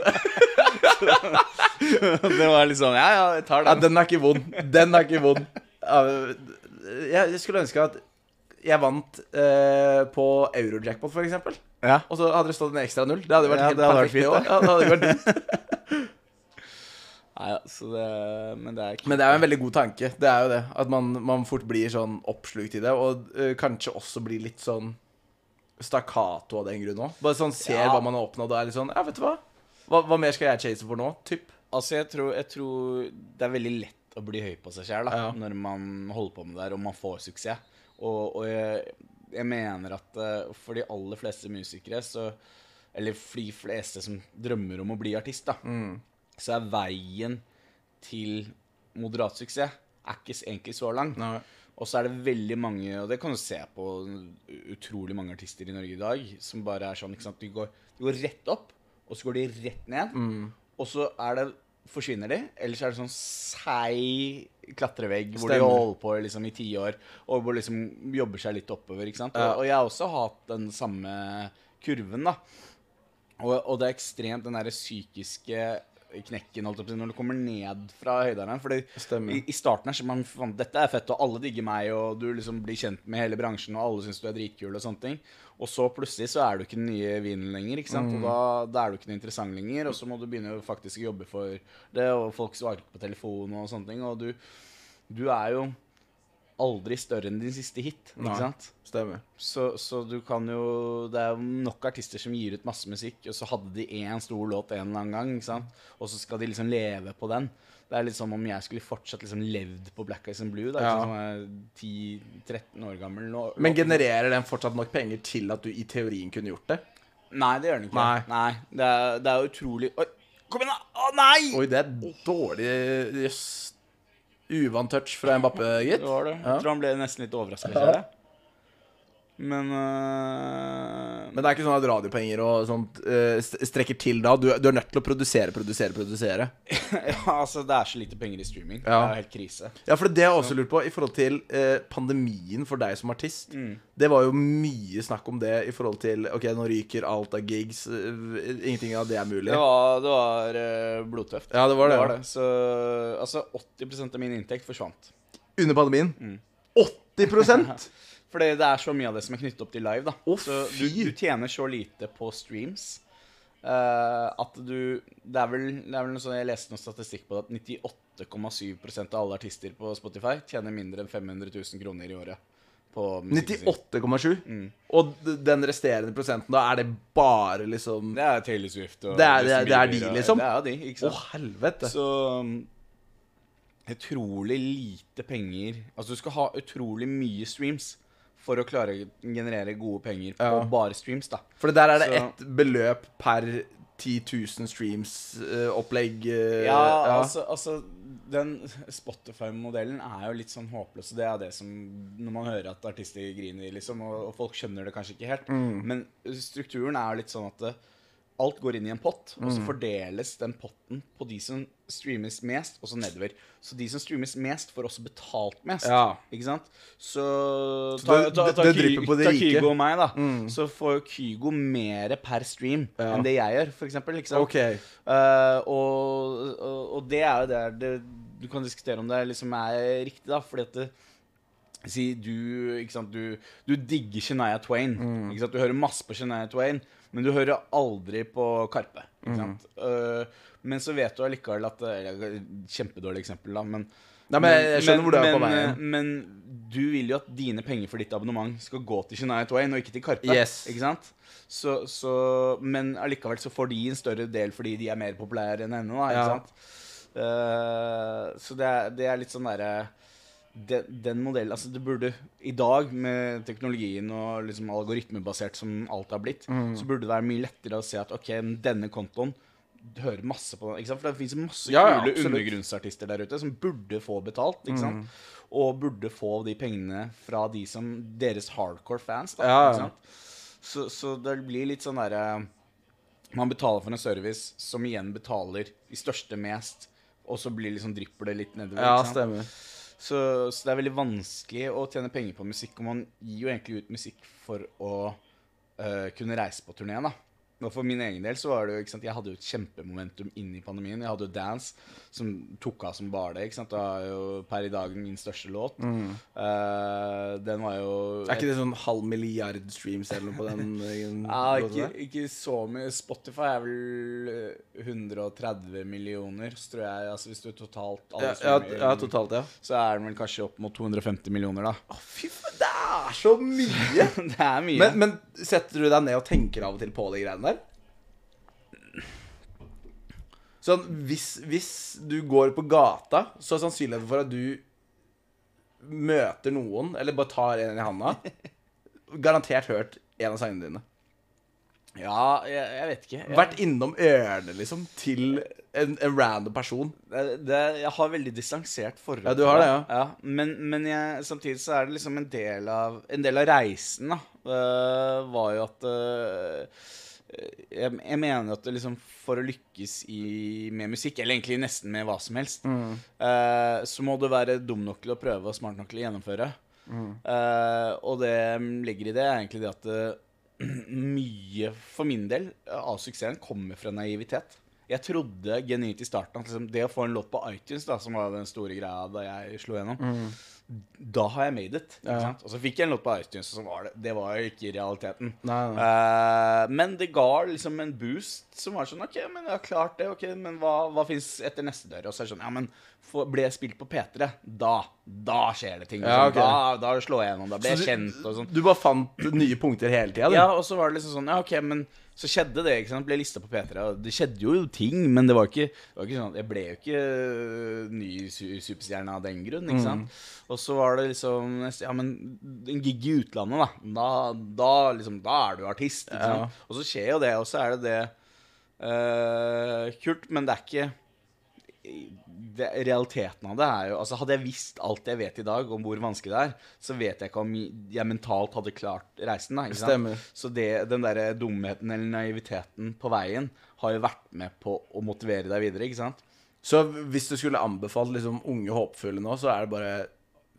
det var liksom Ja, ja, jeg tar den. Ja, den. er ikke vond. Den er ikke vond. Jeg skulle ønske at jeg vant eh, på Eurojackpot, eksempel. Ja. Og så hadde det stått en ekstra null. Det hadde vært Ja, helt det vært perfekt. det fint, også. Ja, det hadde vært. Nei, altså det Men det er ikke Men det er jo en veldig god tanke. Det er jo det. At man, man fort blir sånn oppslukt i det. Og uh, kanskje også blir litt sånn stakkato av den grunn òg. Bare sånn ser Ja. hva man har oppnådd og er litt sånn Ja, vet du hva? Hva, hva mer skal jeg chase for nå? Typ. Altså, jeg tror, jeg tror det er veldig lett å bli høy på seg sjæl Ja. når man holder på med det der, og man får suksess. Og, og jeg, jeg mener at uh, for de aller fleste musikere, så Eller for de fleste som drømmer om å bli artist, da, så er veien til moderat suksess er ikke egentlig så lang. Nei. Og så er det veldig mange, og det kan du se på utrolig mange artister i Norge i dag, som bare er sånn, ikke sant, de går, de går rett opp, og så går de rett ned, og så er det, forsvinner de, eller så er det sånn seig klatrevegg, hvor de holder på liksom i ti år, og hvor liksom jobber seg litt oppover, ikke sant? Ja. Og, og jeg har også hatt den samme kurven da, og, og det er ekstremt den der psykiske knekken, holdt si, når du kommer ned fra høyderne, fordi i, I starten er så man faen, dette er fett, og alle digger meg, og du liksom blir kjent med hele bransjen, og alle syns du er dritkul, og sånne ting. Og så plutselig så er du ikke den nye vinen lenger, ikke sant? Og da, da er du ikke noe interessant lenger, og så må du begynne å faktisk jobbe for det, og folk svarer på telefon og sånne ting, og du, du er jo aldri større enn din siste hit, ikke Nei. sant? Stemmer. Så, så du kan jo Det er jo nok artister som gir ut masse musikk, og så hadde de én stor låt en eller annen gang, ikke sant? og så skal de liksom leve på den. Det er litt som om jeg skulle fortsatt liksom levd på Black Eyes and Blue. Da, Ja. sant, som er 10-13 år gammel. Nå, Men genererer den fortsatt nok penger til at du i teorien kunne gjort det? Nei, det gjør den ikke. Nei. Det, er, det er utrolig Oi, kom igjen, da! Å, nei! Oi, det er dårlig Jøss. Uvant touch fra Mbappé, gitt. Det var det. Jeg tror han ble nesten litt overraska. Ja. Men uh, Men det er ikke sånn at radiopenger og sånt uh, strekker til da. Du, du er nødt til å produsere, produsere, produsere. Ja, altså, det er så lite penger i streaming. Det er helt krise. Ja, for det jeg også lurt på i forhold til uh, pandemien for deg som artist. Mm. Det var jo mye snakk om det i forhold til Ok, nå ryker alt av gigs. ingenting av det er mulig. Det var, det var blodtøft. Ja, det var det. Det var det. Så altså 80 av min inntekt forsvant. Under pandemien. Mm. 80 Fordi det er så mye av det som er knyttet opp til live. da Oh, Så du, du tjener så lite på streams uh, at du Det er vel, det er vel noe sånn, Jeg leste noe statistikk på det at 98,7% av alle artister på Spotify tjener mindre enn 500 000 kroner i året. På musikken sin. 98,7. Mm. Og den resterende prosenten, da er det bare liksom Det er Taylor Swift og Det er- det er- det er de, liksom? Det er de, ikke Å, helvete. Så um, utrolig lite penger Altså, du skal ha utrolig mye streams for å klare å generere gode penger på Ja. bare streams, da. For der er det Så- ett beløp per 10 000 streams-opplegg. Ja, altså, altså Den Spotify-modellen er jo litt sånn håpløs. Det er det som Når man hører at artister griner, liksom, og, og folk skjønner det kanskje ikke helt. Mm. Men strukturen er jo litt sånn at det, alt går inn i en pott, og Mm. så fordeles den potten på de som streames mest, og så nedover. Så de som streames mest, får også betalt mest. Ja. Ikke sant? Så Så ta, ta, ta, det- det ta, ta. Kygo og meg, da. Mm. Så får Kygo mer per stream Ja. enn det jeg gjør, for eksempel. Ikke sant? OK. Eh, og, og, og det er jo der det, Du kan diskutere om det liksom er riktig, da. Fordi at det, Si du ikke sant, du, du digger Shania Twain. Ikke sant? Du hører masse på Shania Twain, men du hører aldri på Karpe. Ikke sant? Eh, men så vet du allikevel at eller, Kjempedårlig eksempel, da, men Nei, men jeg skjønner hvor du er på men, vei. eh, Men du vil jo at dine penger for ditt abonnement skal gå til Shania Twain, og ikke til Karpe. Yes. Ikke sant? Så, så, men allikevel så får de en større del fordi de er mer populære enn henne. Da, ikke Ja. sant? Eh, så det er, det er litt sånn derre den, den modellen Altså, det burde I dag, med teknologien og liksom algoritmebasert som alt har blitt, Mm. så burde det være mye lettere å se at OK, denne kontoen hører masse på den. For det fins masse Ja, kule ja, undergrunnsartister der ute som burde få betalt. Mm. Og burde få de pengene fra de som deres hardcore fans. Da, Ja? Så, så det blir litt sånn derre Man betaler for en service som igjen betaler de største mest, og så blir liksom drypper det litt nedover. Ja, stemmer. Så, så det er veldig vanskelig å tjene penger på musikk, og man gir jo egentlig ut musikk for å uh, kunne reise på turneen, da. Og for min egen del så var det jo, ikke sant, Jeg hadde jo et kjempemomentum inn i pandemien. Jeg hadde jo Dance, som tok av som bare det. ikke sant, Det er jo per i dag min største låt. Eh, den var jo Mm. Er ikke det sånn halv milliard streams eller noe på den? eh, ja, ikke, ikke så mye. Spotify er vel eh, 130 millioner, tror jeg. Altså Hvis du totalt alle Ja, ja, ja, totalt, ja. Så er den vel kanskje opp mot 250 millioner, da. Å, fy faen, det er så mye! det er mye. men, men setter du deg ned og tenker av og til på de greiene der? Sånn, hvis, hvis du går på gata, så er sannsynligheten for at du møter noen, eller bare tar en i handa Garantert hørt en av sangene dine. ja, jeg, jeg vet ikke. Jeg, Vært innom ørene, liksom, til en, en random person. det, det, jeg har veldig distansert forhold Ja, du har det, ja. Men, men jeg, samtidig så er det liksom en del av En del av reisen, da, uh, var jo at øh, jeg, jeg mener at liksom for å lykkes i, med musikk, eller egentlig nesten med hva som helst, Mm. uh, så må du være dum nok til å prøve og smart nok til å gjennomføre. Mm. Uh, og det legger i det, er egentlig det at uh, mye, for min del, av suksessen kommer fra naivitet. Jeg trodde genuint i starten at liksom, det å få en låt på iTunes, da, som var den store greia da jeg slo gjennom, da har jeg made it. Ja. sant? Og så fikk jeg en låt på iTunes, og så var det, det var jo ikke realiteten. Nei, nei. Uh, men det ga liksom en boost som var sånn OK, men jeg har klart det. ok, Men hva, hva fins etter neste dør? Og så er det sånn Ja, men ble spilt på P3, da Da skjer det ting. Ja, okay. Da, da slår jeg gjennom. Da ble jeg kjent og sånn. Du bare fant nye punkter hele tida. Ja, og så var det liksom sånn Ja, OK, men så skjedde det. ikke sant, Ble lista på P3. Og det skjedde jo ting, men det var ikke, det var ikke sånn Jeg ble jo ikke øh, ny su superstjerne av den grunn, ikke sant. Og så var det liksom Ja, men en gig i utlandet, da. Da, da liksom Da er du artist, ikke Ja. Og så skjer jo det, og så er det det uh, Kult, men det er ikke det, realiteten av det er jo Altså Hadde jeg visst alt jeg vet i dag om hvor vanskelig det er, så vet jeg ikke om jeg mentalt hadde klart reisen. da. Så det, den derre dumheten eller naiviteten på veien har jo vært med på å motivere deg videre, ikke sant? Så hvis du skulle anbefalt liksom unge håpfulle nå, så er det bare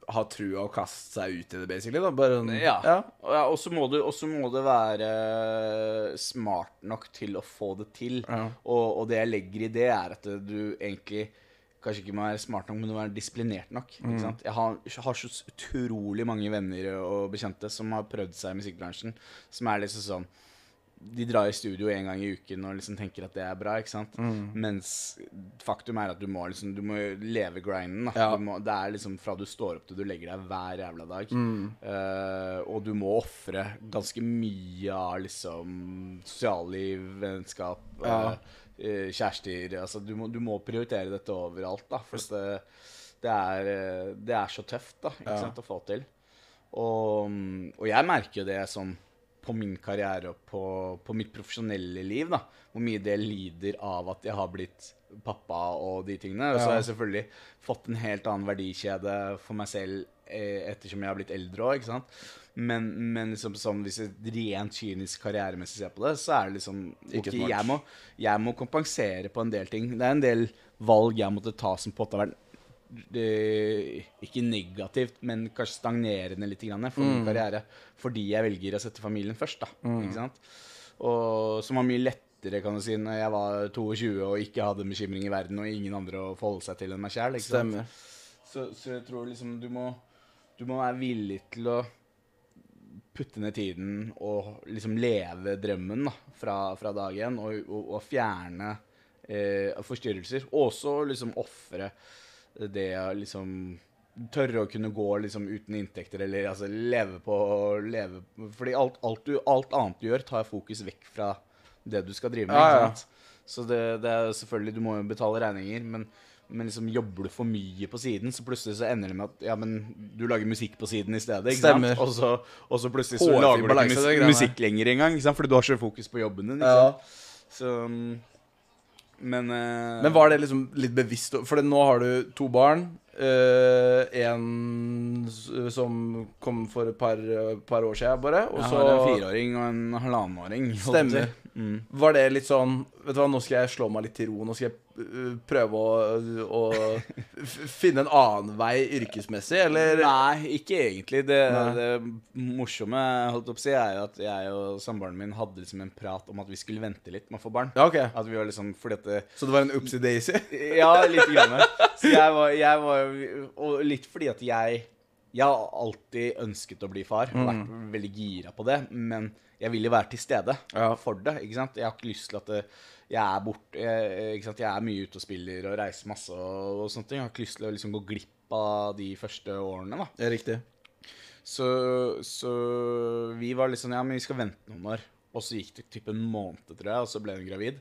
ha trua og kaste seg ut i det, basically? da? Bare Ja. ja. Og så må, du- må du være smart nok til å få det til. Ja. Og, og det jeg legger i det, er at du egentlig kanskje ikke må være smart nok, men du må være disiplinert nok. Mm. Jeg har, har så utrolig mange venner og bekjente som har prøvd seg i musikkbransjen, som er liksom sånn de drar i studio en gang i uken og liksom tenker at det er bra. ikke sant? Mm. Mens faktum er at du må liksom, du må leve grinden. Ja. Må, det er liksom fra du står opp til du legger deg hver jævla dag. Mm. Uh, og du må ofre ganske mye av liksom sosialliv, vennskap, Ja. uh, kjærester altså du må, du må prioritere dette overalt, da. For det, det, er, eh, det er så tøft da, ikke Ja. sant, å få til. Og, og jeg merker jo det som på min karriere og på, på mitt profesjonelle liv, da. Hvor mye det lider av at jeg har blitt pappa og de tingene. Og så har jeg selvfølgelig fått en helt annen verdikjede for meg selv eh, ettersom jeg har blitt eldre òg. Men, men liksom sånn, hvis jeg rent kynisk karrieremessig ser på det, så er det liksom Ikke ok, smart. jeg, må, jeg må kompensere på en del ting. Det er en del valg jeg måtte ta som på en måte har vært det, ikke negativt, men kanskje stagnerende litt grann for min karriere. Fordi jeg velger å sette familien først, da. Ikke sant? Og som var mye lettere, kan du si, når jeg var 22 og ikke hadde bekymring i verden og ingen andre å forholde seg til enn meg sjæl. Så, så jeg tror liksom du må, du må være villig til å putte ned tiden og liksom leve drømmen da, fra, fra dag én, og, og, og fjerne eh, forstyrrelser. Og også liksom ofre det å liksom Tørre å kunne gå liksom uten inntekter, eller altså leve på leve, Fordi alt, alt, du, alt annet du gjør, tar fokus vekk fra det du skal drive med. Ja, ja. Så det, det er selvfølgelig, du må jo betale regninger, men, men liksom jobber du for mye på siden, så plutselig så ender det med at ja, men du lager musikk på siden i stedet. ikke Stemmer. sant? Og så, og så plutselig så Hårfri lager du ikke mus musikk lenger engang, ikke sant? fordi du har så fokus på jobben din. ikke Ja. Så mm, Men uh, Men var det liksom litt bevisst For nå har du to barn. Eh, en som kom for et par, par år siden, bare. Og så en fireåring og en halvannenåring. Stemmer. Mm. Var det litt sånn Vet du hva, nå skal jeg slå meg litt til ro. Nå skal jeg øh, prøve å, å finne en annen vei yrkesmessig, eller? Nei, ikke egentlig. Det, Nei. det morsomme holdt på å si, er jo at jeg og samboeren min hadde liksom en prat om at vi skulle vente litt med å få barn. Ja, okay. At vi var liksom, fordi at det, Så det var en upsy daisy? Ja, litt grann. Så jeg var, jeg var Og litt fordi at jeg Jeg har alltid ønsket å bli far. Og vært veldig gira på det. Men jeg vil jo være til stede Ja. for det. ikke sant? Jeg har ikke lyst til at det, jeg er borte jeg, ikke sant? Jeg er mye ute og spiller og reiser masse og, og sånne ting. Jeg har ikke lyst til å liksom gå glipp av de første årene. da. er riktig. Så, så vi var litt sånn Ja, men vi skal vente noen år. Og så gikk det typ en måned, tror jeg, og så ble hun gravid.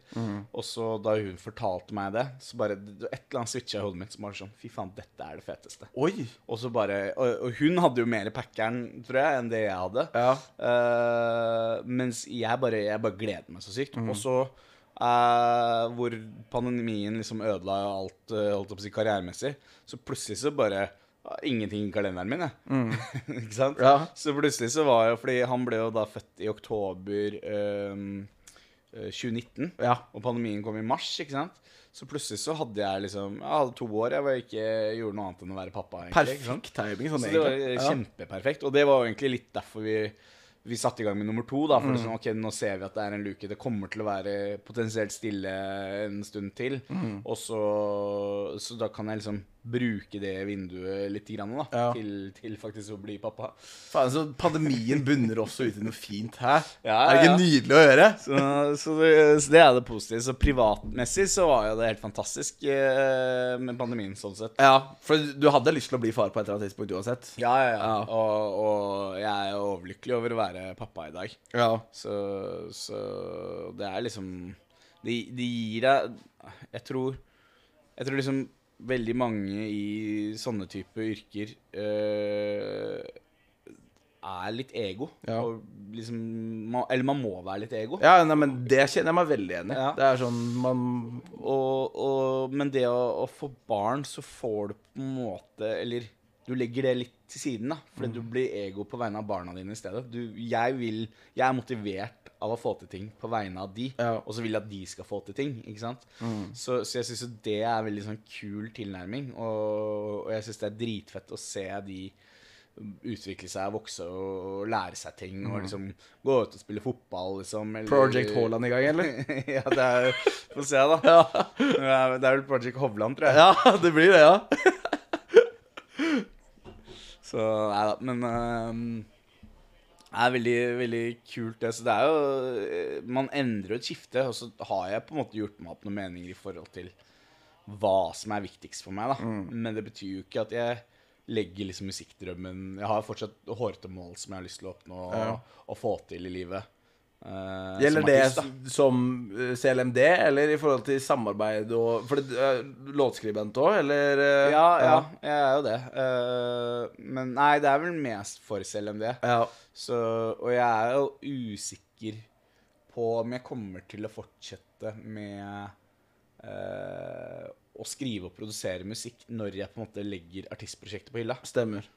Og så da hun fortalte meg det, så bare Et eller annet switcha i hodet mitt som var sånn Fy faen, dette er det feteste. Oi! Og så bare Og, og hun hadde jo mer packeren, tror jeg, enn det jeg hadde. Ja. Uh, mens jeg bare, jeg bare gleder meg så sykt. Og så uh, hvor pandemien liksom ødela alt uh, holdt på å si, karrieremessig, så plutselig så bare Ingenting i kalenderen min, jeg. Ikke sant? Ja. Så plutselig så var jo Fordi han ble jo da født i oktober eh, 2019. Ja. Og pandemien kom i mars, ikke sant? Så plutselig så hadde jeg liksom Jeg hadde to år jeg var ikke gjorde noe annet enn å være pappa. egentlig. Perfekt timing. Sånn, Så det var Ja. kjempeperfekt. Og det var jo egentlig litt derfor vi, vi satte i gang med nummer to. da, Mm. For liksom, ok, nå ser vi at det er en luke. Det kommer til å være potensielt stille en stund til. Mm. Og så, så da kan jeg liksom bruke det vinduet litt grann, da, Ja. til, til faktisk å bli pappa. Faen, så pandemien bunner også ut i noe fint, her. Ja, Er det ikke ja. nydelig å gjøre? Så, så, det, så det er det positive. Så privatmessig så var jo det helt fantastisk eh, med pandemien, sånn sett. Ja, for du hadde lyst til å bli far på et eller annet tidspunkt uansett? Ja, ja, ja. Ja. Og, og jeg er overlykkelig over å være pappa i dag. Ja. Så, så det er liksom Det de gir deg Jeg tror Jeg tror liksom veldig mange i sånne type yrker uh, er litt ego. Ja. Liksom, man, eller man må være litt ego. Ja, nei, men det kjenner jeg meg veldig enig i. Ja. Det er sånn man Og, og, men det å, å få barn, så får du på en måte Eller du legger det litt til siden, da. Fordi Mm. du blir ego på vegne av barna dine i stedet. Du, jeg, vil, jeg er motivert av å få til ting på vegne av de, Ja. Mm. og så vil jeg at de skal få til ting. ikke sant? Så, så jeg syns det er en veldig sånn kul tilnærming, og, og jeg syns det er dritfett å se de utvikle seg, vokse og lære seg ting. Og liksom gå ut og spille fotball, liksom. Eller, Mm. Project Haaland i gang, eller? ja, det er Få se, da. Ja. Det er, vel Project Hovland, tror jeg. ja, det blir det, ja. Så nei da, men det er veldig, veldig kult, det. Så det er jo øh, Man endrer jo et skifte, og så har jeg på en måte gjort meg opp noen meninger i forhold til hva som er viktigst for meg, da. Men det betyr jo ikke at jeg legger liksom musikkdrømmen Jeg har fortsatt hårete mål som jeg har lyst til å oppnå Ja. og, og få til i livet. Øh, Gjelder det artist, da. som eh, CLMD, eller i forhold til samarbeid og For det er låtskribent òg, eller? Uh, Ja, ja, jeg er jo det. Men nei, det er vel mest for CLMD. ja. Så, og jeg er jo usikker på om jeg kommer til å fortsette med å skrive og produsere musikk når jeg på en måte legger artistprosjektet på hylla. Stemmer.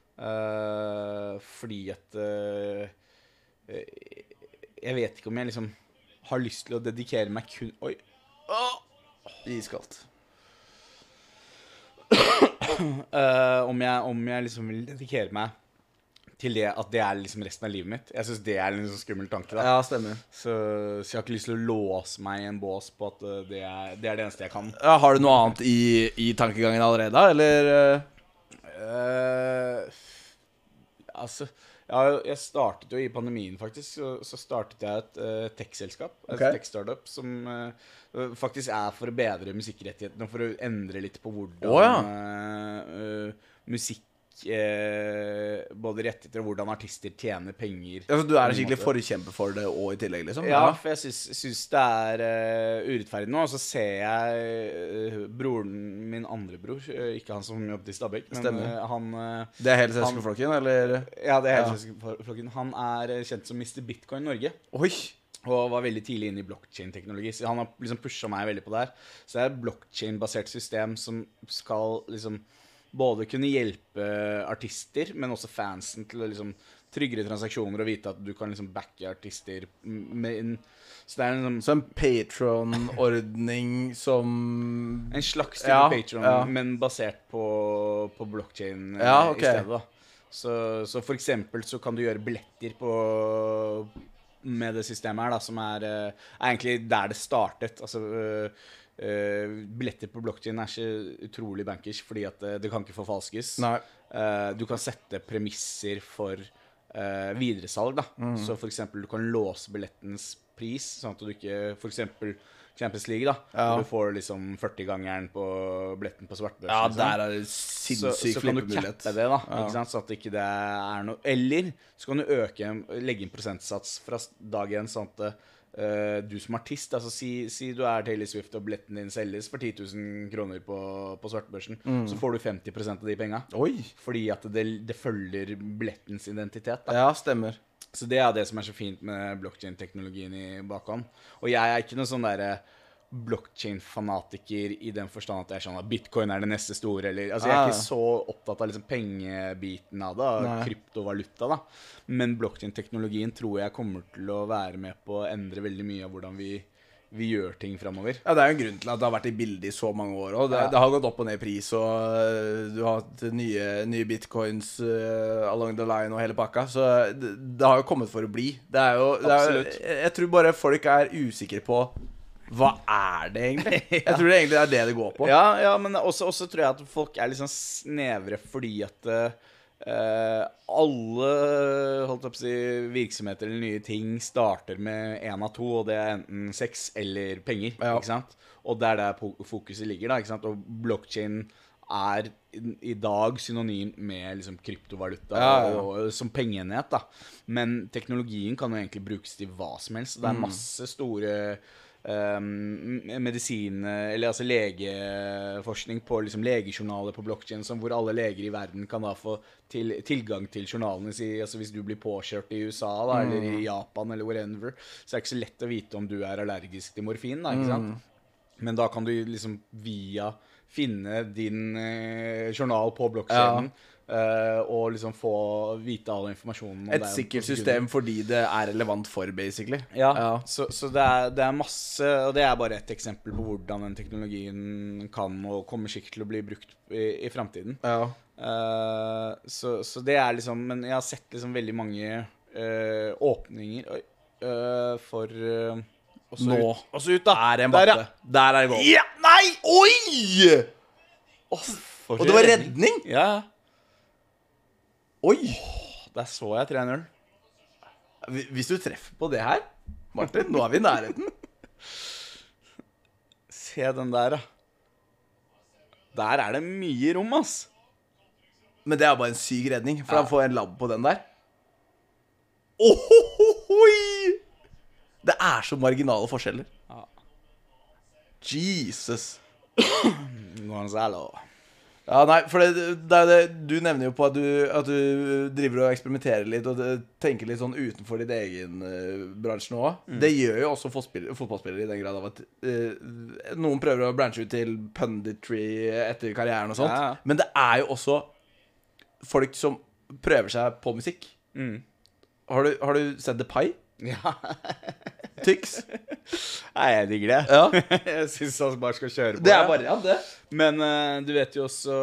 Fordi at Jeg vet ikke om jeg liksom har lyst til å dedikere meg kun Oi. Iskaldt. Uh, om, jeg, om jeg liksom vil dedikere meg til det at det er liksom resten av livet mitt. Jeg syns det er en liksom skummel tanke. da Ja, stemmer. så, så jeg har ikke lyst til å låse meg i en bås på at eh, det er det, er det eneste jeg kan. Ja, har du noe annet i, i tankegangen allerede, eller? Eh, altså ja, jeg startet jo i pandemien, faktisk. Så, så startet jeg et uh, tech-selskap. Et tech-startup som uh, faktisk er for å bedre musikkrettighetene. For å endre litt på hvordan oh, ja. uh, musikk eh, Både rettigheter og hvordan artister tjener penger. Ja, så du er en skikkelig forkjemper for det og i tillegg, liksom? Ja, for jeg syns, syns det er uh, urettferdig nå. Og så ser jeg uh, broren min andre bror, eh, ikke han som jobbet i Stabekk, men han Det er hele søskenflokken, eller? Ja, det er Ja. helt søskenflokken. Han er kjent som Mr. Bitcoin Norge. Oi! Og var veldig tidlig inne i blockchain-teknologi. Så han har liksom pusha meg veldig på det her. Så det er et blockchain-basert system som skal liksom både kunne hjelpe artister, men også fansen til å liksom tryggere transaksjoner og vite at du kan liksom backe artister med en Så det er en, sånn- Så en Patron-ordning som en slags type Ja, patron, ja. men basert på, på blockchain eh, Ja, okay. i stedet. da. Så, så for eksempel så kan du gjøre billetter på med det systemet her, da, som er, eh, er egentlig der det startet. Altså eh, Billetter på blockchain er ikke utrolig bankers, fordi at uh, det kan ikke forfalskes. Nei. Eh, du kan sette premisser for uh, videresalg. da. Mm. Så for eksempel du kan låse billettens pris, sånn at du ikke For eksempel Champions League, da. Ja. Du får liksom 40-gangeren på billetten på svartbørsen. Ja, der er det så, sinnssyk så kan du cappe det, da. Ja. Ikke sant? Så at ikke det er noe Eller så kan du øke, legge inn prosentsats fra dag én, sånn at eh, du som artist altså si, si du er Taylor Swift og billetten din selges for 10 000 kroner på, på svartbørsen, Mm. så får du 50% av de penga. Fordi at det, det følger billettens identitet. Da. Ja, stemmer. Så det er det som er så fint med blockchain-teknologien i bakhånd. Og jeg er ikke noen sånn derre blockchain-fanatiker i den forstand at jeg er sånn at bitcoin er det neste store, eller Altså, jeg er Ah. ikke så opptatt av liksom pengebiten av det, av kryptovaluta, da. Men blockchain-teknologien tror jeg kommer til å være med på å endre veldig mye av hvordan vi, vi gjør ting framover. Ja, Det er jo en grunn til at det har vært i bildet i så mange år. Og det, Ja. det har gått opp og ned i pris, og øh, du har hatt nye, nye bitcoins uh, along the line og hele pakka. Så det, det har jo kommet for å bli. Det er jo det er, jeg tror bare folk er usikre på hva er det egentlig? Jeg tror det egentlig er det det går på. Ja, ja men også, også tror jeg at folk er litt sånn snevre fordi at uh, alle holdt opp å si, virksomheter eller nye ting starter med én av to, og det er enten sex eller penger. Ja. ikke sant? Og det er der fokuset ligger. da, ikke sant? Og blockchain er i- i dag synonym med liksom kryptovaluta Ja, ja. og, som pengeenhet. da. Men teknologien kan jo egentlig brukes til hva som helst. Det er Mm. masse store um, medisin Eller altså legeforskning på liksom legejournaler på blokkjeden, hvor alle leger i verden kan da få til, tilgang til journalene. Si, altså hvis du blir påkjørt i USA da, eller i Japan eller wherever, så er det ikke så lett å vite om du er allergisk til morfin. da, ikke sant? Men da kan du liksom via finne din eh, journal på blokkjeden eh, og liksom få vite all informasjonen. Et sikkert system fordi det er relevant for, basically. Ja, Ja. så, så det, er, det er masse Og det er bare et eksempel på hvordan den teknologien kan og kommer sikkert til å bli brukt i, i framtiden. Ja. Uh, så, så det er liksom Men jeg har sett liksom veldig mange uh, åpninger eh, for eh, også Nå ut, også ut, da. Er det en Der, batte? Der er det goal. Ja! Nei! Oi! Oh, Og det var redning? Ja, Ja. Oi! Der så jeg 3-0. Hvis du treffer på det her, Martin, nå er vi i nærheten. Se den der, da. Der er det mye rom, ass. Men det er bare en syk redning, for han får en labb på den der. Ohohoi! Det er så marginale forskjeller. Ja. Jesus. Gonzalo. Ja, nei, for det, det det, Du nevner jo på at du, at du driver og eksperimenterer litt og tenker litt sånn utenfor ditt egen uh, bransje nå. Det gjør jo også fotballspillere i den grad av at uh, noen prøver å branche ut til punditry etter karrieren og sånt. Ja. Men det er jo også folk som prøver seg på musikk. Mm. Har, du, har du sett The Pie? Ja. Tix. Nei, jeg digger det. Ja. jeg syns han bare skal kjøre på. Det er bare ja, det. Men uh, du vet jo også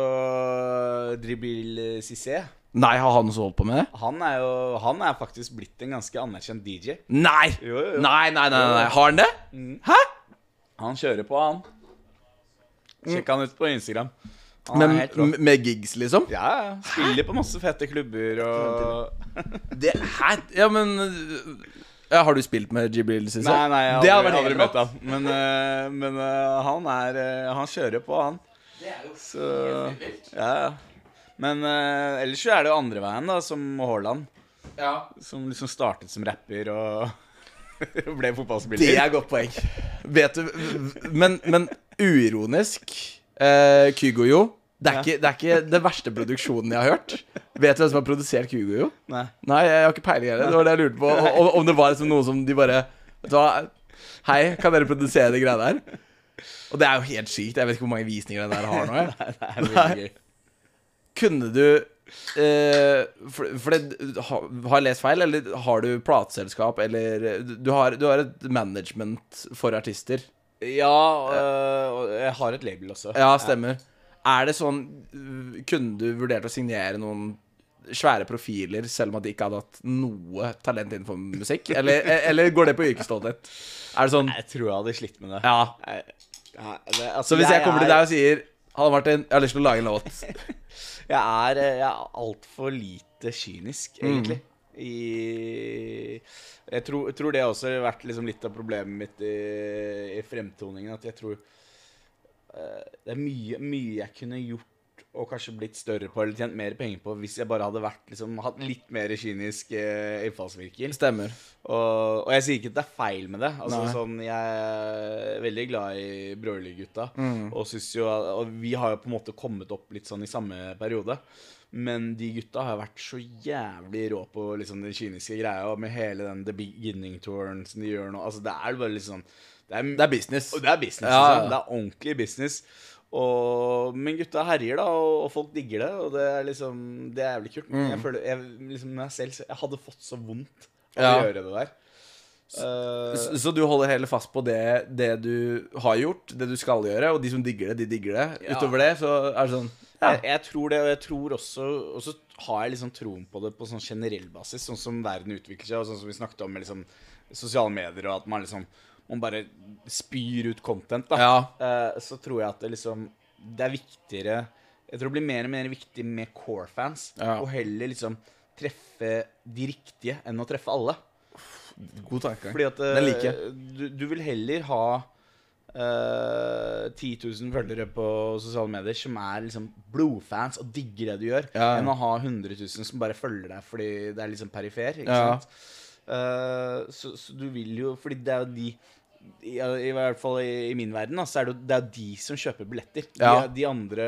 Dribil Cissé. Nei, har han også holdt på med det? Han er jo Han er faktisk blitt en ganske anerkjent DJ. Nei! Jo, jo, jo. Nei, nei, nei, nei. Har han det? Hæ? Han kjører på, han. Sjekk han ut på Instagram. Han Men, med gigs, liksom? Ja, ja. Spiller på masse fete klubber og Det her Ja, men ja, Har du spilt med Jibril Cissé? Nei, nei, jeg har Det aldri, aldri møtt ham. Men, uh, men uh, han er uh, Han kjører på, han. Det er jo Så Ja, ja. Men ellers så er det jo andre veien, da, som Haaland. Ja. Som liksom startet som rapper og ble fotballspiller. Det er godt poeng. Vet du Men, men uironisk eh, Kygoyo det er, Ja. ikke, det er ikke den verste produksjonen jeg har hørt. Vet du hvem som har produsert Kygoyo? Nei. Nei, jeg har ikke peiling heller. Det var det jeg lurte på. Om, om det var liksom noe som de bare Vet du hva, hei, kan dere produsere de greiene der? Og det er jo helt sykt. Jeg vet ikke hvor mange visninger den der har nå. Jeg. Det er veldig gøy. Kunne du eh, For, for det, ha, har jeg lest feil, eller har du plateselskap, eller du har, du har et management for artister? Ja, øh, jeg har et label også. Ja, stemmer. Er det sånn Kunne du vurdert å signere noen svære profiler, selv om at de ikke hadde hatt noe talent innenfor musikk? Eller, eller går det på yrkesstolthet? Er det sånn Jeg tror jeg hadde slitt med det. Ja. Jeg, ja, det altså, Så hvis jeg kommer til deg og sier Hallo, Martin, jeg har lyst til å lage en låt. Jeg er, eh, jeg er altfor lite kynisk, Mm. I jeg tror, jeg tror det også har vært liksom litt av problemet mitt i, i fremtoningen. At jeg tror uh, det er mye, mye jeg kunne gjort og kanskje blitt større på eller tjent mer penger på hvis jeg bare hadde vært liksom, hatt litt mer kynisk uh, innfallsvirkel. Stemmer. Og, og jeg sier ikke at det er feil med det. Altså, sånn, jeg er veldig glad i Brølerud-gutta. Mm. Og, og vi har jo på en måte kommet opp litt sånn i samme periode. Men de gutta har vært så jævlig rå på liksom, den kyniske greia. Og med hele den The Beginning-touren som de gjør nå. Altså, det er bare sånn Det er, Det er business. og det er business. Ja. Liksom. Det er ordentlig business. Og, men gutta herjer, da, og, og folk digger det. Og det er liksom Det er jævlig kult. Men jeg føler jeg, liksom jeg, selv Jeg hadde fått så vondt av Ja. å gjøre det der. Eh, Så, så du holder heller fast på det, det du har gjort, det du skal gjøre, og de som digger det, de digger det. Ja. Utover det, så er det sånn. Jeg, jeg tror det, og jeg tror også Og så har jeg liksom troen på det på sånn generell basis, sånn som verden utvikler seg, og sånn som vi snakket om med liksom sosiale medier, og at man liksom man bare spyr ut content, da. Ja. Eh, så tror jeg at det liksom Det er viktigere Jeg tror det blir mer og mer viktig med core-fans, Ja. og heller liksom treffe de riktige enn å treffe alle. God tanke. Fordi at eh, Den liker jeg. du, du vil heller ha eh, 10 000 følgere på sosiale medier som er liksom blodfans og digger det du gjør, Ja. enn å ha 100 000 som bare følger deg fordi det er liksom perifer. Ikke Ja. sant? Uh, så, så du vil jo Fordi det er jo de i, I hvert fall i, i min verden, da, så er det, det er de som kjøper billetter. Ja. De, de andre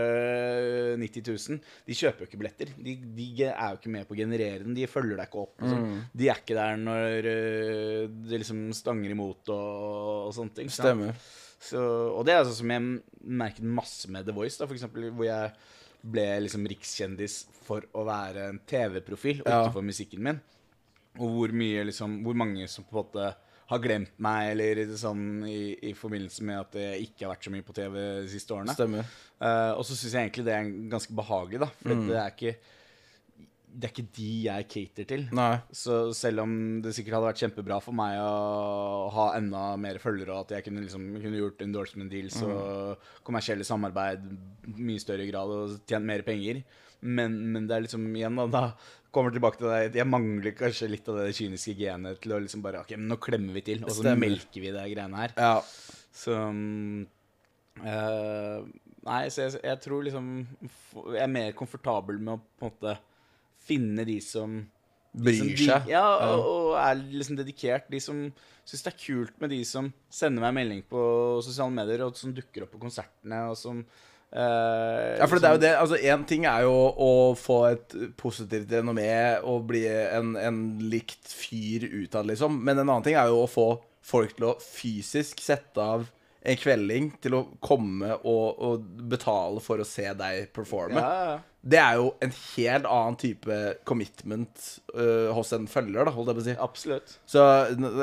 90 000, de kjøper jo ikke billetter. De, de er jo ikke med på å generere den. De følger deg ikke opp. Sånn. Mm. De er ikke der når øh, det liksom stanger imot og, og sånne ting. Stemmer. Så, og det er sånn som jeg merket masse med The Voice, da, for eksempel, hvor jeg ble liksom rikskjendis for å være en TV-profil Ja. utenfor musikken min. Og hvor mye liksom Hvor mange som på en måte har glemt meg, eller sånn i, i forbindelse med at jeg ikke har vært så mye på TV de siste årene. Stemmer. Uh, og så syns jeg egentlig det er ganske behagelig, da. For Mm. det er ikke Det er ikke de jeg cater til. Nei. Så selv om det sikkert hadde vært kjempebra for meg å ha enda mer følgere, og at jeg kunne, liksom, kunne gjort endorsement deals og kommersielle samarbeid mye større grad og tjent mer penger men, men det er liksom igjen da, da kommer tilbake til deg Jeg mangler kanskje litt av det kyniske genet til å liksom bare Ok, men nå klemmer vi til, og så Stemmer. melker vi det greiene her. Ja. Så um, uh, Nei, så jeg, jeg tror liksom Jeg er mer komfortabel med å på en måte finne de som Bryr de- seg. Ja, og, og er liksom dedikert. De som syns det er kult med de som sender meg melding på sosiale medier, og som dukker opp på konsertene, og som eh, Ja, for det er jo liksom- det. Altså, Én ting er jo å få et positivt renommé og bli en, en likt fyr utad, liksom. Men en annen ting er jo å få folk til å fysisk sette av en kvelding til å komme og, og betale for å se deg performe. Ja, ja. Det er jo en helt annen type commitment uh, hos en følger, da, holdt jeg på å si. Absolutt. Så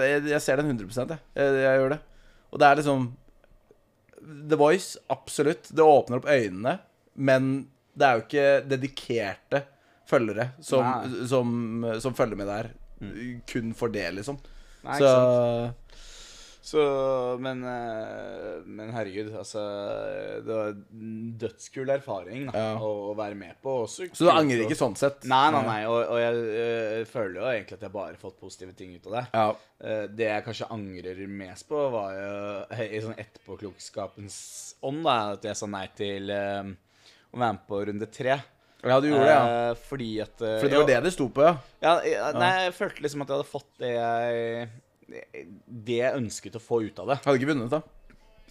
jeg, jeg ser den 100 jeg. jeg. Jeg gjør det. Og det er liksom The Voice, absolutt. Det åpner opp øynene, men det er jo ikke dedikerte følgere som, som, som følger med der. Kun for det, liksom. Nei, Så? Så, men, eh, men herregud, altså Det var dødskul erfaring da, Ja. å, være med på. Også Så du angrer ikke sånn sett? Nei, nei, nei. Og, og jeg, jeg, føler jo egentlig at jeg bare har fått positive ting ut av det. Ja. Eh, Det jeg kanskje angrer mest på, var jo i sånn etterpåklokskapens ånd, da, at jeg sa nei til um, å være med på runde tre. ja, du gjorde det, ja. Fordi at Fordi det var det det sto på, ja. ja, nei, jeg følte liksom at jeg hadde fått det jeg Det jeg ønsket å få ut av det. Hadde ikke vunnet, da.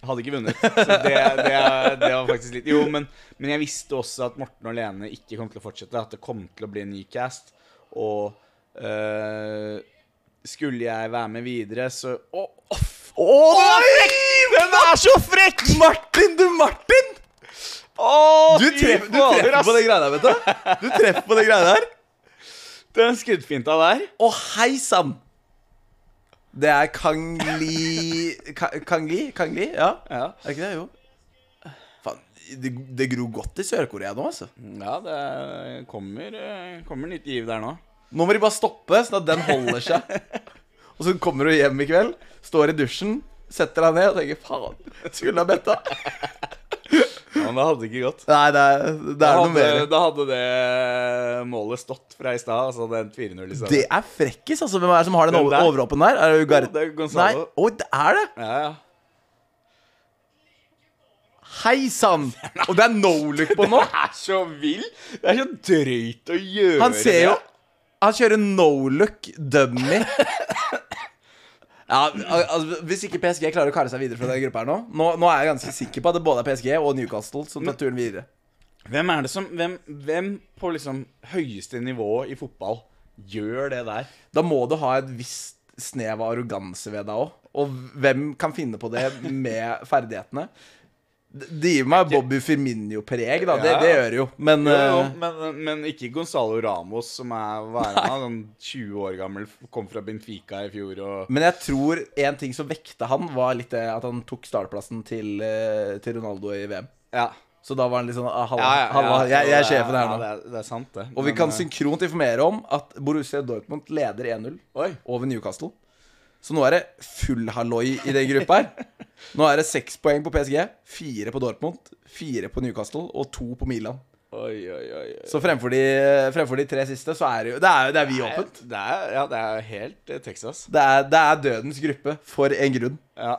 Hadde ikke vunnet. Så det, det, det var faktisk litt Jo, men, men jeg visste også at Morten og Lene ikke kom til å fortsette. At det kom til å bli en ny cast. Og eh, skulle jeg være med videre, så Å, Oi! Den er så frekk! Martin, du Martin! Oh, Du, fy treff, du treffer på det greia der, vet du. Du treffer på det greia der. Den skuddfinta der. Å, hei sann! Det er Kang Li Ka- Kang Li? Ja. Ja. Er ikke det? Jo. Faen, det, det gror godt i Sør-Korea nå, altså. Ja, det kommer, eh, kommer nytt giv der nå. Nå må de bare stoppe, sånn at den holder seg. Og så kommer du hjem i kveld, står i dusjen, setter deg ned og tenker faen, skulle ha betta. Ja, men det hadde ikke gått. Nei, det er, det Da er noe hadde, mer. da hadde det målet stått fra i stad. Altså den 4-0 i stedet. Det er frekkis, altså. Hvem er det som har den Den overåpen der? Er det Ugar... Det er Nei, Gonzalo. oi, det er det! Ja, ja. Hei sann! Og det er no look på nå. Det er så vill! Det er så drøyt å gjøre Han ser jo. Han kjører no look dummy. Ja, altså, Hvis ikke PSG klarer å kare seg videre fra denne gruppa her nå Nå, nå er jeg ganske sikker på at det både er PSG og Newcastle som tar turen videre. Hvem er det som Hvem, hvem på liksom høyeste nivå i fotball gjør det der? Da må du ha et visst snev av arroganse ved deg òg. Og hvem kan finne på det med ferdighetene? Det gir meg Bobby Firminio-preg, da. Det, Ja. det gjør det jo. Men Jo, jo, eh, men, men ikke Gonzalo Ramos, som er hva er han, sånn 20 år gammel, kom fra Benfica i fjor og Men jeg tror en ting som vekte han, var litt det at han tok startplassen til, eh, til Ronaldo i VM. Ja. Så da var han litt sånn ah, Halla, Ja, ja, ja, jeg, jeg er sjefen her ja, nå. Det er, det er sant, det. Og vi kan eh, synkront informere om at Borussia Dortmund leder 1-0 over Newcastle. Så nå er det full halloi i den gruppa her. Nå er det seks poeng på PSG, fire på Dortmund, fire på Newcastle og to på Milan. Oi, oi, oi. Så fremfor de, fremfor de tre siste, så er det jo Det er, det er vi åpent. Det er, ja, det er helt eh, Texas. Det er, det er dødens gruppe, for en grunn. Ja.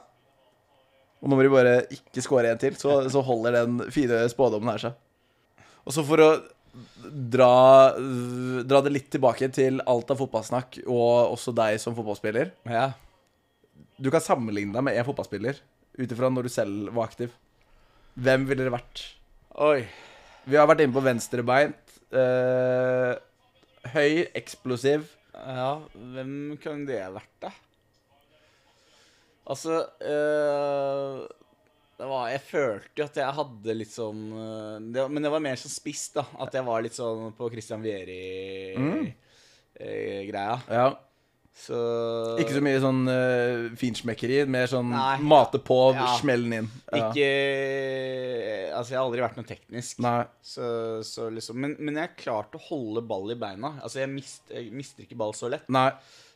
Og nå må de bare ikke score en til, så, så holder den fine spådommen her seg. Og så for å dra, dra det litt tilbake til alt av fotballsnakk, og også deg som fotballspiller. ja. du kan sammenligne deg med en fotballspiller ut ifra når du selv var aktiv. Hvem ville det vært? Oi. Vi har vært inne på venstrebeint. Uh, høy, eksplosiv. Ja, hvem kan det ha vært, da? Altså øh, det var, Jeg følte jo at jeg hadde litt sånn øh, det, Men det var mer sånn spiss, da. At jeg var litt sånn på Christian Vieri-greia. Ja. Så Ikke så mye sånn uh, finsmekkeri. Mer sånn Nei. mate på, Ja. smellen inn. Ja. Ikke Altså, jeg har aldri vært noe teknisk. Så, så liksom men, men jeg har klart å holde ball i beina. Altså, jeg, mist, jeg mister ikke ball så lett. Nei.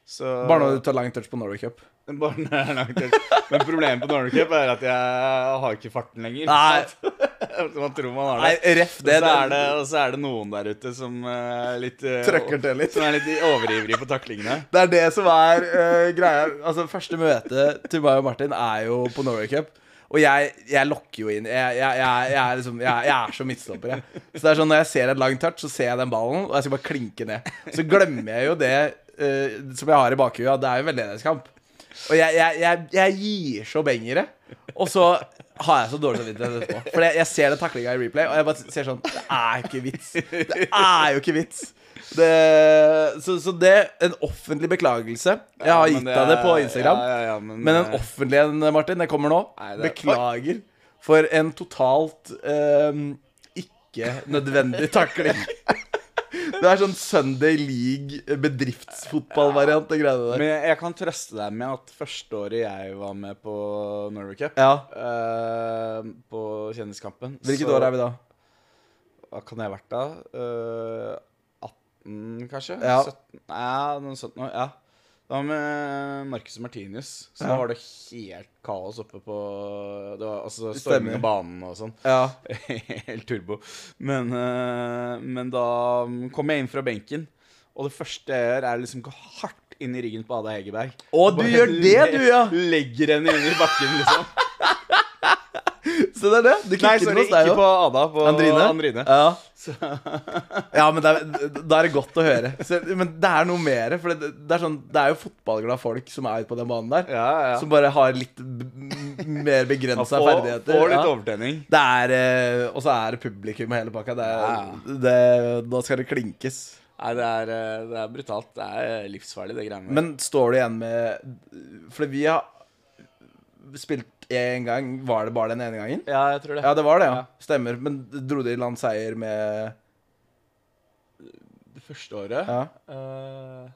Så Bare når du tar lang touch på Norway Cup. Er langt. Men problemet på Norway Cup er at jeg har ikke farten lenger. Nei. man tror man har Nei, det. ref Og det. så er det, og så er det noen der ute som uh, litt uh, Trøkker til litt. Som er litt overivrige på taklingene. Det er det som er uh, greia. Altså, Første møte til meg og Martin er jo på Norway Cup. Og jeg, jeg lokker jo inn. Jeg, jeg, jeg, er, liksom, er så midtstopper, jeg. Så det er sånn når jeg ser et langt touch, så ser jeg den ballen, og jeg skal bare klinke ned. Så glemmer jeg jo det uh, som jeg har i bakhuet, at det er jo en veldedighetskamp. Og jeg, jeg, jeg, jeg gir så bengere. Og så har jeg så dårlig samvittighet etterpå. For jeg, jeg ser den taklinga i replay, og jeg bare ser sånn Det er ikke vits. Det er jo ikke vits. Det, så, så det En offentlig beklagelse. Jeg har gitt det deg det på Instagram. Ja, ja, ja, men, Men en eh, offentlig en, Martin, det kommer nå. Nei, det- Beklager for en totalt ehm, ikke nødvendig takling. Det er sånn Sunday League bedriftsfotballvariant, Ja. Men jeg, kan trøste deg med at første året jeg var med på Norway Cup, Ja. uh, på Kjendiskampen Hvilket år er vi da? Hva kan jeg ha vært da? Uh, 18, kanskje? Ja. 17, ja, noe sånt noe. Ja. Det var med Marcus Martinius Så Ja. da var det helt kaos oppe på Det var altså storming av banen og sånn. Ja. Helt turbo. Men, eh, men da kom jeg inn fra benken, og det første jeg gjør, er liksom gå hardt inn i ryggen på Ada Hegerberg. Å, du gjør det, du, ja! le- Legger henne i bakken, liksom. Så det er det. Du Nei, sorry, hos deg ikke på Ada. På Andrine? Andrine. Ja. ja, men det er, da er det godt å høre. Så, men det er noe mer. For det, det, er sånn, det er jo fotballglade folk som er ute på den banen der. Ja, ja. Som bare har litt mer begrensa ferdigheter. Får litt overtenning. Er eh, Og så er det publikum og hele pakka. Det Ja. det, da skal det klinkes. Nei, det er, eh, det er brutalt. Det er livsfarlig, det greiene der. Men står du igjen med Fordi vi har spilt én gang. Var det bare den ene gangen? Ja, jeg tror det. Ja, det var det, ja. Ja. Stemmer. Men dro de i land seier med Det første året Ja. Uh,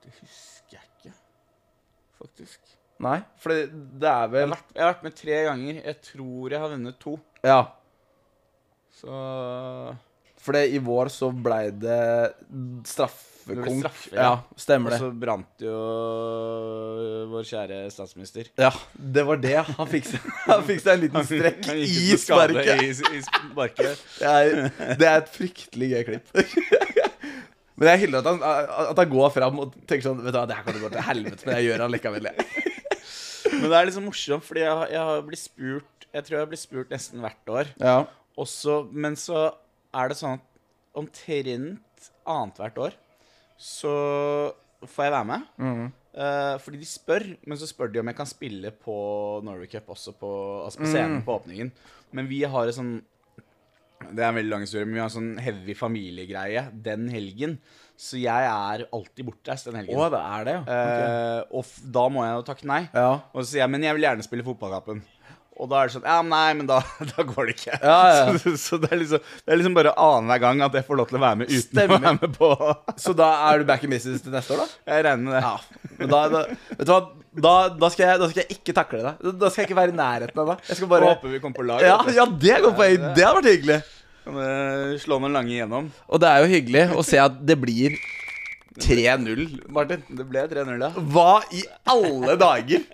Det husker jeg ikke, faktisk. Nei, for det, det er Jeg har, vel vært, jeg har vært med tre ganger. Jeg tror jeg har vunnet to. Ja. Så For i vår så blei det straffekonk. Straffe, ja. ja. stemmer Og det. så brant jo vår kjære statsminister. Ja, det var det. Han fikk seg, han fikk seg en liten strekk Han han i sparket. I, i sparket. Det er, det er et fryktelig gøy klipp. Men jeg hyller at han, at han går fram og tenker sånn Vet du hva, det her kan du gå til helvete, men jeg gjør han likevel. Men det er liksom morsomt, fordi jeg, jeg har blitt spurt Jeg tror jeg blitt spurt nesten hvert år. Ja. Også, men så er det sånn at omtrent annethvert år så får jeg være med. Mm. Uh, fordi de spør, men så spør de om jeg kan spille på Norway Cup også på, altså på scenen Mm. på åpningen. Men vi har en sånn Det er en veldig lang historie, men vi har en sånn heavy familiegreie den helgen. Så jeg er alltid bortreist den helgen. Å, det er det, ja. Ok. Eh, og da må jeg jo takke nei. Ja. Og så sier jeg men jeg vil gjerne spille fotballkampen. Og da er det sånn Ja, men nei, men da, da går det ikke. Ja, ja. Så, så det, er liksom, det er liksom bare annenhver gang at jeg får lov til å være med uten Stemmer. å være med på Så da er du back in business til neste år, da? Jeg regner med det. Ja. Men da, da Vet du hva, da, da, skal jeg, da skal jeg ikke takle deg. Da skal jeg ikke være i nærheten av deg. Jeg skal bare håper vi kommer på lag. Ja, ja det går på. Det hadde vært hyggelig. Kan slå noen lange igjennom. Og det er jo hyggelig å se at det blir 3-0, Martin. Det ble 3-0, ja. Hva i alle dager?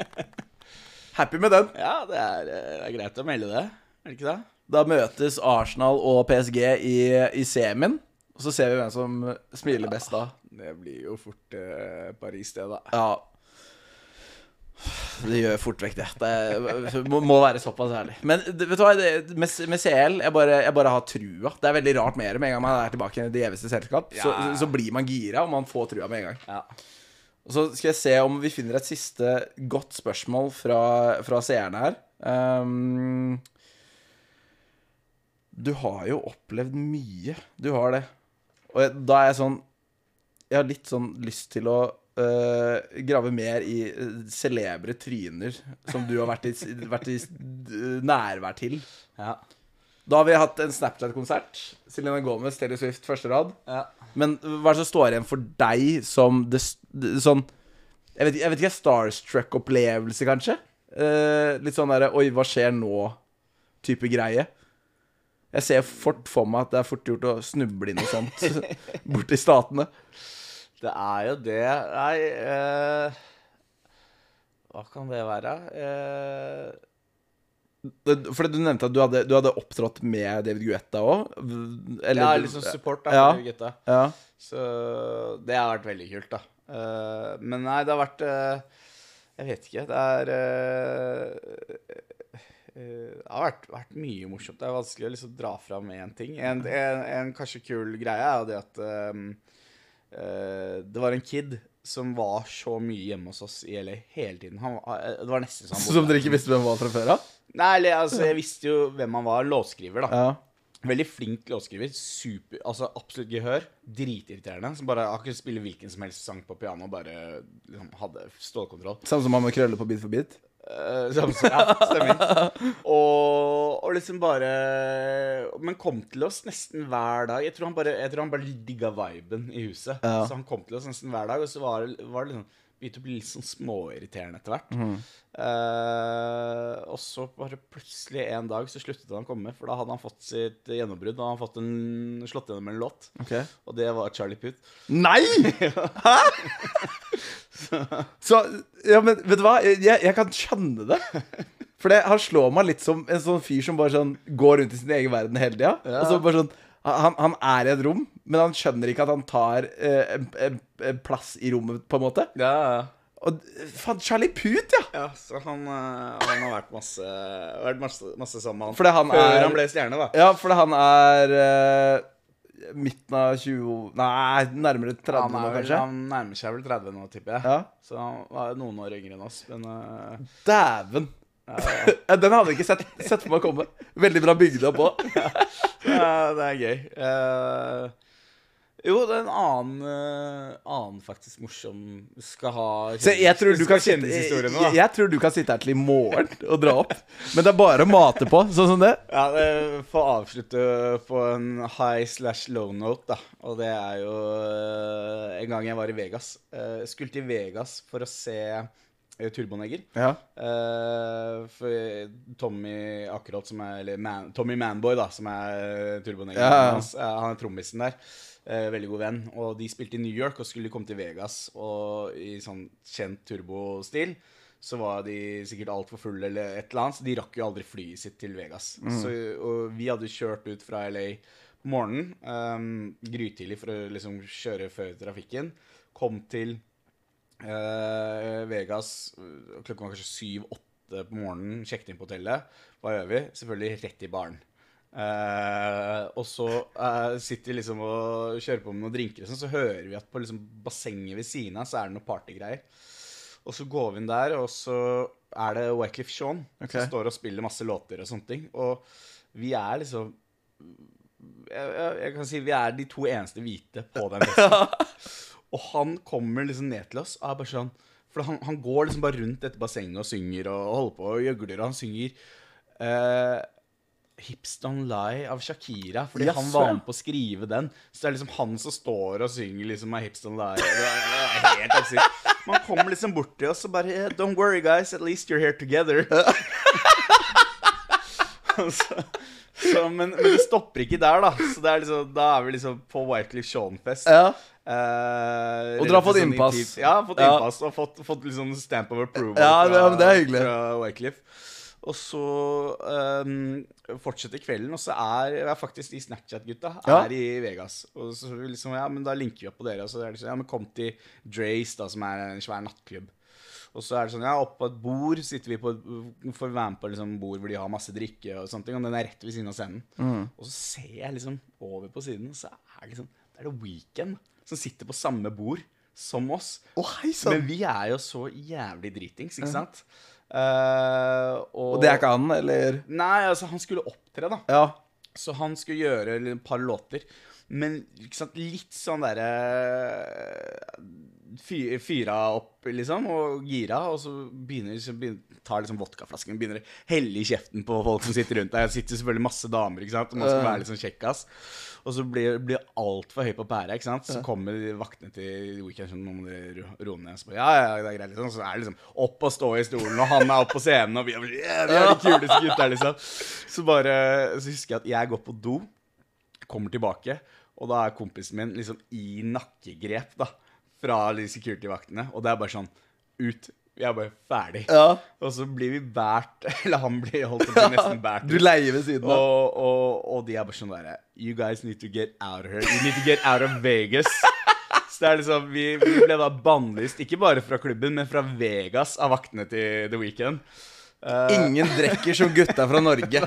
Happy med den. Ja, det er, eh, det er greit å melde det. Er det ikke det? Da møtes Arsenal og PSG i, i semien. Og så ser vi hvem som smiler best da. Det blir jo fort eh, Paris, det, da. Ja. Det gjør fort vekk det. Det må, må være såpass ærlig. Men det- vet du hva, det, med, med CL jeg bare, jeg bare har trua. Det er veldig rart med det. Med en gang man er tilbake i det gjeveste selskap, så, Ja. så blir man gira, og man får trua med en gang. Ja. Og så skal jeg se om vi finner et siste godt spørsmål fra, fra seerne her. Um, du har jo opplevd mye. Du har det. Og jeg, da er jeg sånn Jeg har litt sånn lyst til å uh, grave mer i øh, celebre tryner som du har vært i, vært i øh, nærvær til. Ja. Da har vi hatt en Snapchat-konsert. Selena Gomez, Taylor Swift, første rad. ja. Men hva er det som står igjen for deg som det, det, sånn Jeg vet, jeg vet ikke, starstruck-opplevelse, kanskje? Eh, litt sånn derre Oi, hva skjer nå-type greie. Jeg ser fort for meg at det er fort gjort å snuble i noe sånt borti statene. Det er jo det Nei eh, Hva kan det være? Eh, For du nevnte at du hadde, du hadde opptrådt med David Guetta òg? ja, liksom support da, Ja. David Guetta. Ja. Så det har vært veldig kult, da. Uh, men nei, det har vært uh, Jeg vet ikke. Det er uh, Det har vært, vært mye morsomt. Det er vanskelig å liksom dra fram én ting. En, en, en kanskje kul greie er jo det at det var en kid som var så mye hjemme hos oss i LA hele tiden. Han, eh, det var nesten sånn Som dere ikke visste hvem var fra før av? Nei, altså, jeg visste jo hvem han var. Låtskriver, da. Ja. Veldig flink låtskriver. Super, altså Absolutt gehør. Dritirriterende. Som bare han kunne spille hvilken som helst sang på piano bare liksom, hadde stålkontroll. Samme som han med krøller på Bit for bit? Uh, ja, stemmer. Og, og liksom bare Men kom til oss nesten hver dag. Jeg tror han bare, jeg tror han bare digga viben i huset. Ja. Så han kom til oss nesten hver dag, og så var det, var det liksom begynte å bli litt sånn småirriterende etter hvert. Mm. Uh, og så bare plutselig en dag så sluttet han å komme, for da hadde han fått sitt gjennombrudd. Da hadde han fått en, slått gjennom en låt, okay. og det var Charlie Puth. Nei! Hæ?! Så Ja, men vet du hva? Jeg, jeg kan skjønne det. For det, han slår meg litt som en sånn fyr som bare sånn går rundt i sin egen verden hele tida. Ja. Og så bare sånn han, han er i et rom, men han skjønner ikke at han tar eh, en, en, en plass i rommet, på en måte. Ja, ja. Og faen, Charlie Put, ja! Ja, så han, eh, han har vært masse, vært masse, masse sammen med han. Fordi han Før er- han ble stjerne, da. Ja, fordi han er eh, midten av 20 Nei, nærmere 30 Han, nå, kanskje. han nærmer seg vel 30 nå, tipper jeg. Ja. Så han var noen år yngre enn oss. Men uh... Dæven! Den hadde jeg ikke sett, sett for meg komme. Veldig bra bygd opp òg. Det er gøy. Uh, jo, det er en annen, uh, annen faktisk morsom Skal ha Så jeg tror, du kan sitte, jeg, jeg tror du kan sitte her til i morgen og dra opp. Men det er bare å mate på, sånn som det. Ja, det får avslutte på en high slash low note, da. Og det er jo uh, en gang jeg var i Vegas. Skulle til Vegas for å se eh, Turboneger. Ja. Uh, for Tommy akkurat som er Eller man, Tommy Manboy, da, som er Turbonegger. Ja, eh, han er trommisen der. Uh, veldig god venn. Og de spilte i New York og skulle komme til Vegas. Og i sånn kjent turbostil så var de sikkert altfor fulle eller et eller annet, så de rakk jo aldri flyet sitt til Vegas. Så, og vi hadde kjørt ut fra LA morgenen, um, grytidlig for å liksom kjøre før trafikken. Kom til Eh, Vegas klokka var kanskje syv-åtte på morgenen. Sjekket inn på hotellet. Hva gjør vi? Selvfølgelig rett i baren. Uh, og så uh, sitter vi liksom og kjører på med noen drinker, og sånn, så hører vi at på liksom bassenget ved siden av så er det noe partygreier. Og så går vi inn der, og så er det Wycliffe Shaun okay. som står og spiller masse låter og sånne ting. Og vi er liksom jeg, jeg, jeg kan si vi er de to eneste hvite på den festen. Og han kommer liksom ned til oss og er bare sånn For han, han går liksom bare rundt dette bassenget og synger og holder på og gjøgler, og han synger uh, Hips Don't Lie av Shakira, fordi yes, han var med på å skrive den. Så det er liksom han som står og synger liksom av Hips Don't Lie. Det er, det er helt absurd. Man kommer liksom bort til oss og bare "Eh, Don't worry, guys. At least you're here together. så, men, men det stopper ikke der, da. Så det er liksom, da er vi liksom på Wycliffe Shaun-fest. Ja. Eh, Og dere har fått sånn innpass. intimt. Ja, fått Ja. innpass og fått, fått liksom stamp of approval Ja, men det er hyggelig. fra Wycliffe. Og så um, fortsetter kvelden, og så er, er faktisk de Snapchat-gutta Ja. er i Vegas. Og så liksom, ja, men da linker vi opp på dere, og så er det sånn, ja, men kom til Drace, da, som er en svær nattklubb. Og så er det sånn, ja, oppe på et bord sitter vi på får være med på liksom bord hvor de har masse drikke og sånne ting, og den er rett ved siden av scenen. Mm. Og så ser jeg liksom over på siden, og så er det liksom, det er det Weekend som sitter på samme bord som oss. Å, hei! Men vi er jo så jævlig dritings, ikke sant? Eh, og, Og det er ikke han, eller? Nei, altså, han skulle opptre, da. Ja. Så han skulle gjøre et par låter. Men litt sånn derre fy, Fyra opp, liksom, og gira, og så begynner så begynner, tar liksom vodkaflasken og begynner å helle i kjeften på folk som sitter rundt deg. Det sitter selvfølgelig masse damer, ikke sant, og man skal være litt sånn kjekkas. Og så blir blir det altfor høy på pæra, ikke sant. Så kommer de vaktene til Weekend sånn, nå må dere ro- roe ned. Så bare, ja, ja, det er greit, liksom. Så er det liksom opp og stå i stolen, og han er opp på scenen, og vi er, yeah, vi er de kuleste gutta, liksom. Så bare Så husker jeg at jeg går på do kommer tilbake, og da er kompisen min liksom i nakkegrep da, fra de security-vaktene, og det er bare sånn, ut, vi er bare ferdig. ja. Og så blir vi bært, eller han blir holdt på nesten bært. Du leier ved siden av. og, og, og de er bare sånn derre you guys need to get out of here, you need to get out of Vegas. Så det er liksom, vi, vi ble da bannlyst, ikke bare fra klubben, men fra Vegas av vaktene til The Weeknd. Eh, Ingen drikker som gutta fra Norge.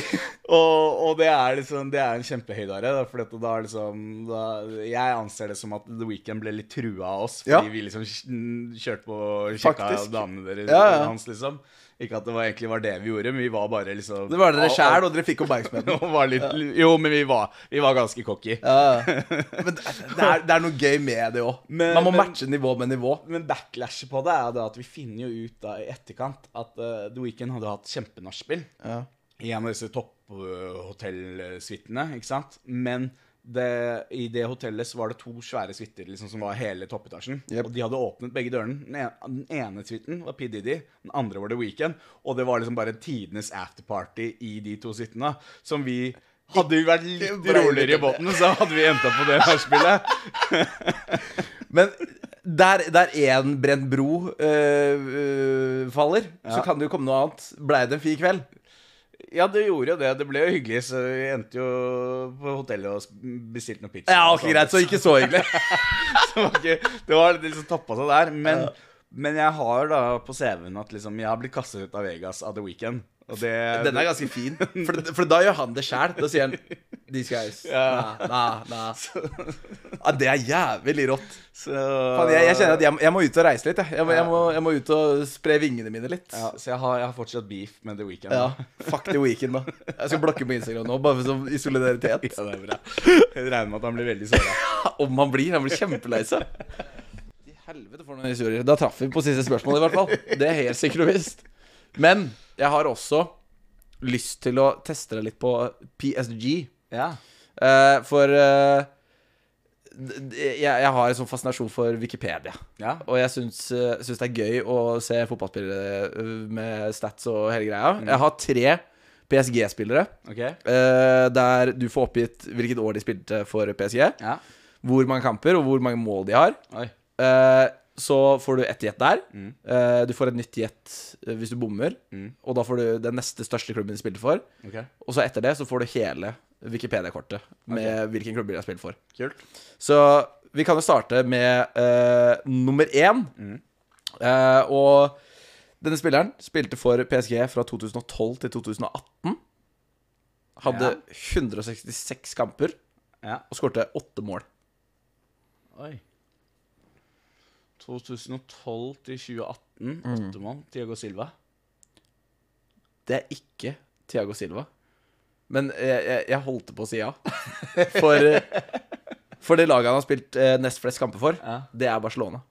og, og det er liksom Det er en kjempehøydare. Da, for da er liksom da, Jeg anser det som at The Weeknd ble litt trua av oss fordi Ja. vi liksom kjørte på og sjekka damene deres Ja, ja. hans, liksom. Ikke at det var, egentlig var det vi gjorde, men vi var bare liksom Det var dere sjæl, og dere fikk oppmerksomheten. litt, Jo, men vi var, vi var ganske cocky. Ja. Men det er, det er noe gøy med det òg. Man må men- matche nivå med nivå. Men backlashet på det er det at vi finner jo ut da i etterkant at uh, The Weeknd hadde hatt kjempenachspiel. Ja. i en av disse topphotellsuitene, ikke sant? Men det, i det hotellet var det to svære suiter liksom, som var hele toppetasjen. Yep. Og de hadde åpnet begge dørene. Den ene, suiten var P. Diddy, den andre var The Weekend. Og det var liksom bare tidenes afterparty i de to suitene. Som vi Hadde vi vært litt roligere i båten, så hadde vi endt opp på det nachspielet. Men der, der én brent bro øh, øh, faller, så kan det jo komme noe annet. Blei det en fin kveld? Ja, det gjorde jo det. Det ble jo hyggelig, så vi endte jo på hotellet og bestilte noe pizza. Ja, ok, sånn. greit, så ikke så hyggelig. det var, ikke, det var litt liksom tappa seg der. Men, men jeg har da på CV-en at liksom jeg har blitt kastet ut av Vegas av The Weeknd. Det Den er ganske fin. For, for da gjør han det sjæl. Da sier han These guys. Ja. Nah, nah, nah. Ja, det er jævlig rått. så, Fan, jeg, jeg kjenner at jeg, må- jeg må ut og reise litt. Jeg. Jeg, må, jeg, må, må ut og spre vingene mine litt. ja, Så jeg har, jeg har fortsatt beef med The Weekend. Ja, Fuck the weekend, da. Jeg skal blokke på Instagram nå, bare for sånn i solidaritet. Ja, det er bra. Jeg regner med at han blir veldig såra. Om han blir. Han blir kjempelei seg. Helvete for noen historier. Da traff vi på siste spørsmål, i hvert fall. Det er helt sikkert og visst. Men jeg har også lyst til å teste det litt på PSG. Ja. Eh, for eh, jeg, jeg har en sånn fascinasjon for Wikipedia. ja. Og jeg syns, eh, syns det er gøy å se fotballspillere eh, med stats og hele greia. Jeg har tre PSG-spillere. okay. eh, der du får oppgitt hvilket år de spilte for PSG, Ja. hvor mange kamper og hvor mange mål de har. Oi. Så får du ett jet der. Mm. Eh, du får et nytt jet eh, hvis du bommer. Mm. Og da får du den neste største klubben de spilte for. Okay. Og så etter det så får du hele Wikipedia-kortet med hvilken klubb de har spilt for. Kult. Så vi kan jo starte med eh, nummer én. Mm. Eh, og denne spilleren spilte for PSG fra 2012 til 2018. Hadde 166 kamper Ja. og skårte åtte mål. Oi. 2012 til 2018. Åttemann. mål. Tiago Silva. Det er ikke Tiago Silva. Men jeg, jeg, jeg holdt på å si ja. For, for det laget han har spilt eh, nest flest kamper for, Ja. det er Barcelona.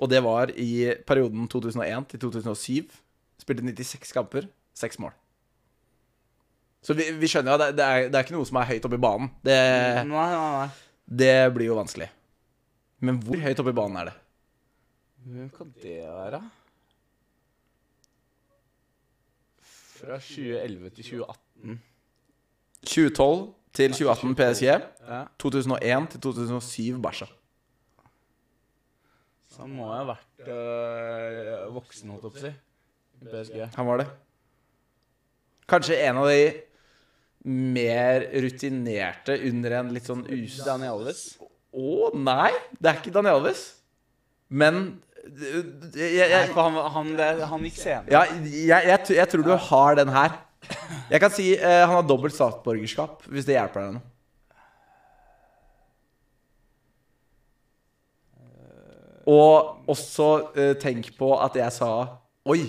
Og det var i perioden 2001 til 2007. Spilte 96 kamper, seks mål. Så vi, vi skjønner jo at det, det, er, det er ikke noe som er høyt oppe i banen. Det, Nei, nei, nei. det blir jo vanskelig. Men hvor høyt oppe i banen er det? Hvem kan det være? Fra 2011 til 2018. 2012 til 2018 PSG. Ja. 2001 til 2007 Barca. Så han må jo ha vært øh, voksen, holdt jeg på å si. I PSG. Han var det. Kanskje en av de mer rutinerte under en litt sånn us... Daniel Alves. Å, nei! Det er ikke Daniel Alves. Men jeg, jeg, Nei, for han, han, det, han gikk senere. ja, jeg, jeg, jeg tror du har den her. Jeg kan si eh, han har dobbelt statsborgerskap, hvis det hjelper deg nå. Og også eh, tenk på at jeg sa oi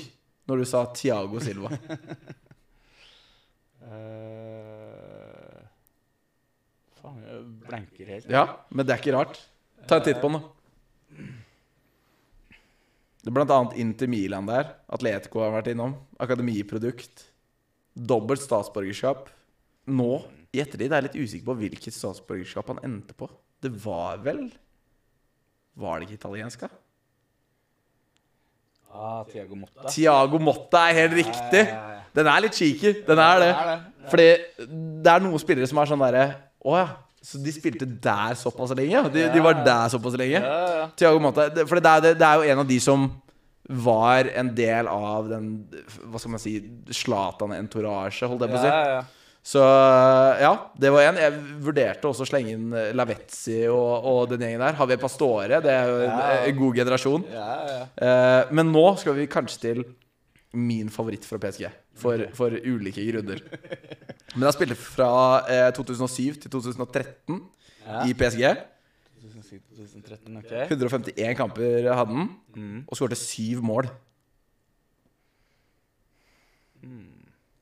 når du sa Tiago Silva. Eh, faen, jeg blenker helt. Ja, men det er ikke rart. Ta en titt på den, da. Det er blant annet Inter Milan der. Atletico har vært innom. Akademiprodukt. Dobbelt statsborgerskap. Nå, i ettertid, er jeg litt usikker på hvilket statsborgerskap han endte på. Det var vel Var det ikke italiensk, da? Ah, Tiago Motta. Tiago Motta er helt riktig. Den er litt cheeky. Den er det. Det er det. Fordi det er noen spillere som er sånn derre Å ja, så de spilte der såpass lenge? De, de var der såpass lenge? Ja, ja. Mata, For det er, det, det er jo en av de som var en del av den Hva skal man si Zlatan-entourage, holdt jeg på å si. Ja, ja. Så ja, det var en. Jeg vurderte også å slenge inn Lavetzi og, og den gjengen der. Javier Pastore, det er jo en, Ja. en god generasjon. ja, ja. Eh, men nå skal vi kanskje til min favoritt fra PSG. For, for ulike grunner. Men jeg spilte fra eh, 2007 til 2013 Ja. i PSG. 2010-2013, okay. 151 kamper hadde han, Mm. og skårte syv mål.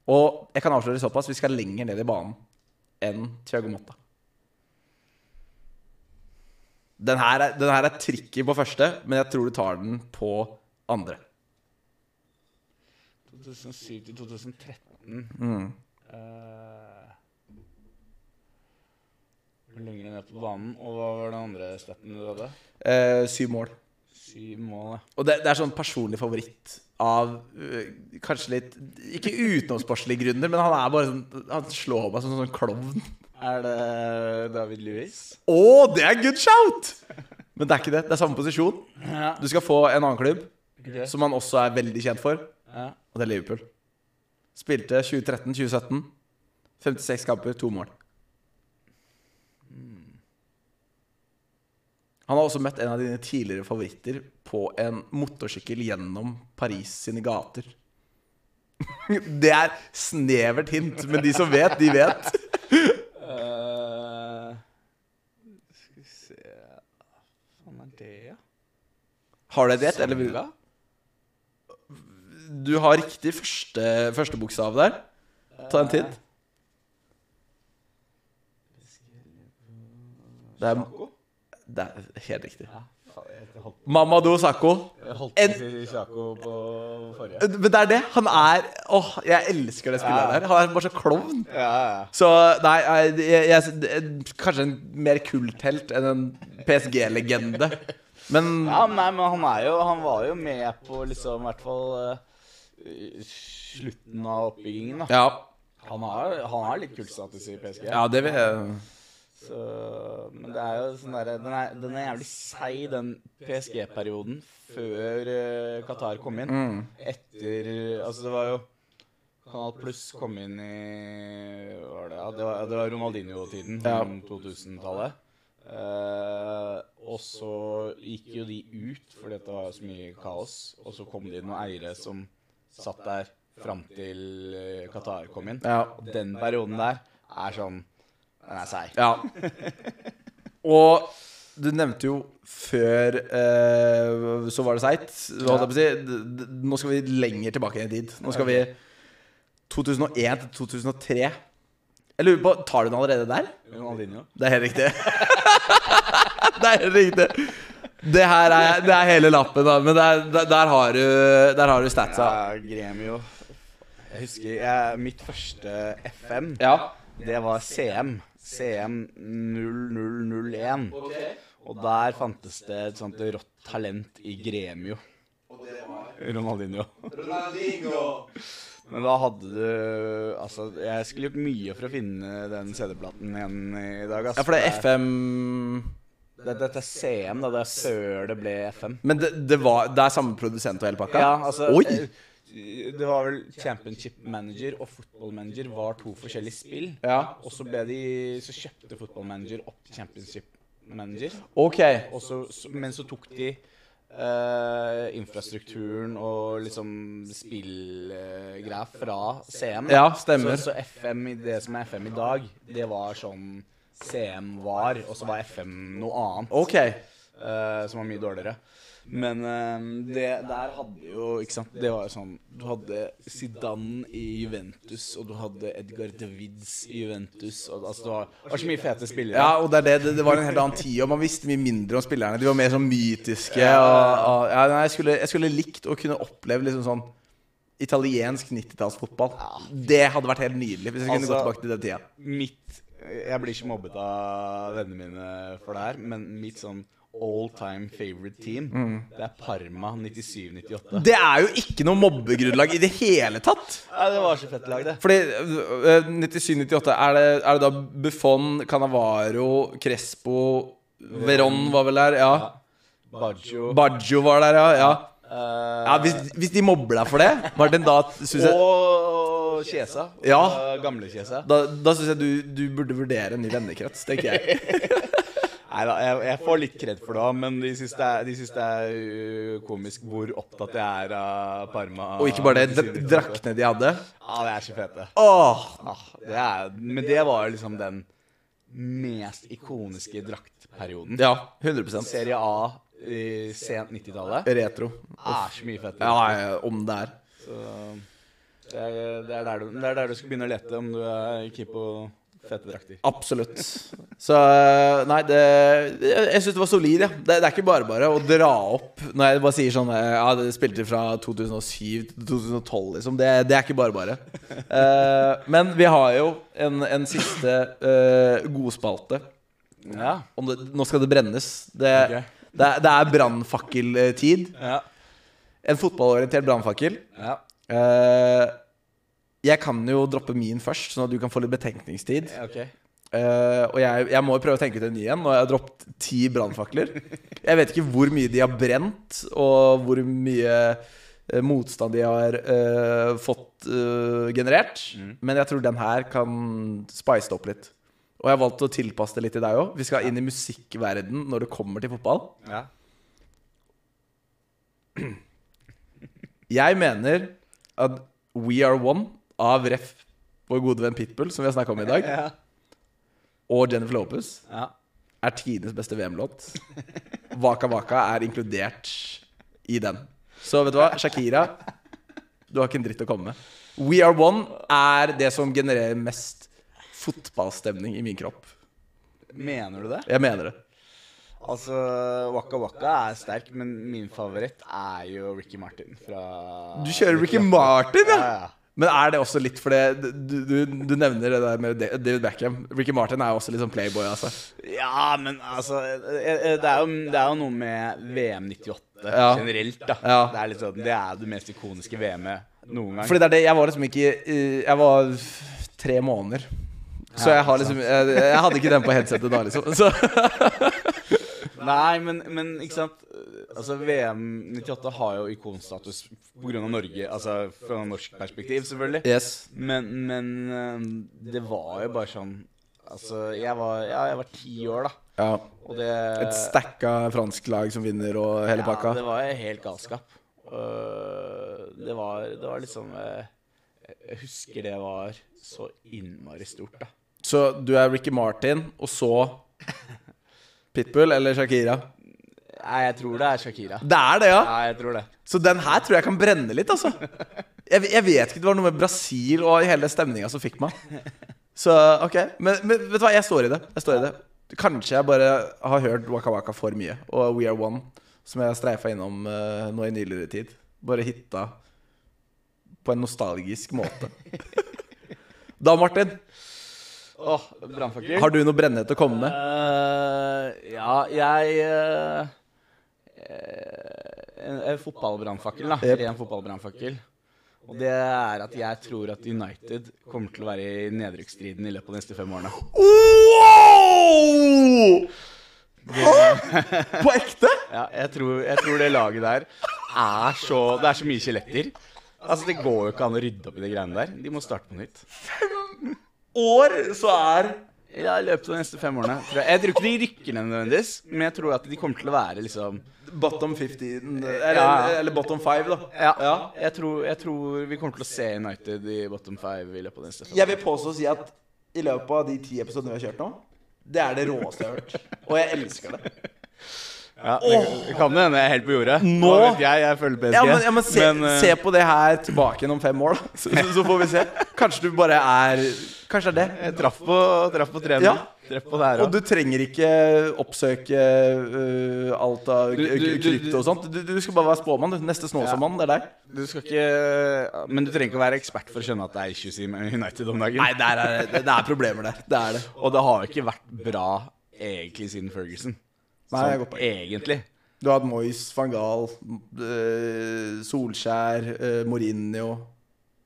Og jeg kan avsløre såpass, vi skal lenger ned i banen enn Thiago Motta. Den her, er, den her er tricky på første, men jeg tror du tar den på andre. 2007 til 2013. Mm. Uh, lenger ned på banen? Og hva var den andre støtten du hadde? Uh, syv mål. Syv mål, ja. Og det, det er sånn personlig favoritt av uh, Kanskje litt Ikke utenomsportslige grunner, men han er bare sånn Han slår meg som en sånn klovn. Er det David Louis? Å, det er good shout! Men det er ikke det. Det er samme posisjon. Ja. Du skal få en annen klubb okay. som han også er veldig kjent for, ja. Og det er Liverpool. Spilte 2013-2017. 56 kamper, to mål. Han har også møtt en av dine tidligere favoritter på en motorsykkel gjennom Paris sine gater. Det er snevert hint, men de som vet, de vet. Eh, skal vi se Hva faen er det, ja? Har du et gjett? Eller? Du har riktig første, første bokstav der. Ta en titt. Det er, det er helt riktig. Mamadou Sakho. jeg holdt En- si Sako på forrige. Men det er det. Han er Åh, jeg elsker det spillet der. Han er bare så klovn. Ja, ja. Så nei, jeg, jeg, kanskje en mer kulthelt enn en PSG-legende. Men Ja, nei, men han er jo Han var jo med på liksom i hvert fall eh, slutten av oppbyggingen, da. ja, Han har, han har litt kultstatus i PSG. ja det vil jeg Så, men det er jo sånn der, den, er- den er jævlig seig, den PSG-perioden før uh, Qatar kom inn. mm. Etter Altså, det var jo Kanal Pluss kom inn i var det? Ja, det var, det var Ronaldinho-tiden. Ja. 2000-tallet. Uh, og så gikk jo de ut fordi det var så mye kaos. Og så kom det inn noen eiere som satt der fram til eh, Qatar kom inn. Ja. Og den perioden der er sånn Den er seig. Ja. Og du nevnte jo før eh, Så var det seigt. si. Nå skal vi lenger tilbake i tid. Nå skal vi 2001 til 2003. Jeg lurer på, Tar du den allerede der? Det er helt riktig. det er helt riktig. Det her er, det er hele lappen, da. Men der, der, der, har, du, der har du statsa. Ja, Gremio. Jeg husker jeg, mitt første FM, Ja. det var CM. CM 0001. Og der fantes det et sånt rått talent i Gremio. Ronaldinho. Men da hadde du Altså, jeg skulle gjort mye for å finne den CD-platen igjen i dag. Altså. ja, for det er FM dette er CM, da. Det er før det ble FM. Men det, det, var, det er samme produsent og hele pakka? Ja, altså Oi! eh, Det var vel Championship Manager og Football Manager var to forskjellige spill. Ja. Og så ble de Så kjøpte Football Manager opp Championship Manager. Ok. Og så, men så tok de Uh, infrastrukturen og liksom spillgreier fra CM. da. Ja, stemmer. Så, så FM, det som er FM i dag, det var sånn CM var, og så var FM noe annet. Ok. Uh, som var mye dårligere. Men uh, det der hadde jo Ikke sant, det var jo sånn Du hadde Zidane i Juventus, og du hadde Edgar Davids i Juventus. Og, altså, det var, det var så mye fete spillere. Ja, og det, det, det, var en helt annen tid, og man visste mye mindre om spillerne. De var mer sånn mytiske. Og, og, ja, jeg, skulle, jeg skulle likt å kunne oppleve liksom sånn italiensk 90-tallsfotball. Det hadde vært helt nydelig hvis jeg kunne Altså- gå tilbake til den tida. Mitt Jeg blir ikke mobbet av vennene mine for det her, men mitt sånn all time favorite team, det er Parma 97-98. Det er jo ikke noe mobbegrunnlag i det hele tatt. Ja, det var så fett lag, det. Fordi øh, 97-98 er, det- er det da Buffon, Canavaro, Crespo Veron var vel der? Ja. Baggio. Baggio var der, ja. ja. eh, ja hvis, hvis de mobber deg for det, Martin, da syns jeg og Chiesa. Ja. Eh, Gamle Kjesa. Da, da syns jeg du, du burde vurdere en ny vennekrets, tenker jeg. Nei da, jeg, jeg får litt kred for det òg, men de syns det er, de syns det er uh, komisk hvor opptatt jeg er av Parma. Og ikke bare det, dra- draktene de hadde. Ja, det er så fete. Åh, Ah, det er, men det var liksom den mest ikoniske draktperioden. Ja, 100% Serie A i sent 90-tallet Retro. er så mye fett. Ja, ja, om det er. Så det er, det, er du, det er der du skal begynne å lete om du er keen på fete drakter. Absolutt. Så øh, nei, det Jeg, syns det var solid, ja. Det, det er ikke bare bare å dra opp Når jeg bare sier sånn øh, Ja, det spilte fra 2007 til 2012, liksom. Det, det er ikke bare bare. uh, men vi har jo en, en siste uh, godspalte. Ja. Om det, nå skal det brennes. Det, okay. det, det er brannfakkeltid. Ja. En fotballorientert brannfakkel. ja. Eh, jeg kan jo droppe min først, sånn at du kan få litt betenkningstid. Okay. Uh, og jeg, jeg må jo prøve å tenke ut en ny en. jeg har droppet ti brannfakler. Jeg vet ikke hvor mye de har brent, og hvor mye eh, motstand de har uh, fått generert. Men jeg tror den her kan spice det opp litt. Og jeg har valgt å tilpasse det litt til deg òg. Vi skal inn i musikkverden når det kommer til fotball. Ja. Jeg mener at We Are One av Ref, vår gode venn Pitbull, som vi har snakka om i dag, og Jennifer Lopez er tidenes beste VM-låt. Waka Waka er inkludert i den. Så vet du hva, Shakira, du har ikke en dritt å komme med. We Are One er det som genererer mest fotballstemning i min kropp. Mener du det? Jeg mener det. Altså, Waka Waka er sterk, men min favoritt er jo Ricky Martin fra Du kjører Ricky Martin, Ja, ja! ja. Men er det også litt fordi du, du, du nevner det der med David Beckham. Ricky Martin er jo også litt sånn playboy, altså. Ja, men altså eh, eh, Det er jo, det er jo noe med VM 98 Ja. generelt, da. Ja. Det er sånn Det er det mest ikoniske VM-et noen gang. Fordi det er det, jeg var liksom ikke eh, Jeg var tre måneder. Så jeg har liksom jeg, jeg hadde ikke den på headsetet da, liksom. Så, Nei, men, men ikke sant Altså VM 98 har jo ikonstatus pga. Norge, altså fra norsk perspektiv, selvfølgelig. yes. Men, men eh, det var jo bare sånn Altså, jeg var, ja, jeg var ti år, da. Ja. Og det Et stacka fransk lag som vinner og hele pakka. Ja, det var helt galskap. Øh, det var, det var liksom Jeg husker det var så innmari stort, da. Så du er Ricky Martin, og så Pitbull eller Shakira? Nei, jeg tror det er Shakira. Det er det, ja. Ja, jeg tror det. Så den her tror jeg kan brenne litt, altså. Jeg, jeg vet ikke, det var noe med Brasil og hele stemninga som fikk meg. Så ok. Men, men vet du hva, jeg står i det. Jeg står i det. Kanskje jeg bare har hørt Waka Waka for mye. Og We Are One, som jeg streifa innom uh, nå i nyligere tid. Bare hitta på en nostalgisk måte. Da, Martin, Åh, brannfakkel. har du noe brennhett å komme med? Uh, ja, jeg øh, En, en fotballbrannfakkel, da. Yep. Ren fotballbrannfakkel. Og det er at jeg tror at United kommer til å være i nedrykksstriden i løpet av de neste fem årene. Wow! På ekte? Ja, jeg tror, jeg tror det laget der er så Det er så mye skjeletter. Altså, Det går jo ikke an å rydde opp i de greiene der. De må starte på nytt. År så er Ja, I løpet av de neste fem årene. Tror jeg. jeg tror ikke de rykker ned nødvendigvis, men jeg tror at de kommer til å være liksom Bottom 50, Eller, Ja. eller bottom 5, da. Ja, Jeg, tror, jeg tror vi kommer til å se United i bottom five i løpet av de neste fem Jeg vil påstå å si at i løpet av de ti episodene vi har kjørt nå, det er det råeste jeg har hørt. Og jeg elsker det. Ja, det kan det hende jeg er helt på jordet. Nå- jeg, jeg følger PSG. Ja, men, ja, men, se, Men, uh, se på det her tilbake igjen om fem år, da. Så, så får vi se. Kanskje du bare er Kanskje det er det. Jeg traff på, traff på trener. Ja. Treff på det her Og du trenger ikke oppsøke uh, alt av krypto og sånt. Du, du skal bare være spåmann. du. Neste Snåsamann, det er deg. Du skal ikke Men du trenger ikke å være ekspert for å skjønne at det er issues i United om dagen. Nei, det er, det, det er problemer der. Det er det. Og det har jo ikke vært bra egentlig siden Ferguson. Nei, Sånn, egentlig. Du har hatt Moyes, van Gaal, øh, Solskjær, øh, Mourinho,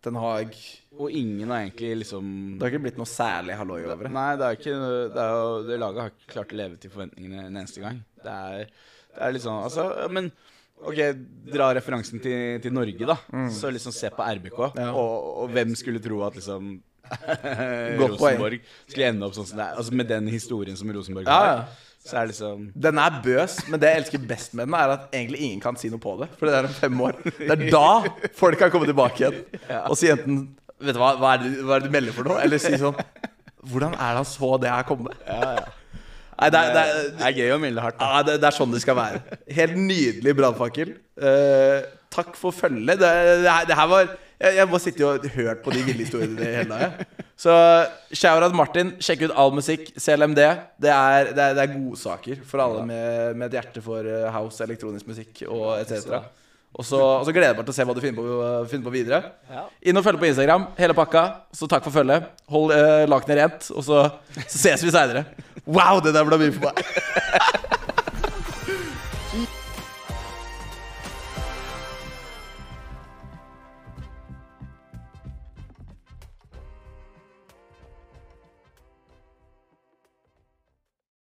Den Haag. Og ingen har egentlig liksom Det har ikke blitt noe særlig halloi over det. Nei, det er ikke det, er jo, det laget har ikke klart å leve til forventningene en eneste gang. Det er, det er litt sånn Altså, men OK, dra referansen til, til Norge, da. Så liksom se på RBK. Mm. Ja. Og, og hvem skulle tro at liksom Rosenborg skulle ende opp sånn som det er. Altså Med den historien som Rosenborg Ja, har. ja. Så er det liksom Den er bøs, men det jeg elsker best med den, er at egentlig ingen kan si noe på det. For det er om fem år. Det er da folk kan komme tilbake igjen og si enten Vet du hva, hva er, det, hva er det du melder for noe? Eller si sånn Hvordan er det han så det her komme? Nei, det er, det er, Det er gøy å melde hardt. Ja, det, det er sånn det skal være. Helt nydelig brannfakkel. Uh, takk for følget. Det, her- var Jeg, jeg må sitte og hørt på de ville historiene hele dagen. Så shout-out Martin. Sjekk ut all musikk. CLMD. Det er, det er, det er godsaker for alle med, med et hjerte for eh, house, elektronisk musikk og etc. Og så, og så gleder jeg meg til å se hva du finner på, finner på videre. Inn og følg på Instagram, hele pakka. Så takk for følget. Hold eh, lakenet rent, og så, så ses vi seinere. Wow, det der ble mye for meg.